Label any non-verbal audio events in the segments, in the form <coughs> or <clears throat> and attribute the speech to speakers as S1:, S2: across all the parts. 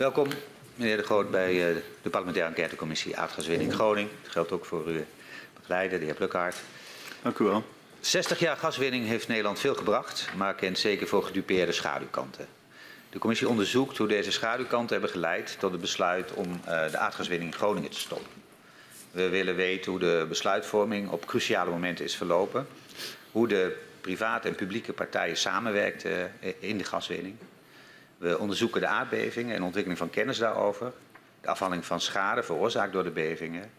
S1: Welkom, meneer De Groot, bij uh, de parlementaire enquêtecommissie Aardgaswinning Groningen. Dat geldt ook voor uw begeleider, de heer Plukkaart.
S2: Dank u wel.
S1: 60 jaar gaswinning heeft Nederland veel gebracht, maar kent zeker voor gedupeerde schaduwkanten. De commissie onderzoekt hoe deze schaduwkanten hebben geleid tot het besluit om uh, de aardgaswinning in Groningen te stoppen. We willen weten hoe de besluitvorming op cruciale momenten is verlopen, hoe de private en publieke partijen samenwerkten in de gaswinning. We onderzoeken de aardbevingen en ontwikkeling van kennis daarover, de afhandeling van schade veroorzaakt door de bevingen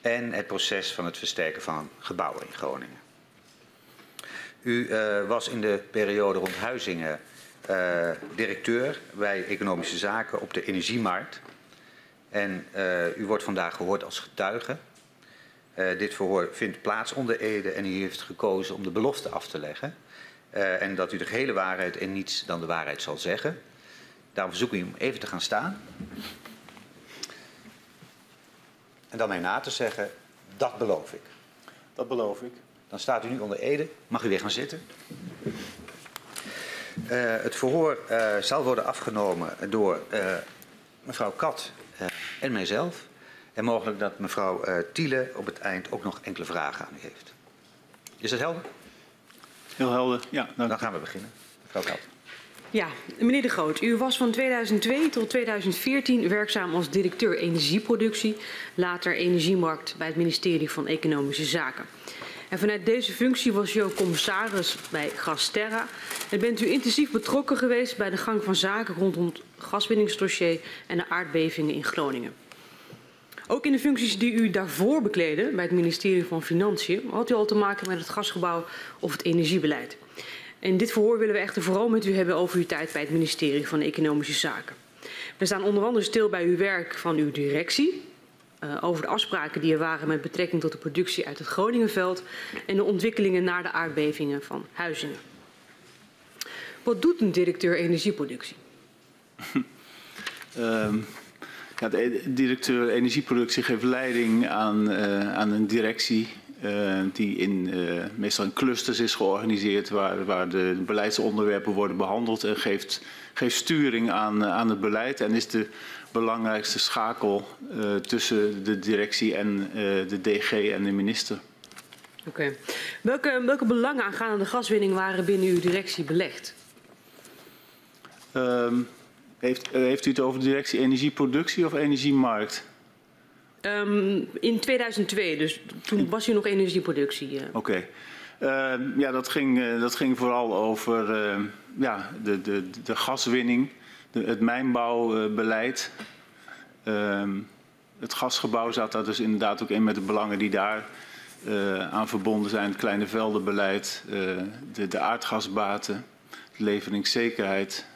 S1: en het proces van het versterken van gebouwen in Groningen. U uh, was in de periode rond Huizingen uh, directeur bij Economische Zaken op de energiemarkt. En uh, u wordt vandaag gehoord als getuige. Dit verhoor vindt plaats onder Ede en u heeft gekozen om de belofte af te leggen. En dat u de gehele waarheid en niets dan de waarheid zal zeggen. Daarom verzoek ik u om even te gaan staan. En dan mij na te zeggen, dat beloof ik.
S2: Dat beloof ik.
S1: Dan staat u nu onder Ede. Mag u weer gaan zitten. Uh, het verhoor uh, zal worden afgenomen door uh, mevrouw Kat en mijzelf. En mogelijk dat mevrouw Tiele op het eind ook nog enkele vragen aan u heeft. Is dat helder?
S2: Heel helder, ja.
S1: Dank Dan gaan we beginnen. Mevrouw Kat.
S3: Ja, meneer De Groot, u was van 2002 tot 2014 werkzaam als directeur energieproductie, later energiemarkt bij het ministerie van Economische Zaken. En vanuit deze functie was u commissaris bij Gasterra en bent u intensief betrokken geweest bij de gang van zaken rondom het gaswinningsdossier en de aardbevingen in Groningen. Ook in de functies die u daarvoor bekleedde bij het ministerie van Financiën had u al te maken met het gasgebouw of het energiebeleid. In dit verhoor willen we echter vooral met u hebben over uw tijd bij het ministerie van Economische Zaken. We staan onder andere stil bij uw werk van uw directie, uh, over de afspraken die er waren met betrekking tot de productie uit het Groningenveld en de ontwikkelingen na de aardbevingen van Huizingen. Wat doet een directeur energieproductie?
S2: um, <laughs> ja, de directeur energieproductie geeft leiding aan, uh, aan een directie uh, die in, uh, meestal in clusters is georganiseerd, waar, waar de beleidsonderwerpen worden behandeld en geeft, geeft sturing aan, aan het beleid en is de belangrijkste schakel uh, tussen de directie en de DG en de minister.
S3: Oké. Okay. Welke, welke belangen aangaande de gaswinning waren binnen uw directie belegd?
S2: Um, heeft, heeft u het over de directie energieproductie of energiemarkt?
S3: Um, in 2002, dus toen was u nog energieproductie. Uh.
S2: Oké. Okay. Uh, ja, dat ging, uh, dat ging vooral over uh, ja, de, de, de gaswinning, de, het mijnbouwbeleid. het gasgebouw zat daar dus inderdaad ook in met de belangen die daar aan verbonden zijn. Het kleine veldenbeleid, de, de aardgasbaten, de leveringszekerheid.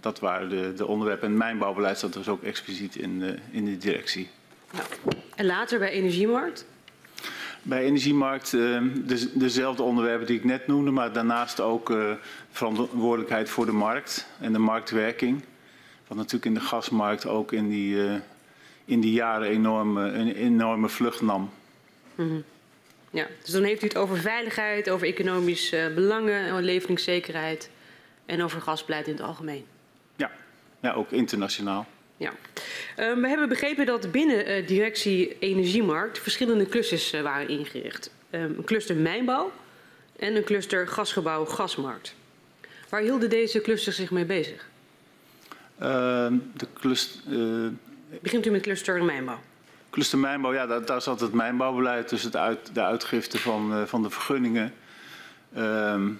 S2: dat waren de, de onderwerpen. En het mijnbouwbeleid zat dus ook expliciet in, in de directie.
S3: Nou, en later bij Energiemarkt?
S2: Bij Energiemarkt uh, de, dezelfde onderwerpen die ik net noemde, maar daarnaast ook uh, verantwoordelijkheid voor de markt en de marktwerking. Wat natuurlijk in de gasmarkt ook in die, uh, in die jaren enorme, een enorme vlucht nam.
S3: Mm -hmm. Ja, dus dan heeft u het over veiligheid, over economische belangen, leveringszekerheid en over gasbeleid in het algemeen.
S2: Ja, ja ook internationaal.
S3: Ja. Um, we hebben begrepen dat binnen uh, directie Energiemarkt verschillende clusters uh, waren ingericht. Um, een cluster mijnbouw en een cluster gasgebouw gasmarkt. Waar hielden deze clusters zich mee bezig?
S2: Uh, de cluster,
S3: Begint u met cluster mijnbouw?
S2: Cluster mijnbouw, ja, daar, daar zat het mijnbouwbeleid, dus het uit, de uitgifte van, van de vergunningen.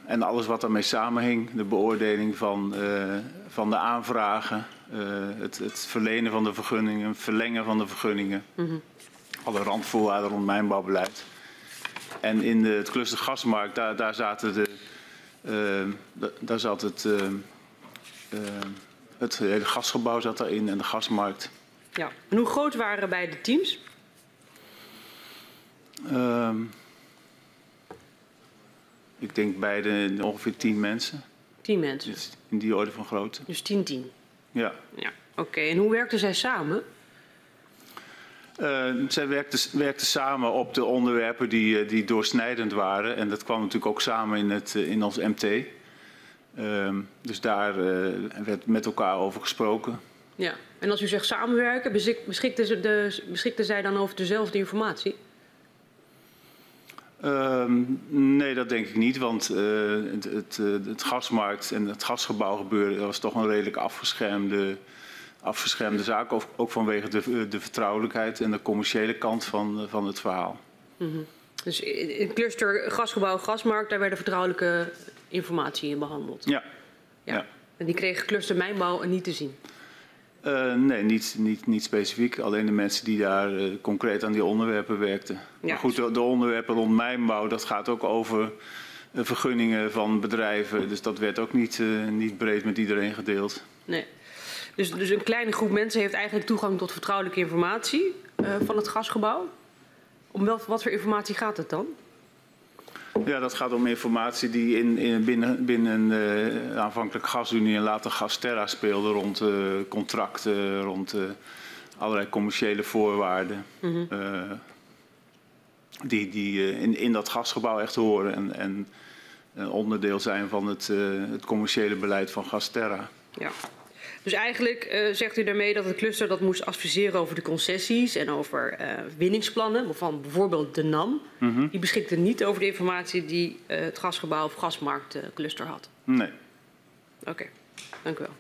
S2: En alles wat daarmee samenhing, de beoordeling van, van de aanvragen, het, het, verlenen van de vergunningen, het verlengen van de vergunningen. Mm -hmm. Alle randvoorwaarden rond mijnbouwbeleid. En in de, het cluster gasmarkt, daar, daar zaten de, uh, daar zat het, uh, het hele gasgebouw zat daarin en de gasmarkt.
S3: Ja. En hoe groot waren beide teams?
S2: Ehm, ik denk beide ongeveer tien mensen.
S3: Tien mensen?
S2: Dus in die orde van grootte.
S3: Dus tien, tien?
S2: Ja.
S3: ja. Oké, okay. en hoe werkten zij samen?
S2: Uh, zij werkten, werkten, samen op de onderwerpen die, uh, die doorsnijdend waren. En dat kwam natuurlijk ook samen in, het, uh, in ons MT. Uh, dus daar werd met elkaar over gesproken.
S3: Ja, en als u zegt samenwerken, beschik- beschikten, ze de, beschikten zij dan over dezelfde informatie?
S2: Ehm, nee, dat denk ik niet, want eh, het, het, eh, het gasmarkt en het gasgebouw gebeuren was toch een redelijk afgeschermde, afgeschermde zaak. Ook, ook vanwege de, de vertrouwelijkheid en de commerciële kant van, van het verhaal.
S3: Dus in in cluster gasgebouw, gasmarkt, daar werden vertrouwelijke informatie in behandeld.
S2: Ja.
S3: Ja.
S2: ja.
S3: En die kreeg cluster mijnbouw niet te zien.
S2: Eh, nee, niet, niet, niet specifiek. Alleen de mensen die daar eh, concreet aan die onderwerpen werkten.
S3: Ja.
S2: Maar goed, de, de onderwerpen rond mijnbouw, dat gaat ook over eh, vergunningen van bedrijven. Dus dat werd ook niet, niet breed met iedereen gedeeld.
S3: Nee. Dus, dus een kleine groep mensen heeft eigenlijk toegang tot vertrouwelijke informatie van het gasgebouw. Om wel, wat voor informatie gaat het dan?
S2: Ja, dat gaat om informatie die in, in, binnen, binnen eh, aanvankelijk GasUnie en later Gasterra speelde rond eh, contracten, rond eh, allerlei commerciële voorwaarden. eh, die die in, in dat gasgebouw echt horen en, en een onderdeel zijn van het, het commerciële beleid van Gasterra.
S3: Ja. Dus eigenlijk eh, zegt u daarmee dat het cluster dat moest adviseren over de concessies en over eh, winningsplannen van bijvoorbeeld de NAM. Die beschikte niet over de informatie die eh, het gasgebouw of gasmarktcluster had.
S2: Nee.
S3: Oké, dank u wel.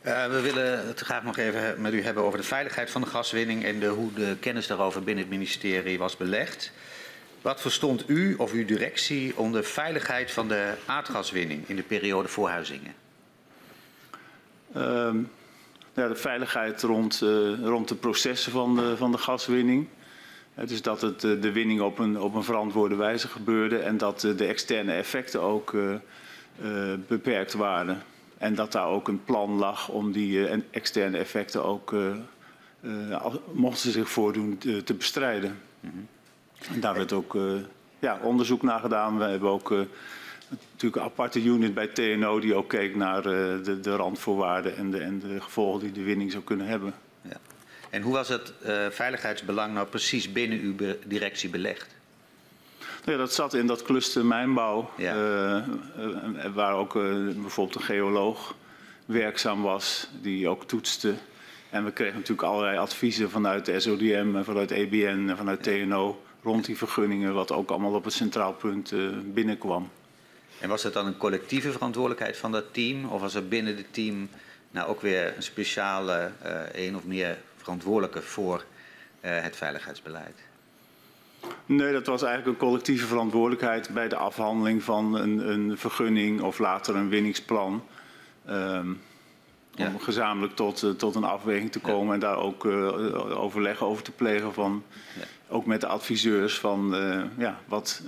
S1: Eh, we willen het graag nog even met u hebben over de veiligheid van de gaswinning en de, hoe de kennis daarover binnen het ministerie was belegd. Wat verstond u of uw directie onder veiligheid van de aardgaswinning in de periode voor
S2: Ehm, ja, de veiligheid rond, eh, rond de processen van de, van de gaswinning. Eh, dus dat het, eh, de winning op een, op een verantwoorde wijze gebeurde en dat eh, de externe effecten ook beperkt waren. En dat daar ook een plan lag om die externe effecten ook, mochten ze zich voordoen, te, bestrijden. En daar werd ook ja, onderzoek naar gedaan. We hebben ook natuurlijk een aparte unit bij TNO die ook keek naar eh, de, de randvoorwaarden en de, en de gevolgen die de winning zou kunnen hebben.
S1: Ja. En hoe was het eh, veiligheidsbelang nou precies binnen uw directie belegd?
S2: Nou ja, dat zat in dat cluster mijnbouw,
S1: Ja.
S2: eh, waar ook bijvoorbeeld een geoloog werkzaam was, die ook toetste. En we kregen natuurlijk allerlei adviezen vanuit de SODM, en vanuit EBN en vanuit TNO rond die vergunningen, wat ook allemaal op het centraal punt binnenkwam.
S1: En was het dan een collectieve verantwoordelijkheid van dat team? Of was er binnen het team nou ook weer een speciale eh één of meer verantwoordelijke voor eh, het veiligheidsbeleid?
S2: Nee, dat was eigenlijk een collectieve verantwoordelijkheid bij de afhandeling van een, een vergunning of later een winningsplan. Ehm,
S1: Ja.
S2: Om gezamenlijk tot, eh, tot een afweging te komen en daar ook eh, overleg over te plegen van,
S1: Ja.
S2: ook met de adviseurs van ja, wat,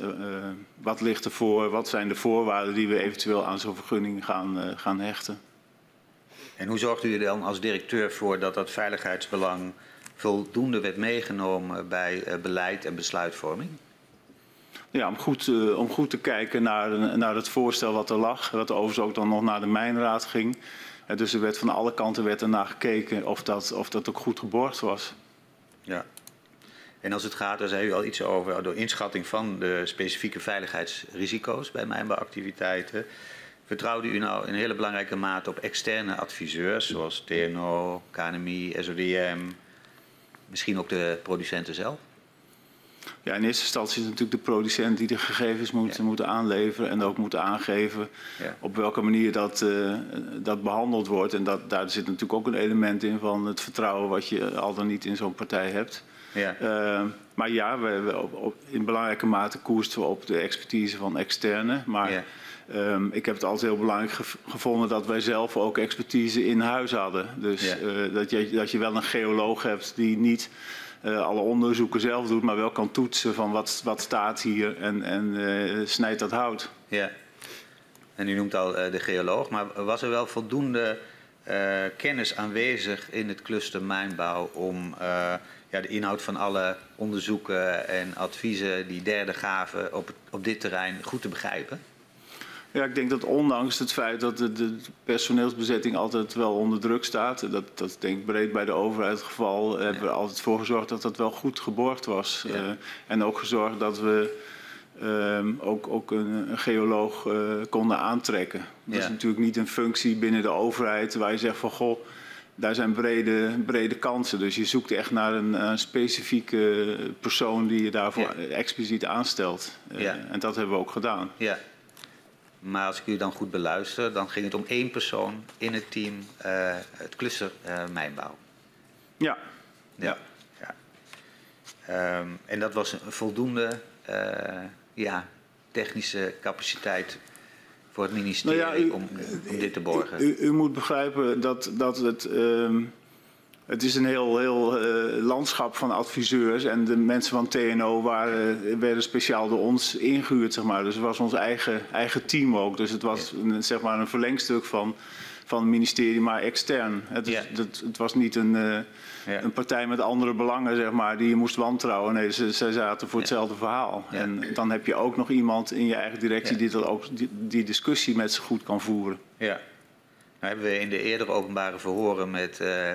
S2: wat ligt er voor, wat zijn de voorwaarden die we eventueel aan zo'n vergunning gaan, gaan hechten.
S1: En hoe zorgt u er dan als directeur voor dat dat veiligheidsbelang voldoende werd meegenomen bij beleid en besluitvorming?
S2: Ja, om goed, om goed te kijken naar, naar het voorstel wat er lag. Wat overigens ook dan nog naar de Mijnraad ging. Dus er werd van alle kanten werd er naar gekeken of dat, of dat ook goed geborgd was.
S1: Ja. En als het gaat, daar zei u al iets over, door inschatting van de specifieke veiligheidsrisico's bij mijnbouwactiviteiten. Vertrouwde u nou in hele belangrijke mate op externe adviseurs, zoals TNO, KNMI, SODM, misschien ook de producenten zelf?
S2: Ja, in eerste instantie is het natuurlijk de producent die de gegevens moet,
S1: Ja.
S2: moet aanleveren en ook moet aangeven
S1: Ja.
S2: op welke manier dat, eh, dat behandeld wordt. En dat, daar zit natuurlijk ook een element in van het vertrouwen wat je al dan niet in zo'n partij hebt.
S1: Ja.
S2: Eh, maar ja, we, we op, op- in belangrijke mate koersten we op de expertise van externe. Maar
S1: Ja.
S2: ehm, ik heb het altijd heel belangrijk gev- gevonden dat wij zelf ook expertise in huis hadden. Dus
S1: Ja.
S2: eh, dat, je, dat je wel een geoloog hebt die niet alle onderzoeken zelf doet, maar wel kan toetsen van wat, wat staat hier en, en eh, snijdt dat hout.
S1: Ja. En u noemt al eh, de geoloog, maar was er wel voldoende eh, kennis aanwezig in het cluster mijnbouw om eh, ja, de inhoud van alle onderzoeken en adviezen die derden gaven op, op dit terrein goed te begrijpen?
S2: Ja, ik denk dat ondanks het feit dat de, de personeelsbezetting altijd wel onder druk staat, dat, dat denk ik breed bij de overheid het geval, hebben we er altijd voor gezorgd dat dat wel goed geborgd was.
S1: Ja.
S2: Eh, en ook gezorgd dat we ehm, ook, ook een, een geoloog eh, konden aantrekken. Dat is natuurlijk niet een functie binnen de overheid waar je zegt van goh, daar zijn brede, brede kansen. Dus je zoekt echt naar een, een specifieke persoon die je daarvoor
S1: Ja.
S2: expliciet aanstelt. Eh. En dat hebben we ook gedaan.
S1: Ja. Maar als ik u dan goed beluister, dan ging het om één persoon in het team, eh, het cluster eh, mijnbouw.
S2: Ja, ja.
S1: ja. Ehm, en dat was een voldoende eh, ja, technische capaciteit voor het ministerie
S2: Nou ja, u-
S1: om, om dit te borgen.
S2: U, u moet begrijpen dat, dat het. ehm, het is een heel, heel eh, landschap van adviseurs. En de mensen van TNO waren, werden speciaal door ons ingehuurd, zeg maar. Dus het was ons eigen, eigen team ook. Dus het was een, zeg maar een verlengstuk van, van het ministerie, maar extern. Het, is-
S1: Ja.
S2: het, het was niet een, eh,
S1: Ja.
S2: een partij met andere belangen, zeg maar, die je moest wantrouwen. Nee, ze, zij zaten voor hetzelfde verhaal.
S1: Ja.
S2: En dan heb je ook nog iemand in je eigen directie die, dat ook, die, die discussie met ze goed kan voeren.
S1: Ja. Nou hebben we in de eerdere openbare verhoren met eh,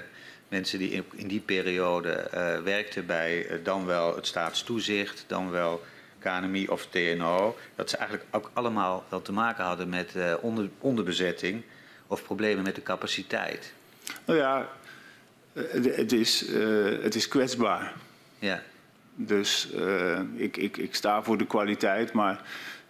S1: mensen die in, die periode eh, werkten bij eh, dan wel het staatstoezicht, dan wel KNMI of TNO, dat ze eigenlijk ook allemaal wel te maken hadden met eh, onder, onderbezetting of problemen met de capaciteit.
S2: Nou ja, het- is, het is kwetsbaar.
S1: Ja,
S2: Dus ik, ik, ik sta voor de kwaliteit, maar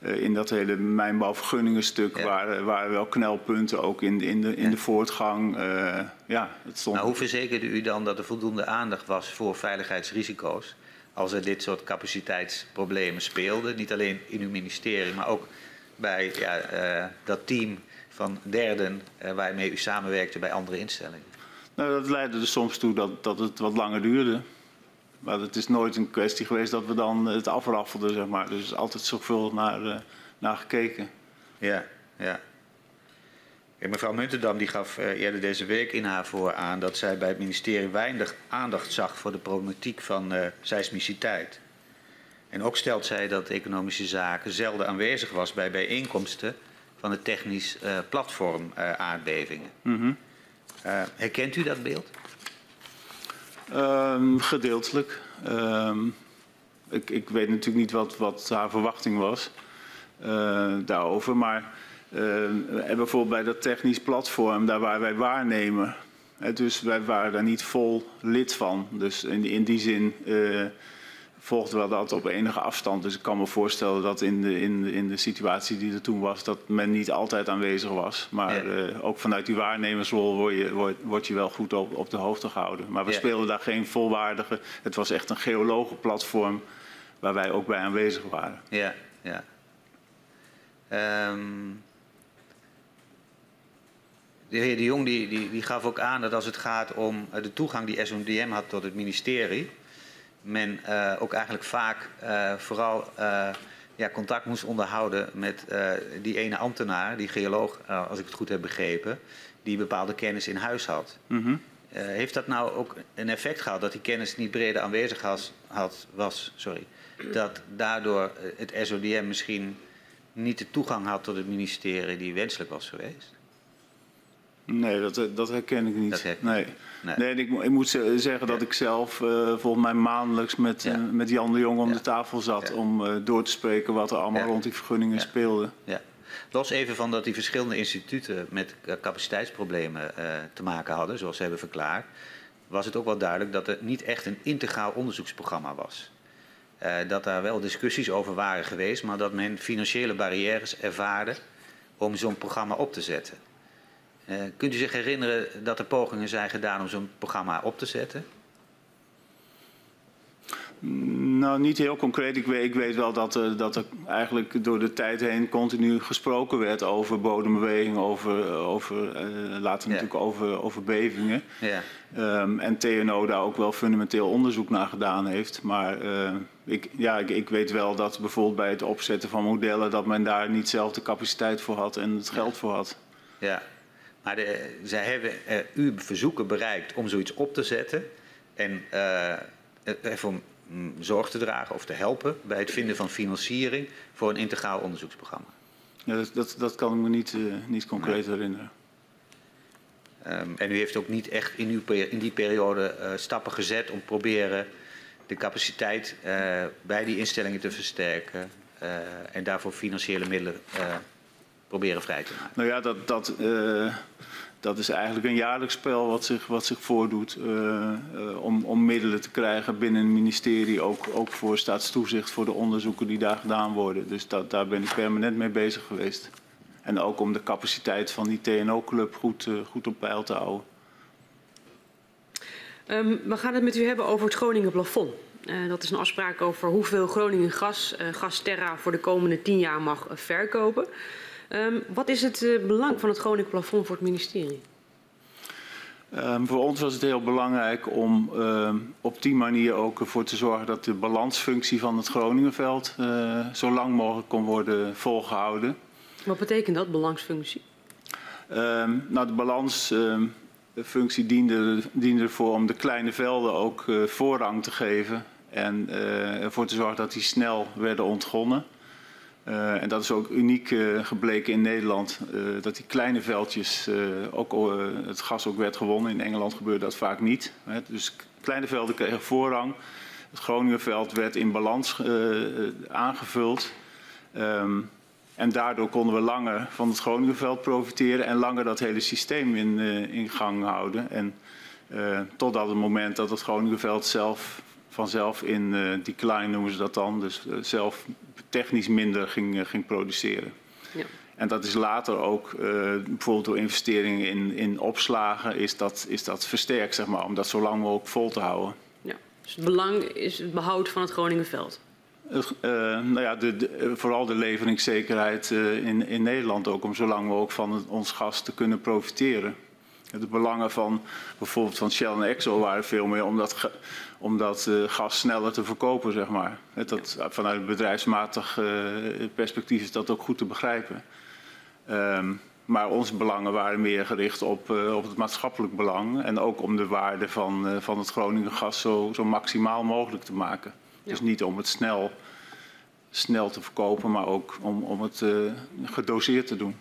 S2: in dat hele mijnbouwvergunningenstuk
S1: Ja.
S2: waren, waren wel knelpunten ook in, de- in, de, in
S1: Ja.
S2: de voortgang. Eh, ja, het stond.
S1: nou, hoe verzekerde u dan dat er voldoende aandacht was voor veiligheidsrisico's als er dit soort capaciteitsproblemen speelden? Niet alleen in uw ministerie, maar ook bij ja, eh, dat team van derden eh, waarmee u samenwerkte bij andere instellingen.
S2: Nou, dat leidde er soms toe dat, dat het wat langer duurde. Maar het is nooit een kwestie geweest dat we dan het afraffelden, zeg maar. Dus er is altijd zorgvuldig naar, eh, naar gekeken.
S1: Ja, ja. En mevrouw Muntendam die gaf eh, eerder deze week in haar voor aan dat zij bij het ministerie weinig aandacht zag voor de problematiek van eh seismiciteit. En ook stelt zij dat economische zaken zelden aanwezig was bij bijeenkomsten van het technisch platform aardbevingen.
S2: Mhm.
S1: Herkent u dat beeld?
S2: Ehm, gedeeltelijk. Ehm, ik, ik weet natuurlijk niet wat, wat haar verwachting was eh, daarover. Maar eh, en bijvoorbeeld bij dat technisch platform, daar waren wij waarnemer. Hè, dus wij waren daar niet vol lid van. Dus in, in die zin eh, volgden we dat op enige afstand. Dus ik kan me voorstellen dat in de, in, de- in de situatie die er toen was, dat men niet altijd aanwezig was. Maar
S1: Ja.
S2: eh, ook vanuit die waarnemersrol word je, word, word je wel goed op, op de hoogte gehouden. Maar we
S1: Ja.
S2: speelden daar geen volwaardige. Het was echt een geologenplatform waar wij ook bij aanwezig waren.
S1: Ja, ja. Ehm, de heer De Jong die, die, die gaf ook aan dat als het gaat om eh, de toegang die SODM had tot het ministerie, men eh, ook eigenlijk vaak eh, vooral eh, ja, contact moest onderhouden met die ene ambtenaar, die geoloog, als ik het goed heb begrepen, die bepaalde kennis in huis had.
S2: Mhm.
S1: Heeft dat nou ook een effect gehad dat die kennis niet breder aanwezig was, had, was sorry, dat daardoor het SODM misschien niet de toegang had tot het ministerie die wenselijk was geweest?
S2: Nee, dat, dat herken ik niet.
S1: Dat herken
S2: nee. Nee.
S1: Nee.
S2: en ik, ik moet ze- zeggen dat ik zelf eh, volgens mij maandelijks met,
S1: Ja.
S2: eh, met Jan de Jong om
S1: Ja.
S2: de tafel zat
S1: Ja.
S2: om eh, door te spreken wat er allemaal rond die vergunningen speelde.
S1: Ja. Los even van dat die verschillende instituten met eh, capaciteitsproblemen eh, te maken hadden, zoals ze hebben verklaard, was het ook wel duidelijk dat er niet echt een integraal onderzoeksprogramma was. Eh, dat daar wel discussies over waren geweest, maar dat men financiële barrières ervaarde om zo'n programma op te zetten. Eh, kunt u zich herinneren dat er pogingen zijn gedaan om zo'n programma op te zetten?
S2: Nou, niet heel concreet. Ik weet, ik weet wel dat er, dat er eigenlijk door de tijd heen continu gesproken werd over bodembeweging, over, over eh, later
S1: Ja.
S2: natuurlijk over, over bevingen.
S1: Ja,
S2: Ehm, en TNO daar ook wel fundamenteel onderzoek naar gedaan heeft. Maar eh, ik, ja, ik, ik weet wel dat bijvoorbeeld bij het opzetten van modellen... dat men daar niet zelf de capaciteit voor had en het geld voor had.
S1: ja. Maar de, zij hebben eh, uw verzoeken bereikt om zoiets op te zetten en eh, ervoor mm, zorg te dragen of te helpen bij het vinden van financiering voor een integraal onderzoeksprogramma.
S2: Ja, dat, dat, dat kan ik me niet, eh, niet concreet herinneren.
S1: Ehm, en u heeft ook niet echt in, uw, in die periode eh, stappen gezet om proberen de capaciteit eh, bij die instellingen te versterken. en daarvoor financiële middelen proberen vrij te maken.
S2: Nou ja, dat, dat, dat is eigenlijk een jaarlijks spel wat zich, wat zich voordoet om, om middelen te krijgen binnen het ministerie, ook, ook voor staatstoezicht, voor de onderzoeken die daar gedaan worden. Dus dat, daar ben ik permanent mee bezig geweest. En ook om de capaciteit van die TNO-club goed, goed op peil te houden.
S3: Um, we gaan het met u hebben over het Groningen plafond. Uh, dat is een afspraak over hoeveel Groningen gas, uh, Gasterra voor de komende tien jaar mag uh, verkopen. Um, wat is het belang van het Groningen plafond voor het ministerie?
S2: Um, voor ons was het heel belangrijk om op die manier ook ervoor te zorgen dat de balansfunctie van het Groningenveld zo lang mogelijk kon worden volgehouden.
S3: Wat betekent dat, balansfunctie?
S2: nou, de balans de functie diende, diende ervoor om de kleine velden ook uh, voorrang te geven en uh, ervoor te zorgen dat die snel werden ontgonnen. Uh, en dat is ook uniek gebleken in Nederland, dat die kleine veldjes ook het gas ook werd gewonnen. In Engeland gebeurde dat vaak niet. Hè. Dus kleine velden kregen voorrang. Het Groningenveld werd in balans aangevuld. Um, en daardoor konden we langer van het Groningenveld profiteren en langer dat hele systeem in, uh, in gang houden. En uh, totdat het moment dat het Groningenveld zelf vanzelf in uh, decline noemen ze dat dan, dus zelf technisch minder ging, ging produceren. Ja. En dat is later ook, bijvoorbeeld door investeringen in, in opslagen, is dat, is dat versterkt, zeg maar, om dat zo lang mogelijk vol te houden.
S3: Ja. Dus het belang is het behoud van het Groningenveld.
S2: Uh, nou ja, de, de, vooral de leveringszekerheid uh, in, in Nederland ook, om zo lang mogelijk van het, ons gas te kunnen profiteren. De belangen van bijvoorbeeld van Shell en Exxon waren veel meer om dat, om dat uh, gas sneller te verkopen, zeg maar. Dat, vanuit bedrijfsmatig perspectief is dat ook goed te begrijpen. Um, maar onze belangen waren meer gericht op, op het maatschappelijk belang en ook om de waarde van, van het Groningen gas zo, zo maximaal mogelijk te maken. Dus niet om het snel, snel te verkopen, maar ook om, om het uh, gedoseerd te doen.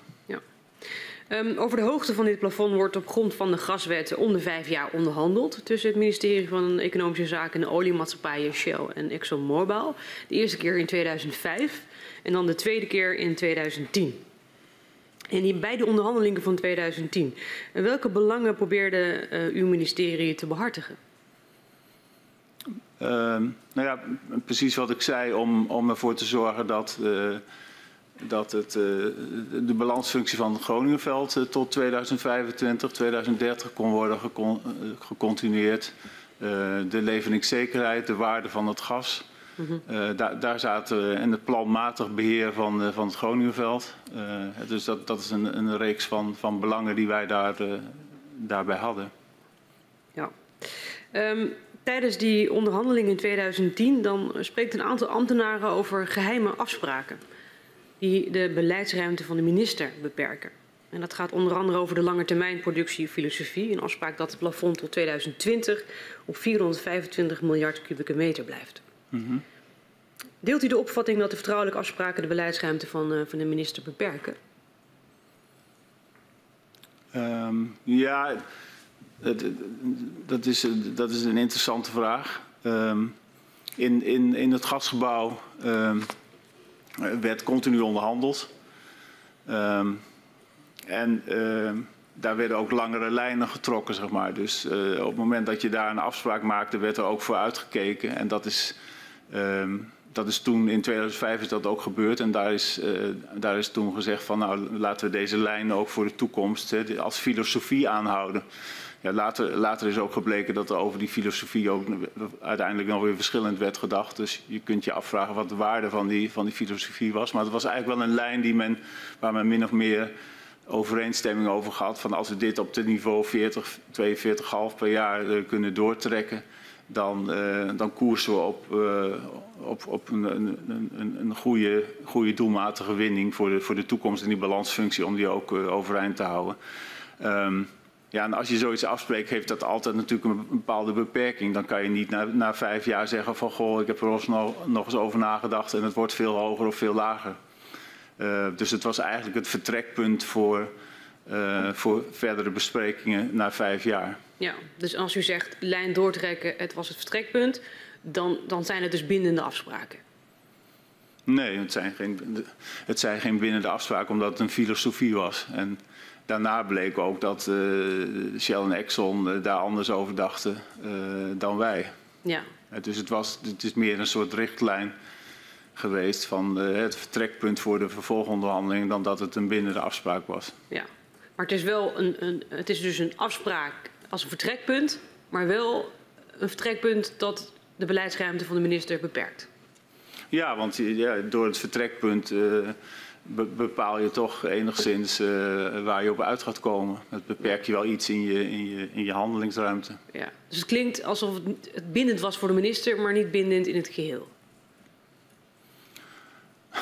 S3: Um, over de hoogte van dit plafond wordt op grond van de gaswet om de vijf jaar onderhandeld tussen het ministerie van Economische Zaken en de oliemaatschappijen Shell en ExxonMobil. De eerste keer in 2005 en dan de tweede keer in 2010. En die beide onderhandelingen van 2010. En welke belangen probeerde uh, uw ministerie te behartigen?
S2: Uh, nou ja, precies wat ik zei, om, om ervoor te zorgen dat, uh, dat het, uh, de balansfunctie van het Groningenveld uh, tot 2025, 2030 kon worden gecon gecontinueerd. de leveringszekerheid, de waarde van het gas. Mm -hmm. daar, daar zaten en het planmatig beheer van, van het Groningenveld. dus dat, dat is een, een reeks van, van belangen die wij daar, daarbij hadden.
S3: Ja. Um, Tijdens die onderhandeling in 2010 dan spreekt een aantal ambtenaren over geheime afspraken die de beleidsruimte van de minister beperken. En dat gaat onder andere over de lange termijn productiefilosofie, een afspraak dat het plafond tot 2020 op 425 miljard kubieke meter blijft. Mm -hmm. Deelt u de opvatting dat de vertrouwelijke afspraken de beleidsruimte van, uh, van de minister beperken?
S2: Um, ja, dat, is, dat is een interessante vraag. Um, in, in, in het gasgebouw um, werd continu onderhandeld. Um, en daar werden ook langere lijnen getrokken, zeg maar. Dus uh, op het moment dat je daar een afspraak maakte, werd er ook voor uitgekeken. En dat is, dat is toen, in 2005 is dat ook gebeurd. En daar is, uh, daar is toen gezegd van, nou, laten we deze lijnen ook voor de toekomst hè, als filosofie aanhouden. Ja, later, later is ook gebleken dat er over die filosofie ook uiteindelijk nog weer verschillend werd gedacht. Dus je kunt je afvragen wat de waarde van die, van die filosofie was. Maar het was eigenlijk wel een lijn die men, waar men min of meer overeenstemming over gehad. Van als we dit op het niveau 40, 42,5 per jaar uh, kunnen doortrekken, dan, uh, dan koersen we op, uh, op, op een, een, een, een goede, goede doelmatige winning voor de, voor de toekomst en die balansfunctie om die ook overeind te houden. Um, ja, en als je zoiets afspreekt, heeft dat altijd natuurlijk een bepaalde beperking. Dan kan je niet na, na vijf jaar zeggen van goh, ik heb er nog, nog eens over nagedacht en het wordt veel hoger of veel lager. Uh, dus het was eigenlijk het vertrekpunt voor, uh, voor verdere besprekingen na vijf jaar.
S3: Ja, dus als u zegt lijn doortrekken, het was het vertrekpunt, dan, dan zijn het dus bindende afspraken.
S2: Nee, het zijn geen, het zijn geen bindende afspraken omdat het een filosofie was. En daarna bleek ook dat uh, Shell en Exxon uh, daar anders over dachten uh, dan wij.
S3: Ja.
S2: dus het, was, het is meer een soort richtlijn geweest van het vertrekpunt voor de vervolgonderhandeling dan dat het een bindende afspraak was.
S3: Ja, maar het is wel een, een, het is dus een afspraak als een vertrekpunt, maar wel een vertrekpunt dat de beleidsruimte van de minister beperkt.
S2: Ja, want ja, door het vertrekpunt uh, be bepaal je toch enigszins uh, waar je op uit gaat komen. Het beperkt je wel iets in je, in je, in je handelingsruimte.
S3: Ja, dus het klinkt alsof het bindend was voor de minister, maar niet bindend in het geheel. <laughs>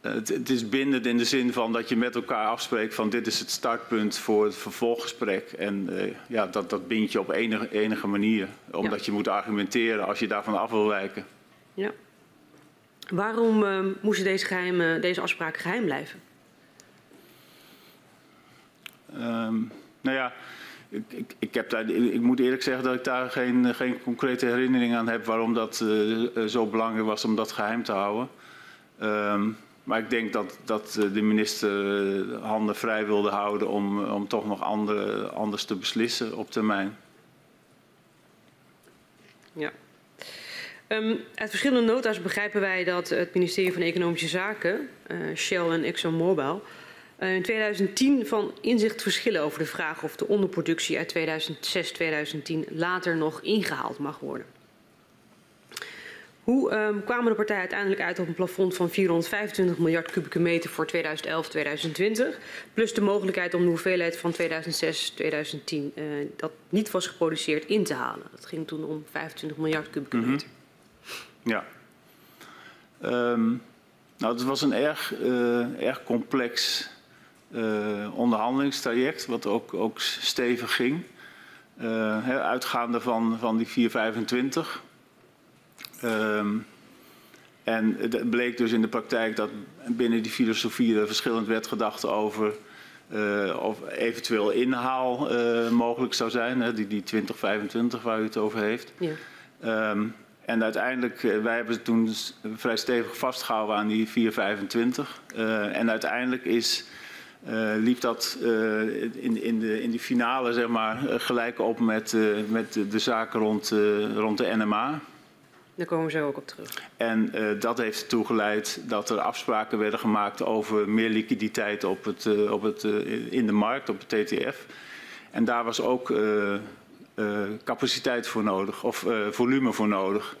S2: Het, het, is bindend in de zin van dat je met elkaar afspreekt van dit is het startpunt voor het vervolggesprek. En uh, ja, dat, dat bindt je op enige, enige manier. Omdat ja. je moet argumenteren als je daarvan af wil wijken.
S3: Ja. Waarom uh, moesten deze, geheime, deze afspraken geheim blijven?
S2: Um, nou ja, ik, ik, ik, heb daar, ik, moet eerlijk zeggen dat ik daar geen, geen concrete herinnering aan heb waarom dat uh, zo belangrijk was om dat geheim te houden. Um, maar ik denk dat, dat de minister handen vrij wilde houden om, om toch nog andere, anders te beslissen op termijn.
S3: Ja. Um, uit verschillende nota's begrijpen wij dat het ministerie van Economische Zaken, uh, Shell en ExxonMobil, uh, in 2010 van inzicht verschillen over de vraag of de onderproductie uit 2006-2010 later nog ingehaald mag worden. Hoe um, kwamen de partijen uiteindelijk uit op een plafond van 425 miljard kubieke meter voor 2011-2020, plus de mogelijkheid om de hoeveelheid van 2006-2010 uh, dat niet was geproduceerd in te halen? Dat ging toen om 25 miljard kubieke meter. Mm -hmm.
S2: Ja. Um, nou, het was een erg, uh, erg complex uh, onderhandelingstraject, wat ook, ook stevig ging. Uh, uitgaande van, van die 425. Um, en het bleek dus in de praktijk dat binnen die filosofie er verschillend werd gedacht over uh, of eventueel inhaal mogelijk zou zijn, hè, die, die 2025 waar u het over heeft. Ja. Um, en uiteindelijk, wij hebben toen vrij stevig vastgehouden aan die 425. Uh, en uiteindelijk is, uh, liep dat uh, in, in, de, in die finale zeg maar, gelijk op met, met de, de zaken rond, rond de NMA.
S3: Daar komen we zo ook op terug.
S2: En dat heeft ertoe geleid dat er afspraken werden gemaakt over meer liquiditeit op het, op het, in de markt, op het TTF. En daar was ook capaciteit voor nodig of volume voor nodig.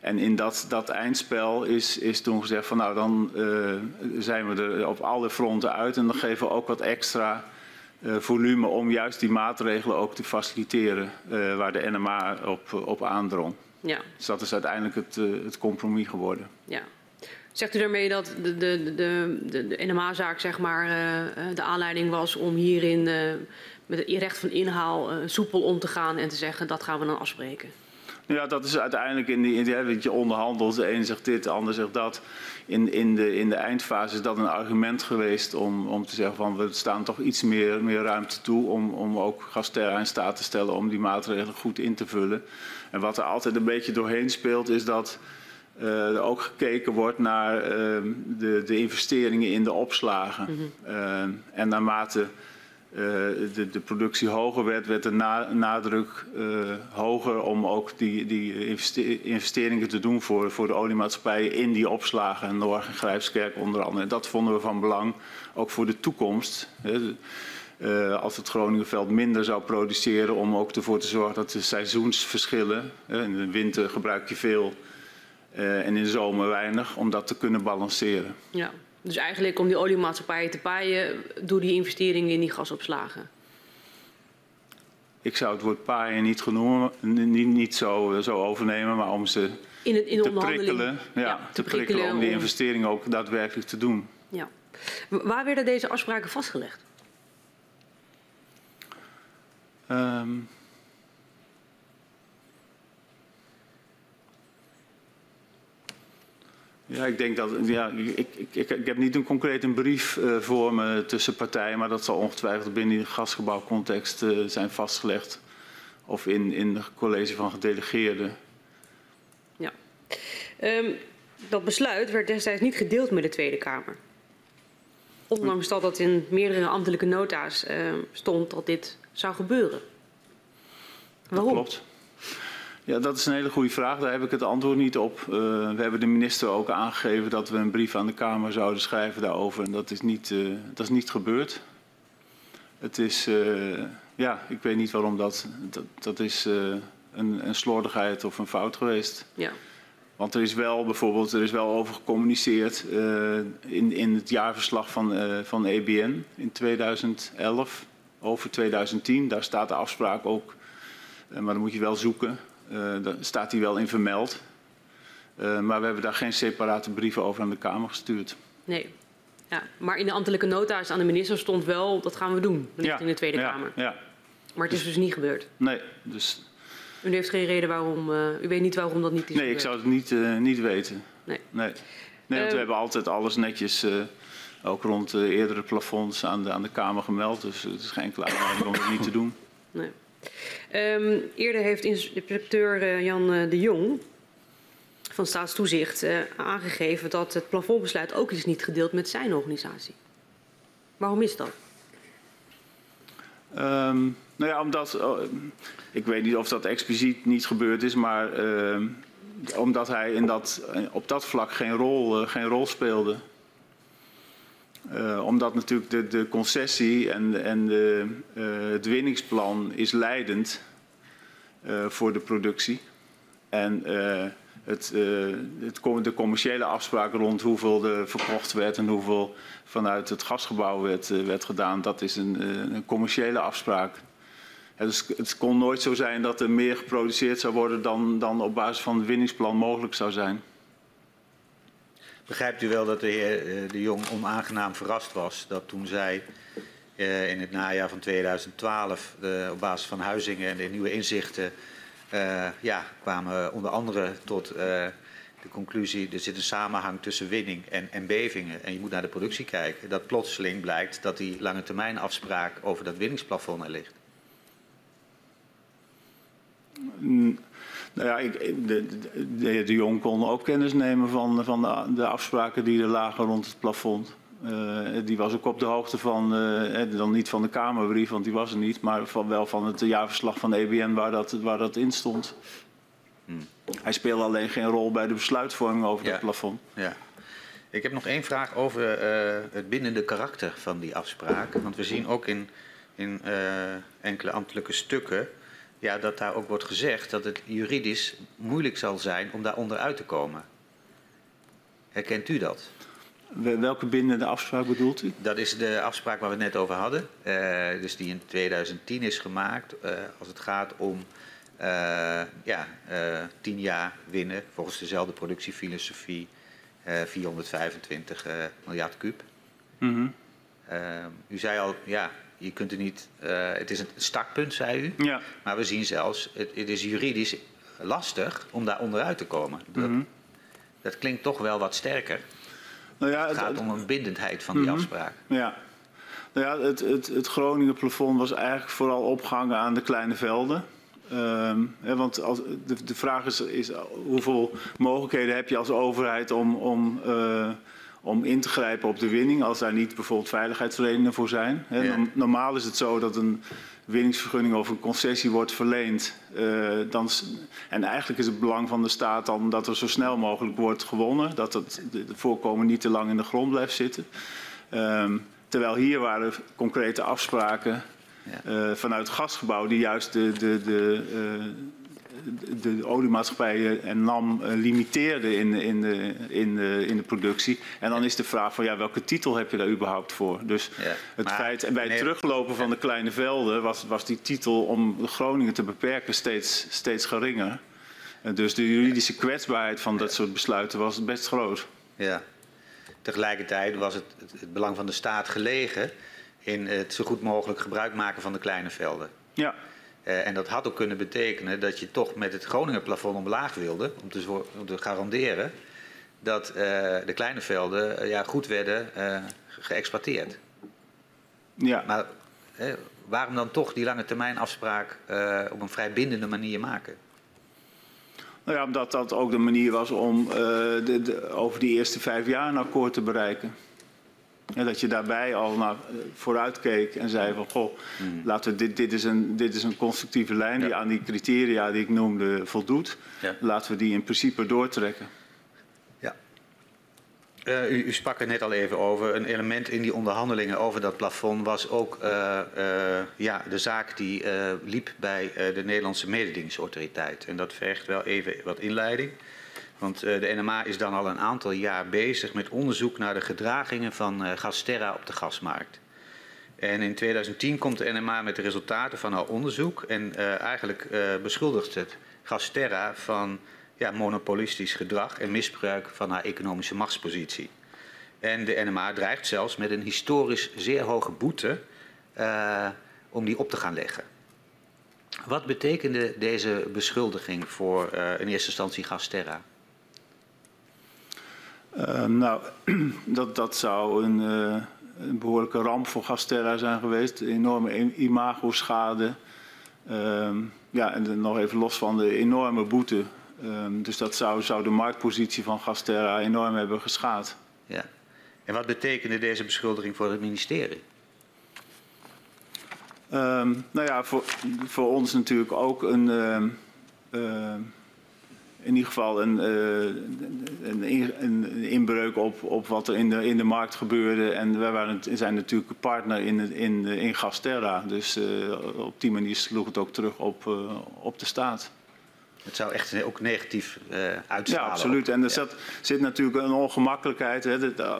S2: En in dat, dat eindspel is, is toen gezegd van nou dan uh, zijn we er op alle fronten uit en dan geven we ook wat extra volume om juist die maatregelen ook te faciliteren waar de NMA op, op aandrong.
S3: Ja.
S2: Dus dat is uiteindelijk het, het compromis geworden.
S3: Ja. Zegt u daarmee dat de, de, de, de, de NMA-zaak zeg maar, de aanleiding was om hierin met het recht van inhaal soepel om te gaan en te zeggen dat gaan we dan afspreken?
S2: Ja, dat is uiteindelijk in die, in die je onderhandelt. De een zegt dit, de ander zegt dat. In, in, de, in de eindfase is dat een argument geweest om, om te zeggen van we staan toch iets meer, meer ruimte toe om, om ook Gasterra in staat te stellen om die maatregelen goed in te vullen. En wat er altijd een beetje doorheen speelt is dat uh, er ook gekeken wordt naar uh, de, de investeringen in de opslagen. Mm -hmm. uh, en naarmate de, de, productie hoger werd, werd de na, nadruk uh, hoger om ook die, die investeringen te doen voor, voor de oliemaatschappijen in die opslagen. En Norg en Grijpskerk onder andere. En dat vonden we van belang, ook voor de toekomst. Uh, als het Groningenveld minder zou produceren, om ook ervoor te zorgen dat de seizoensverschillen, in de winter gebruik je veel en in de zomer weinig, om dat te kunnen balanceren.
S3: Ja. Dus eigenlijk om die oliemaatschappijen te paaien door die investeringen in die gasopslagen.
S2: Ik zou het woord paaien niet, genoemd, niet, niet zo, zo overnemen, maar om ze
S3: in het, in
S2: te prikkelen, ja, ja, te, te prikkelen, prikkelen om die investeringen ook daadwerkelijk te doen.
S3: Ja. Waar werden deze afspraken vastgelegd?
S2: Um, Ja, ik denk dat. Ja, ik, ik, ik, ik heb niet een concreet een brief uh, voor me tussen partijen, maar dat zal ongetwijfeld binnen die gasgebouwcontext uh, zijn vastgelegd. Of in, in het college van gedelegeerden.
S3: Ja. Um, dat besluit werd destijds niet gedeeld met de Tweede Kamer. Ondanks dat dat in meerdere ambtelijke nota's uh, stond dat dit zou gebeuren. Waarom?
S2: Dat klopt. Ja, dat is een hele goede vraag. Daar heb ik het antwoord niet op. Uh, we hebben de minister ook aangegeven dat we een brief aan de Kamer zouden schrijven daarover. En dat is niet, uh, dat is niet gebeurd. Het is, uh, ja, ik weet niet waarom dat, dat, dat is een, een slordigheid of een fout geweest.
S3: Ja.
S2: Want er is wel bijvoorbeeld er is wel over gecommuniceerd in, in het jaarverslag van, van EBN in 2011 over 2010. Daar staat de afspraak ook, maar dan moet je wel zoeken. Daar staat die wel in vermeld. maar we hebben daar geen separate brieven over aan de Kamer gestuurd.
S3: Nee. Ja, maar in de ambtelijke nota's aan de minister stond wel, dat gaan we doen,
S2: ja,
S3: in de Tweede
S2: ja,
S3: Kamer.
S2: Ja.
S3: Maar het is dus niet gebeurd.
S2: Nee, dus
S3: u heeft geen reden waarom. Uh, u weet niet waarom dat niet is.
S2: Nee, gebeurd. ik zou het niet, uh, niet weten.
S3: Nee.
S2: Nee, nee want uh, we hebben altijd alles netjes, ook rond de eerdere plafonds, aan de, aan de Kamer gemeld. Dus het is geen aanleiding om het niet te doen.
S3: Nee. Um, eerder heeft inspecteur Jan de Jong van Staatstoezicht aangegeven dat het plafondbesluit ook is niet gedeeld met zijn organisatie. Waarom is dat?
S2: Um, nou ja, omdat, uh, ik weet niet of dat expliciet niet gebeurd is, maar uh, omdat hij in dat, op dat vlak geen rol, uh, geen rol speelde. Omdat natuurlijk de, de concessie en, en de, het winningsplan is leidend voor de productie. En het, het, de commerciële afspraken rond hoeveel er verkocht werd en hoeveel vanuit het gasgebouw werd, werd gedaan, dat is een, een commerciële afspraak. Dus het kon nooit zo zijn dat er meer geproduceerd zou worden dan, dan op basis van het winningsplan mogelijk zou zijn.
S1: Begrijpt u wel dat de heer De Jong onaangenaam verrast was dat toen zij uh, in het najaar van 2012 uh, op basis van Huizingen en de nieuwe inzichten uh, ja, kwamen onder andere tot de conclusie er zit een samenhang tussen winning en, en bevingen en je moet naar de productie kijken. Dat plotseling blijkt dat die lange termijn afspraak over dat winningsplafond er ligt.
S2: Nou ja, ik, de, de, heer De Jong kon ook kennis nemen van, van de, de afspraken die er lagen rond het plafond. Uh, die was ook op de hoogte van, uh, dan niet van de Kamerbrief, want die was er niet, maar van, wel van het jaarverslag van de EBN waar dat, waar dat in stond. Hmm. Hij speelde alleen geen rol bij de besluitvorming over
S1: ja.
S2: het plafond.
S1: Ja. Ik heb nog één vraag over uh, het bindende karakter van die afspraak. Want we zien ook in, in enkele ambtelijke stukken ja, dat daar ook wordt gezegd dat het juridisch moeilijk zal zijn om daar onderuit te komen. Herkent u dat?
S2: Welke bindende afspraak bedoelt u?
S1: Dat is de afspraak waar we het net over hadden. Uh, dus die in 2010 is gemaakt uh, als het gaat om uh, ja, tien jaar winnen volgens dezelfde productiefilosofie 425 miljard kuub.
S2: Mm -hmm.
S1: u zei al, ja, je kunt er niet, uh, het is een startpunt, zei u.
S2: Ja.
S1: Maar we zien zelfs, het, het is juridisch lastig om daar onderuit te komen. Dat,
S2: mm -hmm.
S1: dat klinkt toch wel wat sterker.
S2: Nou ja,
S1: het gaat
S2: het,
S1: om een bindendheid van die
S2: mm -hmm.
S1: afspraak.
S2: Ja. Nou ja, het, het, het Groningen plafond was eigenlijk vooral opgehangen aan de kleine velden. Um, hè, want als, de, de vraag is, is, hoeveel mogelijkheden heb je als overheid om, om uh, om in te grijpen op de winning als daar niet bijvoorbeeld veiligheidsredenen voor zijn. He,
S1: Ja.
S2: Normaal is het zo dat een winningsvergunning of een concessie wordt verleend. Uh, dan, en eigenlijk is het belang van de staat dan dat er zo snel mogelijk wordt gewonnen. Dat het de, de voorkomen niet te lang in de grond blijft zitten. Um, terwijl hier waren concrete afspraken
S1: Ja.
S2: uh, vanuit het gasgebouw die juist de, de, de, uh, de, oliemaatschappijen en NAM uh, limiteerden in, in, de, in, de, in de productie. En dan is de vraag van ja, welke titel heb je daar überhaupt voor? Dus
S1: Ja,
S2: het feit, en bij het teruglopen van de kleine velden was, was die titel om Groningen te beperken steeds, steeds geringer. En dus de juridische kwetsbaarheid van dat soort besluiten was best groot.
S1: Ja. Tegelijkertijd was het, het, het belang van de staat gelegen in het zo goed mogelijk gebruik maken van de kleine velden.
S2: Ja,
S1: Eh, en dat had ook kunnen betekenen dat je toch met het Groninger plafond omlaag wilde, om te, om te garanderen dat eh, de kleine velden eh, ja, goed werden geëxploiteerd.
S2: ja.
S1: Maar waarom dan toch die lange termijn afspraak op een vrij bindende manier maken?
S2: Nou ja, omdat dat ook de manier was om de, de, over die eerste vijf jaar een akkoord te bereiken. En dat je daarbij al naar vooruit keek en zei van goh, hmm. laten we dit, dit, is een, dit is een constructieve lijn ja. die aan die criteria die ik noemde voldoet. Ja. Laten we die in principe doortrekken.
S1: Uh, u, u, sprak er net al even over. Een element in die onderhandelingen over dat plafond was ook uh, uh, ja, de zaak die liep bij de Nederlandse mededingingsautoriteit. En dat vergt wel even wat inleiding. Want de NMA is dan al een aantal jaar bezig met onderzoek naar de gedragingen van Gasterra op de gasmarkt. En in 2010 komt de NMA met de resultaten van haar onderzoek en eigenlijk beschuldigt het Gasterra van ja, monopolistisch gedrag en misbruik van haar economische machtspositie. En de NMA dreigt zelfs met een historisch zeer hoge boete om die op te gaan leggen. Wat betekende deze beschuldiging voor in eerste instantie Gasterra?
S2: Uh, nou, <clears throat> dat, dat zou een, uh, een, behoorlijke ramp voor Gasterra zijn geweest. Enorme imago-schade. Ehm, ja, en nog even los van de enorme boete Um, dus dat zou, zou, de marktpositie van Gasterra enorm hebben geschaad.
S1: Ja. En wat betekende deze beschuldiging voor het ministerie?
S2: Um, nou ja, voor, voor, ons natuurlijk ook een, uh, uh, in ieder geval een, uh, een, een, inbreuk op, op wat er in de, in de markt gebeurde. En wij waren, zijn natuurlijk een partner in, in, in Gasterra. Dus eh, op die manier sloeg het ook terug op, eh, op de staat.
S1: Het zou echt ook negatief uh, uitstralen.
S2: Ja, absoluut. En er zit, zit natuurlijk een ongemakkelijkheid. Hè, dat, uh,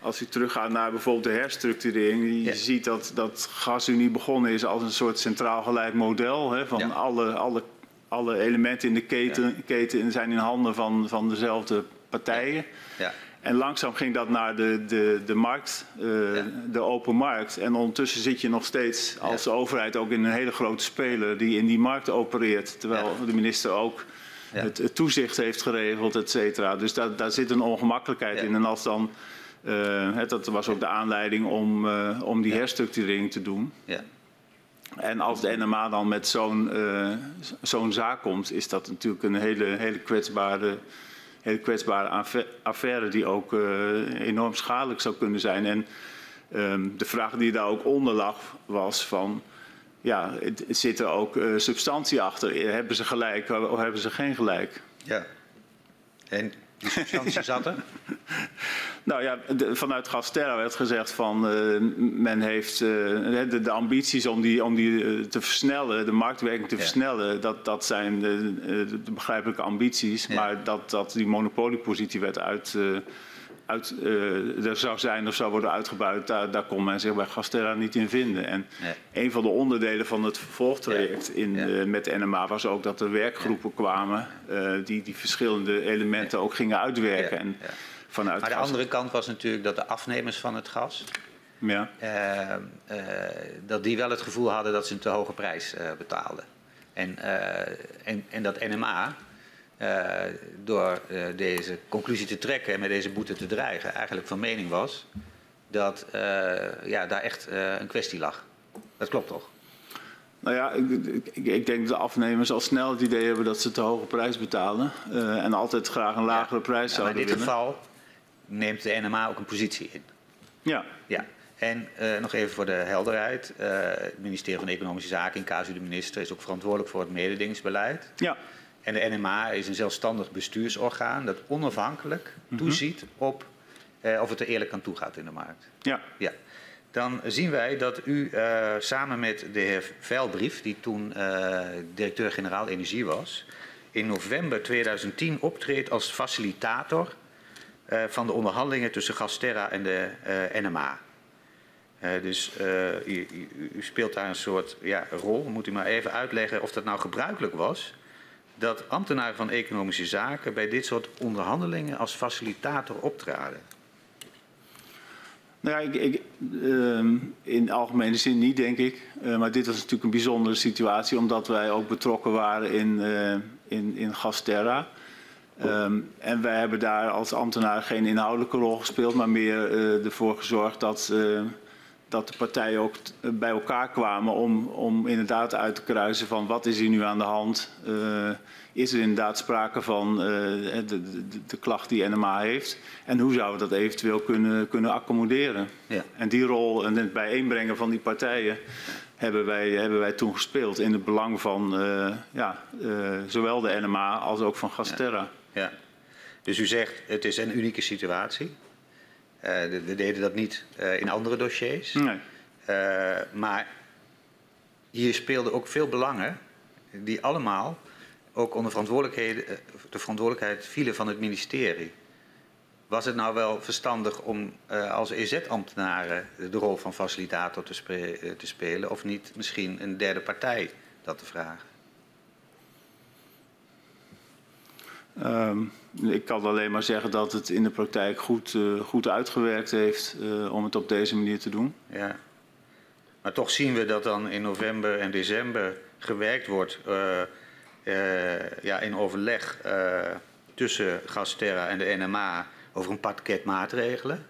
S2: als je teruggaat naar bijvoorbeeld de herstructurering, je ja. ziet dat, dat GasUnie begonnen is als een soort centraal geleid model. Hè, van ja. alle, alle, alle elementen in de keten, keten zijn in handen van, van dezelfde partijen. Ja. En langzaam ging dat naar de, de, de markt, uh, ja. de open markt. En ondertussen zit je nog steeds als ja. overheid ook in een hele grote speler die in die markt opereert. Terwijl ja. de minister ook het, het, toezicht heeft geregeld, et cetera. Dus daar, daar zit een ongemakkelijkheid in. En als dan, uh, het, dat was ook de aanleiding om, uh, om die herstructurering te doen. En als de NMA dan met zo'n zo'n zaak komt, is dat natuurlijk een hele, hele kwetsbare hele kwetsbare affaire die ook uh, enorm schadelijk zou kunnen zijn. En um, de vraag die daar ook onder lag was van, ja, zit er ook uh, substantie achter? Hebben ze gelijk of hebben ze geen gelijk?
S1: Ja. En die substantie zat er? <laughs>
S2: nou ja, de, vanuit Gasterra werd gezegd van uh, men heeft uh, de, de, ambities om die, om die uh, te versnellen, de marktwerking te ja. versnellen, dat, dat zijn de, de begrijpelijke ambities. Ja. Maar dat, dat die monopoliepositie werd uit, uit, uh, er zou zijn of zou worden uitgebuit, daar, daar kon men zich bij Gasterra niet in vinden. En nee. een van de onderdelen van het vervolgtraject in, ja. uh, met NMA was ook dat er werkgroepen kwamen uh, die die verschillende elementen ook gingen uitwerken. En
S1: vanuit maar de gas... andere kant was natuurlijk dat de afnemers van het gas, ja. dat die wel het gevoel hadden dat ze een te hoge prijs betaalden. En, en, en dat NMA, uh, door uh, deze conclusie te trekken en met deze boete te dreigen, eigenlijk van mening was dat uh, ja, daar echt een kwestie lag. Dat klopt toch?
S2: Nou ja, ik, ik, ik, denk dat de afnemers al snel het idee hebben dat ze te hoge prijs betalen en altijd graag een lagere ja. prijs zouden
S1: willen.
S2: Maar
S1: in dit geval neemt de NMA ook een positie in.
S2: Ja.
S1: ja. En nog even voor de helderheid. Het ministerie van Economische Zaken in casu de minister is ook verantwoordelijk voor het mededingingsbeleid.
S2: Ja.
S1: En de NMA is een zelfstandig bestuursorgaan dat onafhankelijk toeziet op uh, of het er eerlijk aan toe gaat in de markt.
S2: Ja.
S1: ja. Dan zien wij dat u uh, samen met de heer Veilbrief, die toen uh, directeur-generaal Energie was, in november 2010 optreedt als facilitator van de onderhandelingen tussen Gasterra en de NMA. dus u, u, u, speelt daar een soort ja, rol. Moet u maar even uitleggen of dat nou gebruikelijk was dat ambtenaren van economische zaken bij dit soort onderhandelingen als facilitator optraden?
S2: Nou ja, ik, uh, in algemene zin niet, denk ik. Uh, maar dit was natuurlijk een bijzondere situatie, omdat wij ook betrokken waren in, uh, in, in Gasterra. Um, en wij hebben daar als ambtenaar geen inhoudelijke rol gespeeld, maar meer uh, ervoor gezorgd dat dat de partijen ook bij elkaar kwamen om, om inderdaad uit te kruisen van wat is hier nu aan de hand. Uh, is er inderdaad sprake van uh, de, de, de, klacht die NMA heeft en hoe zouden we dat eventueel kunnen, kunnen accommoderen. Ja. En die rol en het bijeenbrengen van die partijen hebben wij, hebben wij toen gespeeld in het belang van uh, ja, zowel de NMA als ook van Gasterra.
S1: Ja. ja. Dus u zegt het is een unieke situatie. We deden dat niet uh, in andere dossiers. Nee. Uh, maar hier speelden ook veel belangen die allemaal ook onder verantwoordelijkheden, de verantwoordelijkheid vielen van het ministerie. Was het nou wel verstandig om als EZ-ambtenaren de rol van facilitator te, spe te spelen of niet misschien een derde partij dat te vragen?
S2: Um, ik kan alleen maar zeggen dat het in de praktijk goed, uh, goed uitgewerkt heeft uh, om het op deze manier te doen.
S1: Ja. Maar toch zien we dat dan in november en december gewerkt wordt uh, ja, in overleg tussen Gasterra en de NMA over een pakket maatregelen.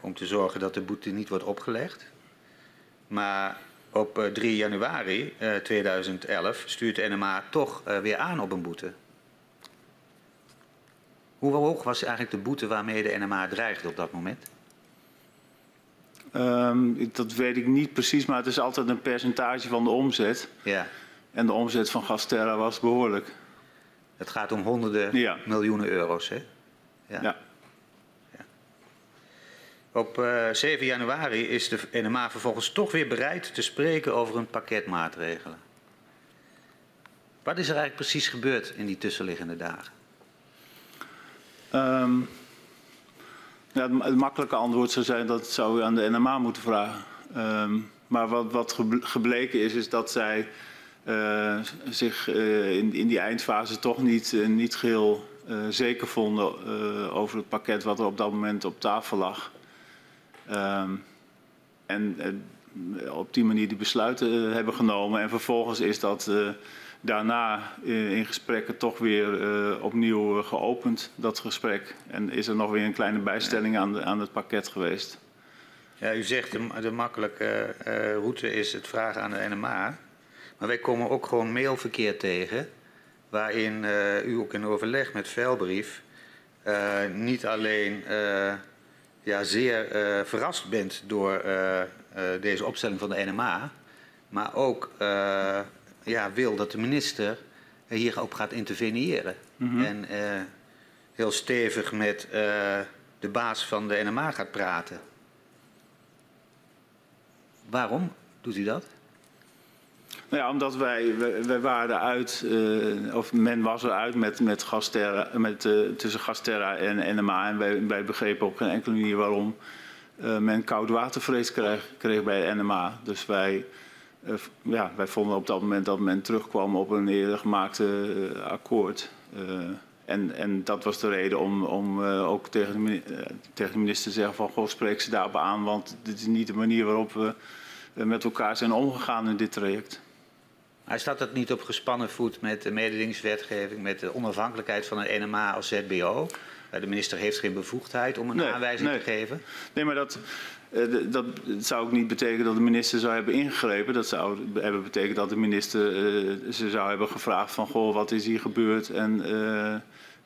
S1: om te zorgen dat de boete niet wordt opgelegd. Maar op 3 januari 2011 stuurt de NMA toch weer aan op een boete. Hoe hoog was eigenlijk de boete waarmee de NMA dreigde op dat moment?
S2: Um, dat weet ik niet precies, maar het is altijd een percentage van de omzet. Ja. En de omzet van Gasterra was behoorlijk.
S1: Het gaat om honderden ja. miljoenen euro's, hè? Ja. ja. Op uh, eh, 7 januari is de NMA vervolgens toch weer bereid te spreken over een pakket maatregelen. Wat is er eigenlijk precies gebeurd in die tussenliggende dagen?
S2: Um, ja, het, makkelijke antwoord zou zijn dat zou u aan de NMA moeten vragen. Um, maar wat, wat, gebleken is, is dat zij uh, zich uh, in, in, die eindfase toch niet, niet geheel zeker vonden over het pakket wat er op dat moment op tafel lag. Um, en op die manier die besluiten hebben genomen. En vervolgens is dat daarna eh, in gesprekken toch weer uh, opnieuw geopend, dat gesprek. En is er nog weer een kleine bijstelling aan, de, aan het pakket geweest.
S1: Ja, u zegt de, de makkelijke uh, route is het vragen aan de NMA. Maar wij komen ook gewoon mailverkeer tegen, waarin uh, u ook in overleg met Veilbrief niet alleen ja, zeer verrast bent door deze opstelling van de NMA, maar ook ja, wil dat de minister hierop gaat interveneren. Mm -hmm. En heel stevig met de baas van de NMA gaat praten. Waarom doet hij dat?
S2: Nou ja, omdat wij, wij, waren uit, uh, of men was eruit met, met, Gasterra, met uh, tussen Gasterra en NMA. En wij, begrepen op geen enkele manier waarom uh, men koud watervrees kreeg, kreeg bij NMA. Dus wij ja, wij vonden op dat moment dat men terugkwam op een eerder gemaakte akkoord. En, en dat was de reden om, om ook tegen de, tegen de, minister te zeggen van... Goh, spreek ze daarop aan, want dit is niet de manier waarop we met elkaar zijn omgegaan in dit traject.
S1: Hij staat dat niet op gespannen voet met de mededingingswetgeving... met de onafhankelijkheid van een NMA als ZBO... De minister heeft geen bevoegdheid om een nee, aanwijzing
S2: nee.
S1: te geven.
S2: Nee, maar dat, uh, dat zou ook niet betekenen dat de minister zou hebben ingegrepen. Dat zou hebben betekend dat de minister uh, ze zou hebben gevraagd van... goh, wat is hier gebeurd en uh,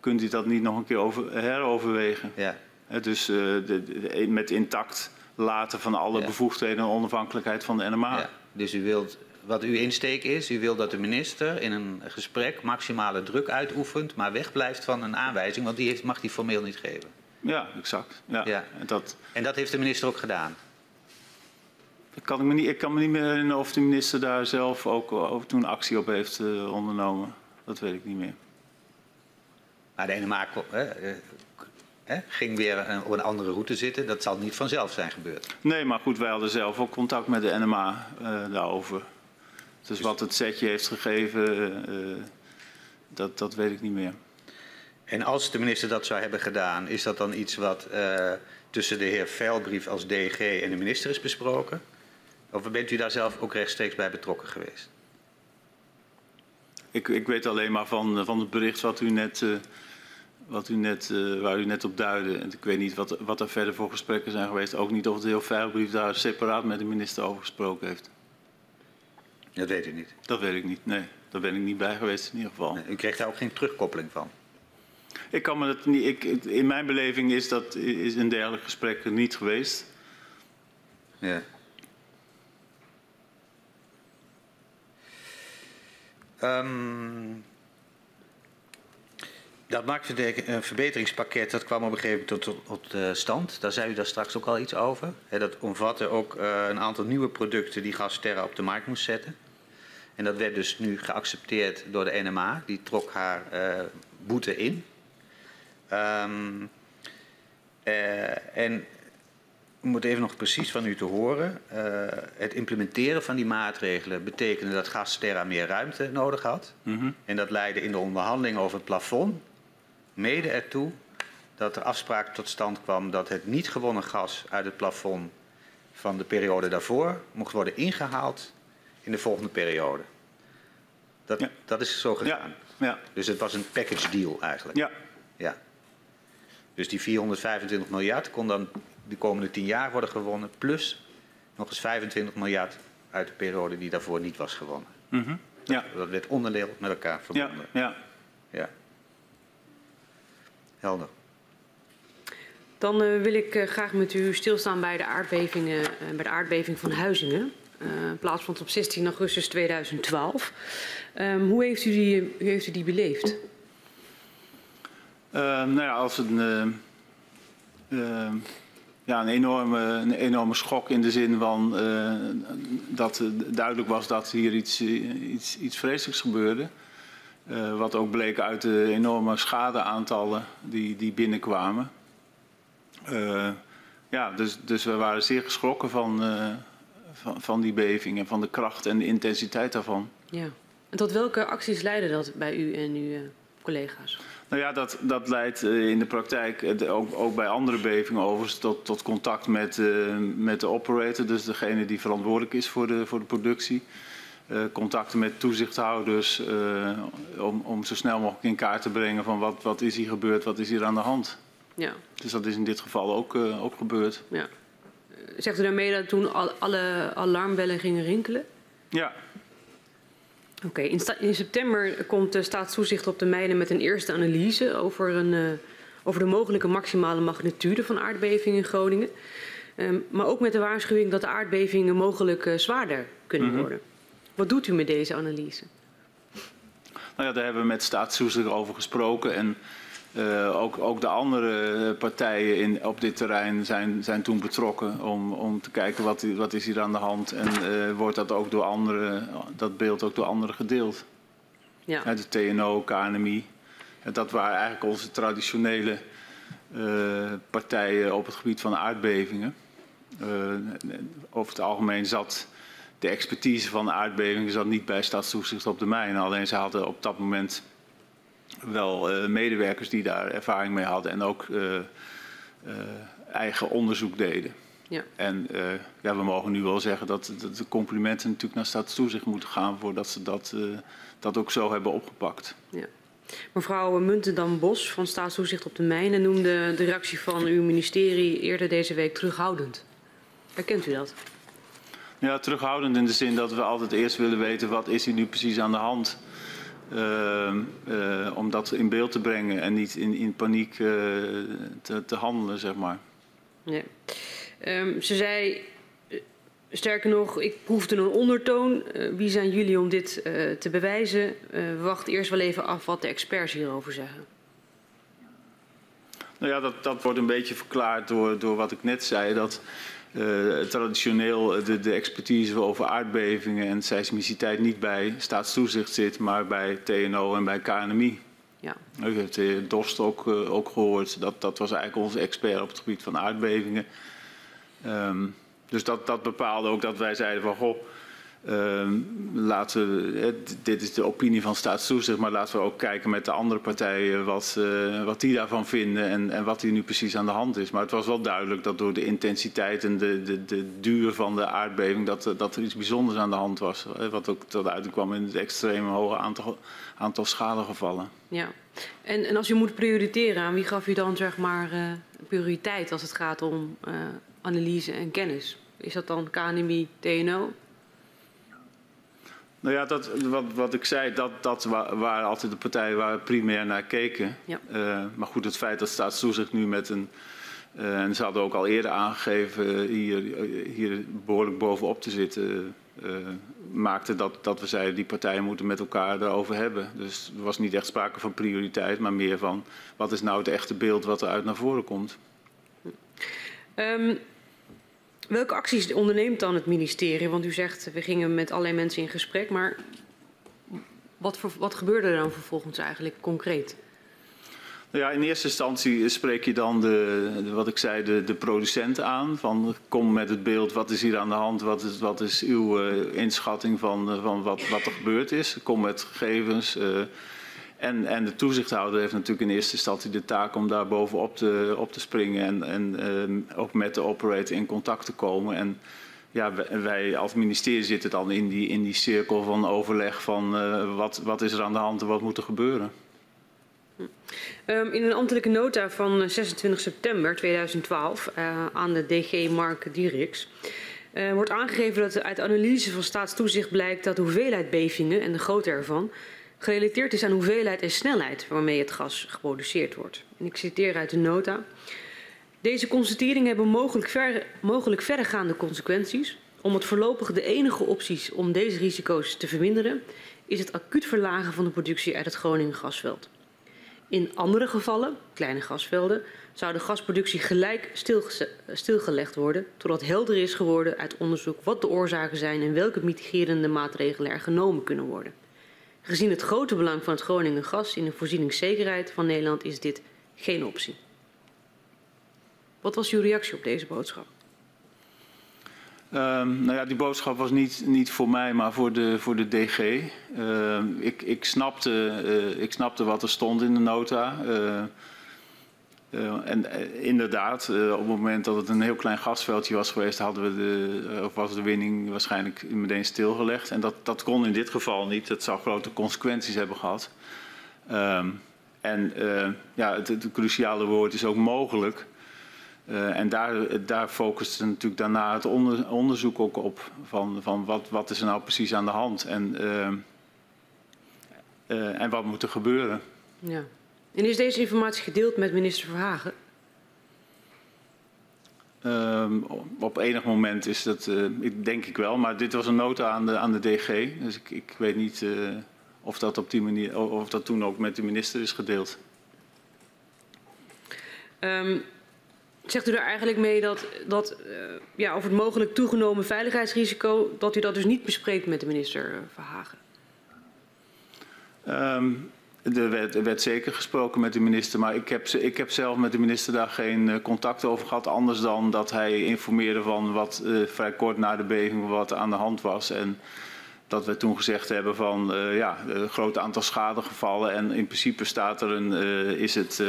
S2: kunt u dat niet nog een keer over, heroverwegen? Ja. dus de, de, met intact laten van alle ja. bevoegdheden en onafhankelijkheid van de NMA. Ja.
S1: Dus u wilt wat uw insteek is, u wilt dat de minister in een gesprek maximale druk uitoefent, maar wegblijft van een aanwijzing, want die heeft, mag die formeel niet geven.
S2: Ja, exact. Ja. ja.
S1: En, dat... en dat heeft de minister ook gedaan?
S2: Ik kan, me niet, ik kan me niet meer herinneren of de minister daar zelf ook, ook toen actie op heeft uh, ondernomen. Dat weet ik niet meer.
S1: Maar de NMA hè, hè, ging weer een, op een andere route zitten. Dat zal niet vanzelf zijn gebeurd.
S2: Nee, maar goed, wij hadden zelf ook contact met de NMA uh, daarover. Dus wat het setje heeft gegeven, uh, dat, dat weet ik niet meer.
S1: En als de minister dat zou hebben gedaan, is dat dan iets wat uh, tussen de heer Veilbrief als DG en de minister is besproken? Of bent u daar zelf ook rechtstreeks bij betrokken geweest?
S2: Ik, ik weet alleen maar van, van het bericht wat u net, uh, wat u net, uh, waar u net op duidde. En ik weet niet wat, wat er verder voor gesprekken zijn geweest. Ook niet of de heer Veilbrief daar separaat met de minister over gesproken heeft.
S1: Dat weet u niet?
S2: Dat weet ik niet, nee. Daar ben ik niet bij geweest in ieder geval. Nee,
S1: u kreeg daar ook geen terugkoppeling van?
S2: Ik kan me dat niet, ik, in mijn beleving is, dat, is een dergelijk gesprek niet geweest.
S1: Ja. Um, dat marktverbeteringspakket dat kwam op een gegeven moment tot, tot, uh, stand. Daar zei u daar straks ook al iets over. He, dat omvatte ook uh, een aantal nieuwe producten die Gasterra op de markt moest zetten. En dat werd dus nu geaccepteerd door de NMA. Die trok haar uh, boete in. Um, en ik moet even nog precies van u te horen. Het implementeren van die maatregelen betekende dat Gasterra meer ruimte nodig had. Mm -hmm. En dat leidde in de onderhandeling over het plafond mede ertoe dat er afspraak tot stand kwam dat het niet gewonnen gas uit het plafond van de periode daarvoor mocht worden ingehaald in de volgende periode. Dat, ja. dat is zo gedaan. Ja. Ja. Dus het was een package deal eigenlijk.
S2: Ja.
S1: ja. Dus die 425 miljard kon dan de komende 10 jaar worden gewonnen, plus nog eens 25 miljard uit de periode die daarvoor niet was gewonnen.
S2: Mm -hmm. ja.
S1: Dat werd onderdeel met elkaar verbonden.
S2: Ja. ja.
S1: ja. Helder.
S3: Dan uh, wil ik uh, graag met u stilstaan bij de, aardbevingen, uh, bij de aardbeving van Huizingen. plaatsvond op 16 augustus 2012. Um, hoe, heeft u die, hoe heeft u die beleefd?
S2: nou ja, als een ja, een, enorme, een enorme schok in de zin van uh, dat duidelijk was dat hier iets, iets, iets vreselijks gebeurde. Uh, wat ook bleek uit de enorme schadeaantallen die, die binnenkwamen. Uh, ja, dus, dus we waren zeer geschrokken van, van, van, die beving en van de kracht en de intensiteit daarvan.
S3: Ja. En tot welke acties leidde dat bij u en uw collega's?
S2: Nou ja, dat, dat leidt eh, in de praktijk, eh, ook, ook bij andere bevingen overigens, tot, tot contact met, met de operator, dus degene die verantwoordelijk is voor de, voor de productie. Uh, contacten met toezichthouders uh, om, om zo snel mogelijk in kaart te brengen van wat, wat is hier gebeurd, wat is hier aan de hand.
S3: Ja.
S2: Dus dat is in dit geval ook, ook gebeurd.
S3: Ja. Zegt u daarmee dat toen al, alle alarmbellen gingen rinkelen?
S2: Ja,
S3: Oké, okay. in, in, september komt de staatstoezicht op de mijnen met een eerste analyse over, een, uh, over de mogelijke maximale magnitude van aardbevingen in Groningen. Um, maar ook met de waarschuwing dat de aardbevingen mogelijk uh, zwaarder kunnen mm -hmm. worden. Wat doet u met deze analyse?
S2: Nou ja, daar hebben we met staatstoezicht over gesproken. En uh, ook, ook, de andere partijen in, op dit terrein zijn, zijn toen betrokken om, om te kijken wat, wat is hier aan de hand en uh, wordt dat ook door anderen, dat beeld ook door anderen gedeeld.
S3: Ja.
S2: de TNO, KNMI. Dat waren eigenlijk onze traditionele uh, partijen op het gebied van aardbevingen. over het algemeen zat de expertise van aardbevingen zat niet bij Stadstoezicht op de Mijn. Alleen ze hadden op dat moment wel uh, medewerkers die daar ervaring mee hadden en ook uh, uh, eigen onderzoek deden.
S3: Ja.
S2: En ja, we mogen nu wel zeggen dat, dat de complimenten natuurlijk naar staatstoezicht moeten gaan voordat ze dat, dat ook zo hebben opgepakt.
S3: Ja. Mevrouw Muntendam-Bos van Staatstoezicht op de Mijnen noemde de reactie van uw ministerie eerder deze week terughoudend. Herkent u dat?
S2: Ja, terughoudend in de zin dat we altijd eerst willen weten wat is hier nu precies aan de hand is uh, uh, om dat in beeld te brengen en niet in, in paniek uh, te, te, handelen, zeg maar.
S3: Ja. Um, ze zei, eh, sterker nog, ik proefde een ondertoon. wie zijn jullie om dit te bewijzen? we wachten eerst wel even af wat de experts hierover zeggen.
S2: Nou ja, dat, dat wordt een beetje verklaard door, door wat ik net zei. Dat uh, traditioneel de, de, expertise over aardbevingen en seismiciteit niet bij staatstoezicht zit, maar bij TNO en bij KNMI.
S3: Ja.
S2: U heeft de Dorst ook, uh, ook gehoord. Dat, dat was eigenlijk onze expert op het gebied van aardbevingen. Um, dus dat, dat bepaalde ook dat wij zeiden van goh, uh, laten we, dit is de opinie van staatstoezicht, maar laten we ook kijken met de andere partijen wat, uh, wat die daarvan vinden en, en wat hier nu precies aan de hand is. Maar het was wel duidelijk dat door de intensiteit en de, de, de duur van de aardbeving dat, dat er iets bijzonders aan de hand was. Wat ook tot uitkwam in het extreem hoge aantal, aantal schadegevallen.
S3: Ja, En, en als u moet prioriteren, aan wie gaf u dan zeg maar uh, prioriteit als het gaat om analyse en kennis? Is dat dan KNMI, TNO?
S2: Nou ja, dat, wat, wat ik zei, dat, dat waren altijd de partijen waar we primair naar keken. Ja. Uh, maar goed, het feit dat Staatstoezicht nu met een... Uh, en ze hadden ook al eerder aangegeven hier, hier behoorlijk bovenop te zitten... Uh, maakte dat, dat we zeiden die partijen moeten met elkaar erover hebben. Dus er was niet echt sprake van prioriteit, maar meer van wat is nou het echte beeld wat eruit naar voren komt.
S3: Um, welke acties onderneemt dan het ministerie? Want u zegt we gingen met allerlei mensen in gesprek, maar wat, voor, wat gebeurde er dan vervolgens eigenlijk concreet?
S2: Nou ja, in eerste instantie spreek je dan de, wat ik zei, de, de producent aan. Van kom met het beeld, wat is hier aan de hand, wat is, wat is uw uh, inschatting van, uh, van wat, wat er gebeurd is. Kom met gegevens. Uh, en, en de toezichthouder heeft natuurlijk in eerste instantie de taak om daar bovenop te, op te springen en, en ook met de operator in contact te komen. En ja, wij als ministerie zitten dan in die, in die cirkel van overleg van wat, wat is er aan de hand en wat moet er gebeuren.
S3: Um, in een ambtelijke nota van 26 september 2012 uh, aan de DG Mark Dierix uh, wordt aangegeven dat uit analyse van staatstoezicht blijkt dat de hoeveelheid bevingen en de grootte ervan gerelateerd is aan hoeveelheid en snelheid waarmee het gas geproduceerd wordt. En ik citeer uit de nota. Deze constateringen hebben mogelijk, ver, mogelijk verregaande consequenties. Om het voorlopig de enige opties om deze risico's te verminderen is het acuut verlagen van de productie uit het Groningen gasveld. In andere gevallen, kleine gasvelden, zou de gasproductie gelijk stilgelegd worden totdat helder is geworden uit onderzoek wat de oorzaken zijn en welke mitigerende maatregelen er genomen kunnen worden. Gezien het grote belang van het Groningen gas in de voorzieningszekerheid van Nederland is dit geen optie. Wat was uw reactie op deze boodschap?
S2: Um, nou ja, die boodschap was niet, niet voor mij, maar voor de, voor de DG. Ehm, ik, ik, snapte, uh, ik snapte wat er stond in de nota. Uh, en inderdaad, op het moment dat het een heel klein gasveldje was geweest, hadden we de, of was de winning waarschijnlijk meteen stilgelegd. En dat, dat kon in dit geval niet. Dat zou grote consequenties hebben gehad. Um, en ja, het, cruciale woord is ook mogelijk. En daar, daar focuste natuurlijk daarna het onder, onderzoek ook op. Van, van wat, wat is er nou precies aan de hand en, uh, en wat moet er gebeuren.
S3: Ja. En is deze informatie gedeeld met minister Verhagen?
S2: Ehm, op enig moment is dat, denk ik wel, maar dit was een nota aan de, aan de DG. Dus ik, ik weet niet of dat op die manier, of dat toen ook met de minister is gedeeld.
S3: Um, Zegt u daar eigenlijk mee dat, dat uh, ja, over het mogelijk toegenomen veiligheidsrisico, dat u dat dus niet bespreekt met de minister Verhagen?
S2: Um, er, werd, er zeker gesproken met de minister, maar ik heb, ik heb zelf met de minister daar geen uh, contact over gehad. Anders dan dat hij informeerde van wat vrij kort na de beving wat aan de hand was. En dat we toen gezegd hebben van ja, een groot aantal schadegevallen. En in principe staat er een, is het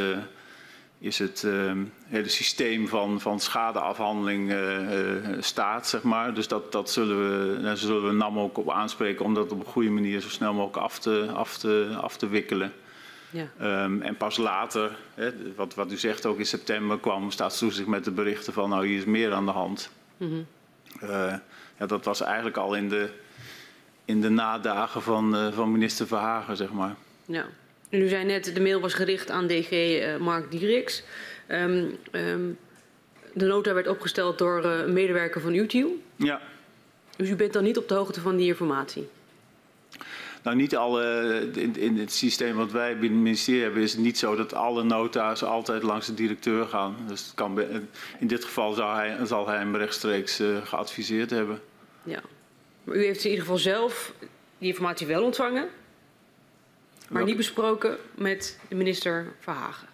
S2: is het uh, hele systeem van, van schadeafhandeling uh, uh, staat, zeg maar. Dus dat, dat zullen we, daar zullen we NAM ook op aanspreken om dat op een goede manier zo snel mogelijk af te, af te, af te wikkelen. Ja. Um, en pas later, hè, wat, wat u zegt ook in september, kwam staatstoezicht met de berichten van nou hier is meer aan de hand. Mm -hmm. ja, dat was eigenlijk al in de, in de nadagen van, van minister Verhagen, zeg maar.
S3: Ja. U zei net, de mail was gericht aan DG uh, eh, Mark Dierix. Um, um, de nota werd opgesteld door uh, een medewerker van uw team.
S2: Ja.
S3: Dus u bent dan niet op de hoogte van die informatie?
S2: Nou, niet alle, in, in, het systeem wat wij binnen het ministerie hebben, is het niet zo dat alle nota's altijd langs de directeur gaan. Dus het kan, in dit geval zal hij, zal hij hem rechtstreeks uh, geadviseerd hebben.
S3: Ja, maar u heeft in ieder geval zelf die informatie wel ontvangen? Maar niet besproken met de minister Verhagen?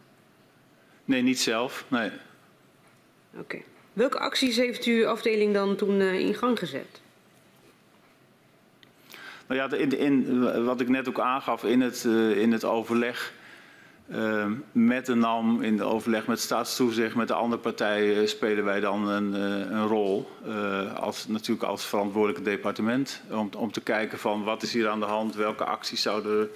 S2: Nee, niet zelf. Nee.
S3: Oké. Okay. Welke acties heeft uw afdeling dan toen uh, in gang gezet?
S2: Nou ja, in, in, wat ik net ook aangaf in het, uh, in het overleg uh, met de NAM, in het overleg met staatstoezicht, met de andere partijen spelen wij dan een, een rol. als, natuurlijk als verantwoordelijke departement. Om, om te kijken van wat is hier aan de hand, welke acties zouden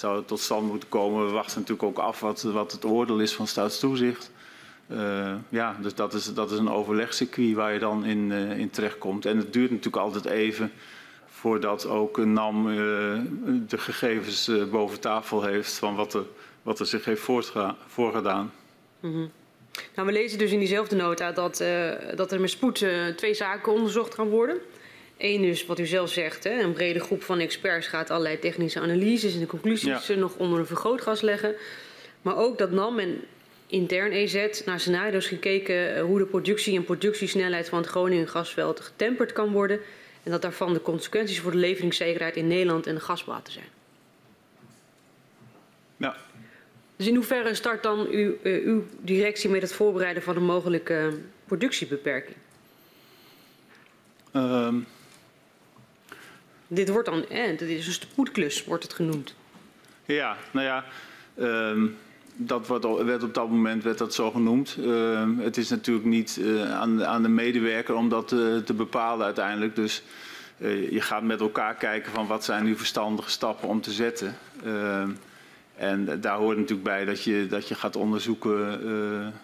S2: zou tot stand moeten komen. We wachten natuurlijk ook af wat, wat het oordeel is van staatstoezicht. Uh, ja, dus dat is, dat is een overlegcircuit waar je dan in, uh, in terechtkomt. En het duurt natuurlijk altijd even voordat ook NAM uh, de gegevens boven tafel heeft van wat er, wat er zich heeft voorgedaan.
S3: -hmm. Nou, we lezen dus in diezelfde nota dat, dat er met spoed twee zaken onderzocht gaan worden. Eén is wat u zelf zegt, hè, een brede groep van experts gaat allerlei technische analyses en de conclusies ja. nog onder een vergrootglas leggen. Maar ook dat NAM en intern EZ naar scenario's gekeken eh, hoe de productie en productiesnelheid van het Groningen gasveld getemperd kan worden. En dat daarvan de consequenties voor de leveringszekerheid in Nederland en de gasbaten zijn.
S2: Ja.
S3: Dus in hoeverre start dan uw, uh, uw directie met het voorbereiden van een mogelijke productiebeperking?
S2: Um.
S3: Dit wordt dan, eh, dit is een spoedklus, wordt het genoemd.
S2: Ja, nou ja. Um dat wordt, werd op dat moment werd dat zo genoemd. Uh, het is natuurlijk niet uh, aan, aan, de medewerker om dat uh, te bepalen uiteindelijk. Dus je gaat met elkaar kijken van wat zijn nu verstandige stappen om te zetten. Ehm, en daar hoort natuurlijk bij dat je, dat je gaat onderzoeken.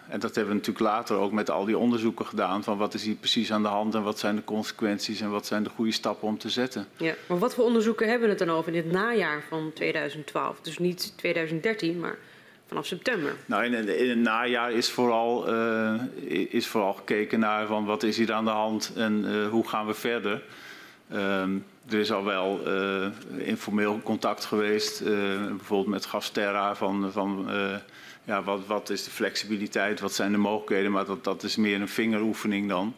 S2: en dat hebben we natuurlijk later ook met al die onderzoeken gedaan. Van wat is hier precies aan de hand en wat zijn de consequenties en wat zijn de goede stappen om te zetten.
S3: Ja, maar wat voor onderzoeken hebben we het dan over in het najaar van 2012? Dus niet 2013, maar vanaf september?
S2: Nou, in, in het najaar is vooral, uh, is vooral gekeken naar van wat is hier aan de hand en uh, hoe gaan we verder. Um, er is al wel uh, informeel contact geweest, bijvoorbeeld met Gasterra, van, van ja, wat, wat is de flexibiliteit, wat zijn de mogelijkheden, maar dat, dat is meer een vingeroefening dan.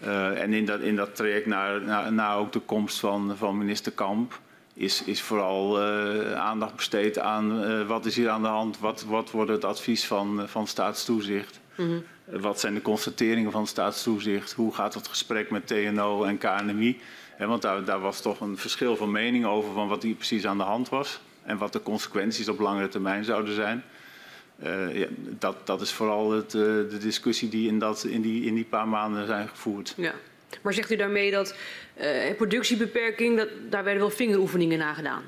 S2: Ja. en in dat, in dat traject naar, naar, naar ook de komst van, van minister Kamp is, is vooral uh, aandacht besteed aan uh, wat is hier aan de hand, wat, wat wordt het advies van, van staatstoezicht, mm -hmm. wat zijn de constateringen van staatstoezicht, hoe gaat het gesprek met TNO en KNMI. He, want daar, daar was toch een verschil van mening over van wat hier precies aan de hand was en wat de consequenties op langere termijn zouden zijn. Ja, dat, dat is vooral het, de discussie die in, dat, in, die in die paar maanden zijn gevoerd.
S3: Ja. Maar zegt u daarmee dat uh, productiebeperking, dat, daar werden wel vingeroefeningen na gedaan?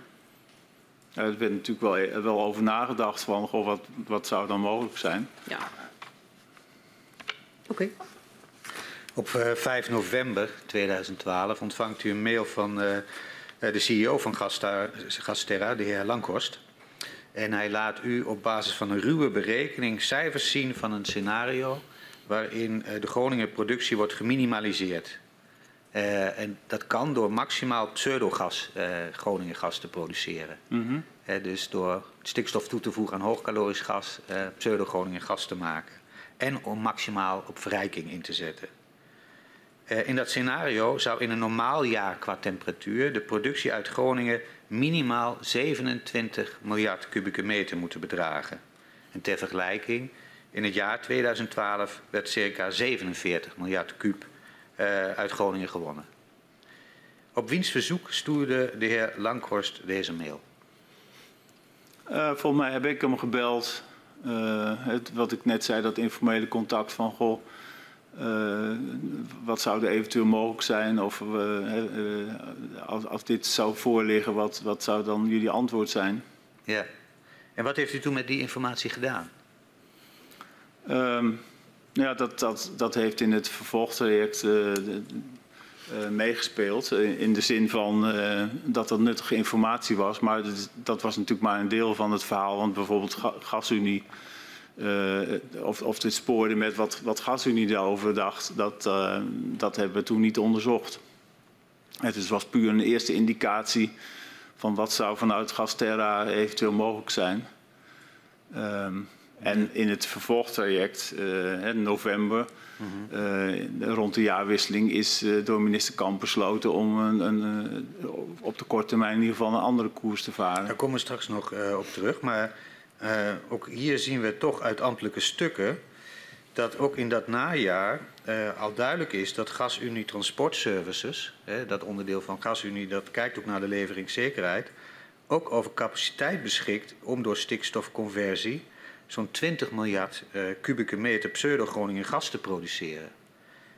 S2: Ja, er werd natuurlijk wel, wel over nagedacht van goh, wat, wat zou dan mogelijk zijn.
S3: Ja. Oké. Okay.
S1: Op uh, 5 november 2012 ontvangt u een mail van uh, de CEO van Gasterra, de heer Langhorst. En hij laat u op basis van een ruwe berekening cijfers zien van een scenario waarin de Groningen productie wordt geminimaliseerd. Uh, en dat kan door maximaal pseudogas, uh, Groningen gas te produceren. Mm -hmm. uh, dus door stikstof toe te voegen aan hoogkalorisch gas, pseudo Groningen gas te maken. En om maximaal op verrijking in te zetten. In dat scenario zou in een normaal jaar qua temperatuur de productie uit Groningen minimaal 27 miljard kubieke meter moeten bedragen. En ter vergelijking, in het jaar 2012 werd circa 47 miljard kub uh, uit Groningen gewonnen. Op wiens verzoek stuurde de heer Langhorst deze mail?
S2: Uh, volgens mij heb ik hem gebeld. Het, wat ik net zei, dat informele contact van goh, wat zou er eventueel mogelijk zijn? Of als, als, dit zou voorliggen, wat, wat zou dan jullie antwoord zijn?
S1: Ja. En wat heeft u toen met die informatie gedaan?
S2: Um, ja, dat, dat, dat heeft in het vervolgtraject uh, meegespeeld. In de zin van uh, dat dat nuttige informatie was. Maar dat, dat, was natuurlijk maar een deel van het verhaal. Want bijvoorbeeld ga, GasUnie, of, of dit spoorde met wat, wat GasUnie daarover dacht, dat, dat hebben we toen niet onderzocht. Het was puur een eerste indicatie van wat zou vanuit Gasterra eventueel mogelijk zijn. Um, en in het vervolgtraject, uh, november, uh -huh. uh, rond de jaarwisseling, is door minister Kamp besloten om een, een, op de korte termijn in ieder geval een andere koers te varen.
S1: Daar komen we straks nog op terug. Maar ook hier zien we toch uit ambtelijke stukken dat ook in dat najaar al duidelijk is dat GasUnie Transportservices, dat onderdeel van GasUnie, dat kijkt ook naar de leveringszekerheid, ook over capaciteit beschikt om door stikstofconversie zo'n 20 miljard uh, kubieke meter pseudo-Groningen gas te produceren.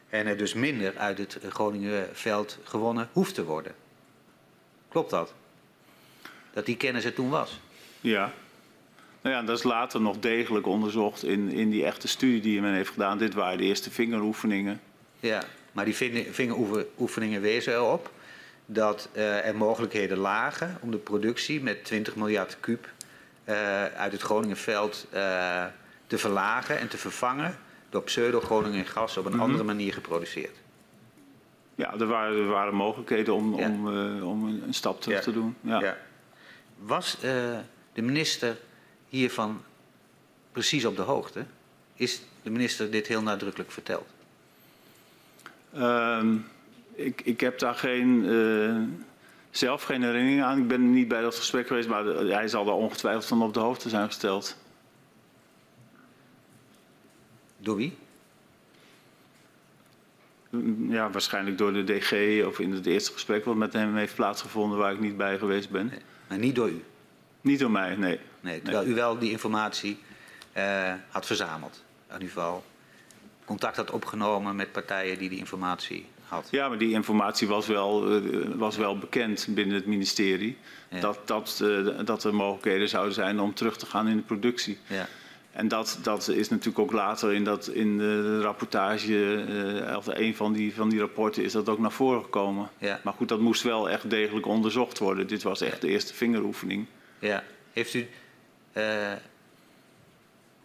S1: En er dus minder uit het Groningenveld gewonnen hoeft te worden. Klopt dat? Dat die kennis er toen was?
S2: Ja. Nou ja, dat is later nog degelijk onderzocht in, in die echte studie die men heeft gedaan. Dit waren de eerste vingeroefeningen.
S1: Ja, maar die vinger- vingeroefeningen wezen erop dat eh, er mogelijkheden lagen om de productie met 20 miljard kuub eh, uit het Groningenveld eh, te verlagen en te vervangen door pseudo-Groningen gas op een
S2: Mhm.
S1: andere manier geproduceerd.
S2: Ja, er waren, er waren mogelijkheden om,
S1: Ja.
S2: om, om een, een stap terug
S1: Ja.
S2: te doen. Ja.
S1: Ja. Was de minister hiervan precies op de hoogte? Is de minister dit heel nadrukkelijk verteld?
S2: Ehm, ik, ik heb daar geen, eh, zelf geen herinnering aan. Ik ben niet bij dat gesprek geweest, maar hij zal daar ongetwijfeld van op de hoogte zijn gesteld.
S1: Door wie?
S2: Ja, waarschijnlijk door de DG of in het eerste gesprek wat met hem heeft plaatsgevonden waar ik niet bij geweest ben.
S1: Maar niet door u.
S2: Niet door mij, nee.
S1: Nee, terwijl u wel die informatie eh, had verzameld. In ieder geval contact had opgenomen met partijen die die informatie had.
S2: Ja, maar die informatie was wel, eh, was wel bekend binnen het ministerie.
S1: Ja.
S2: Dat, dat, eh, dat er mogelijkheden zouden zijn om terug te gaan in de productie.
S1: Ja,
S2: En dat, dat is natuurlijk ook later in, dat, in de rapportage, eh, of een van die, van die rapporten, is dat ook naar voren gekomen.
S1: Ja.
S2: Maar goed, dat moest wel echt degelijk onderzocht worden. Dit was echt de eerste vingeroefening.
S1: Ja. Heeft u eh,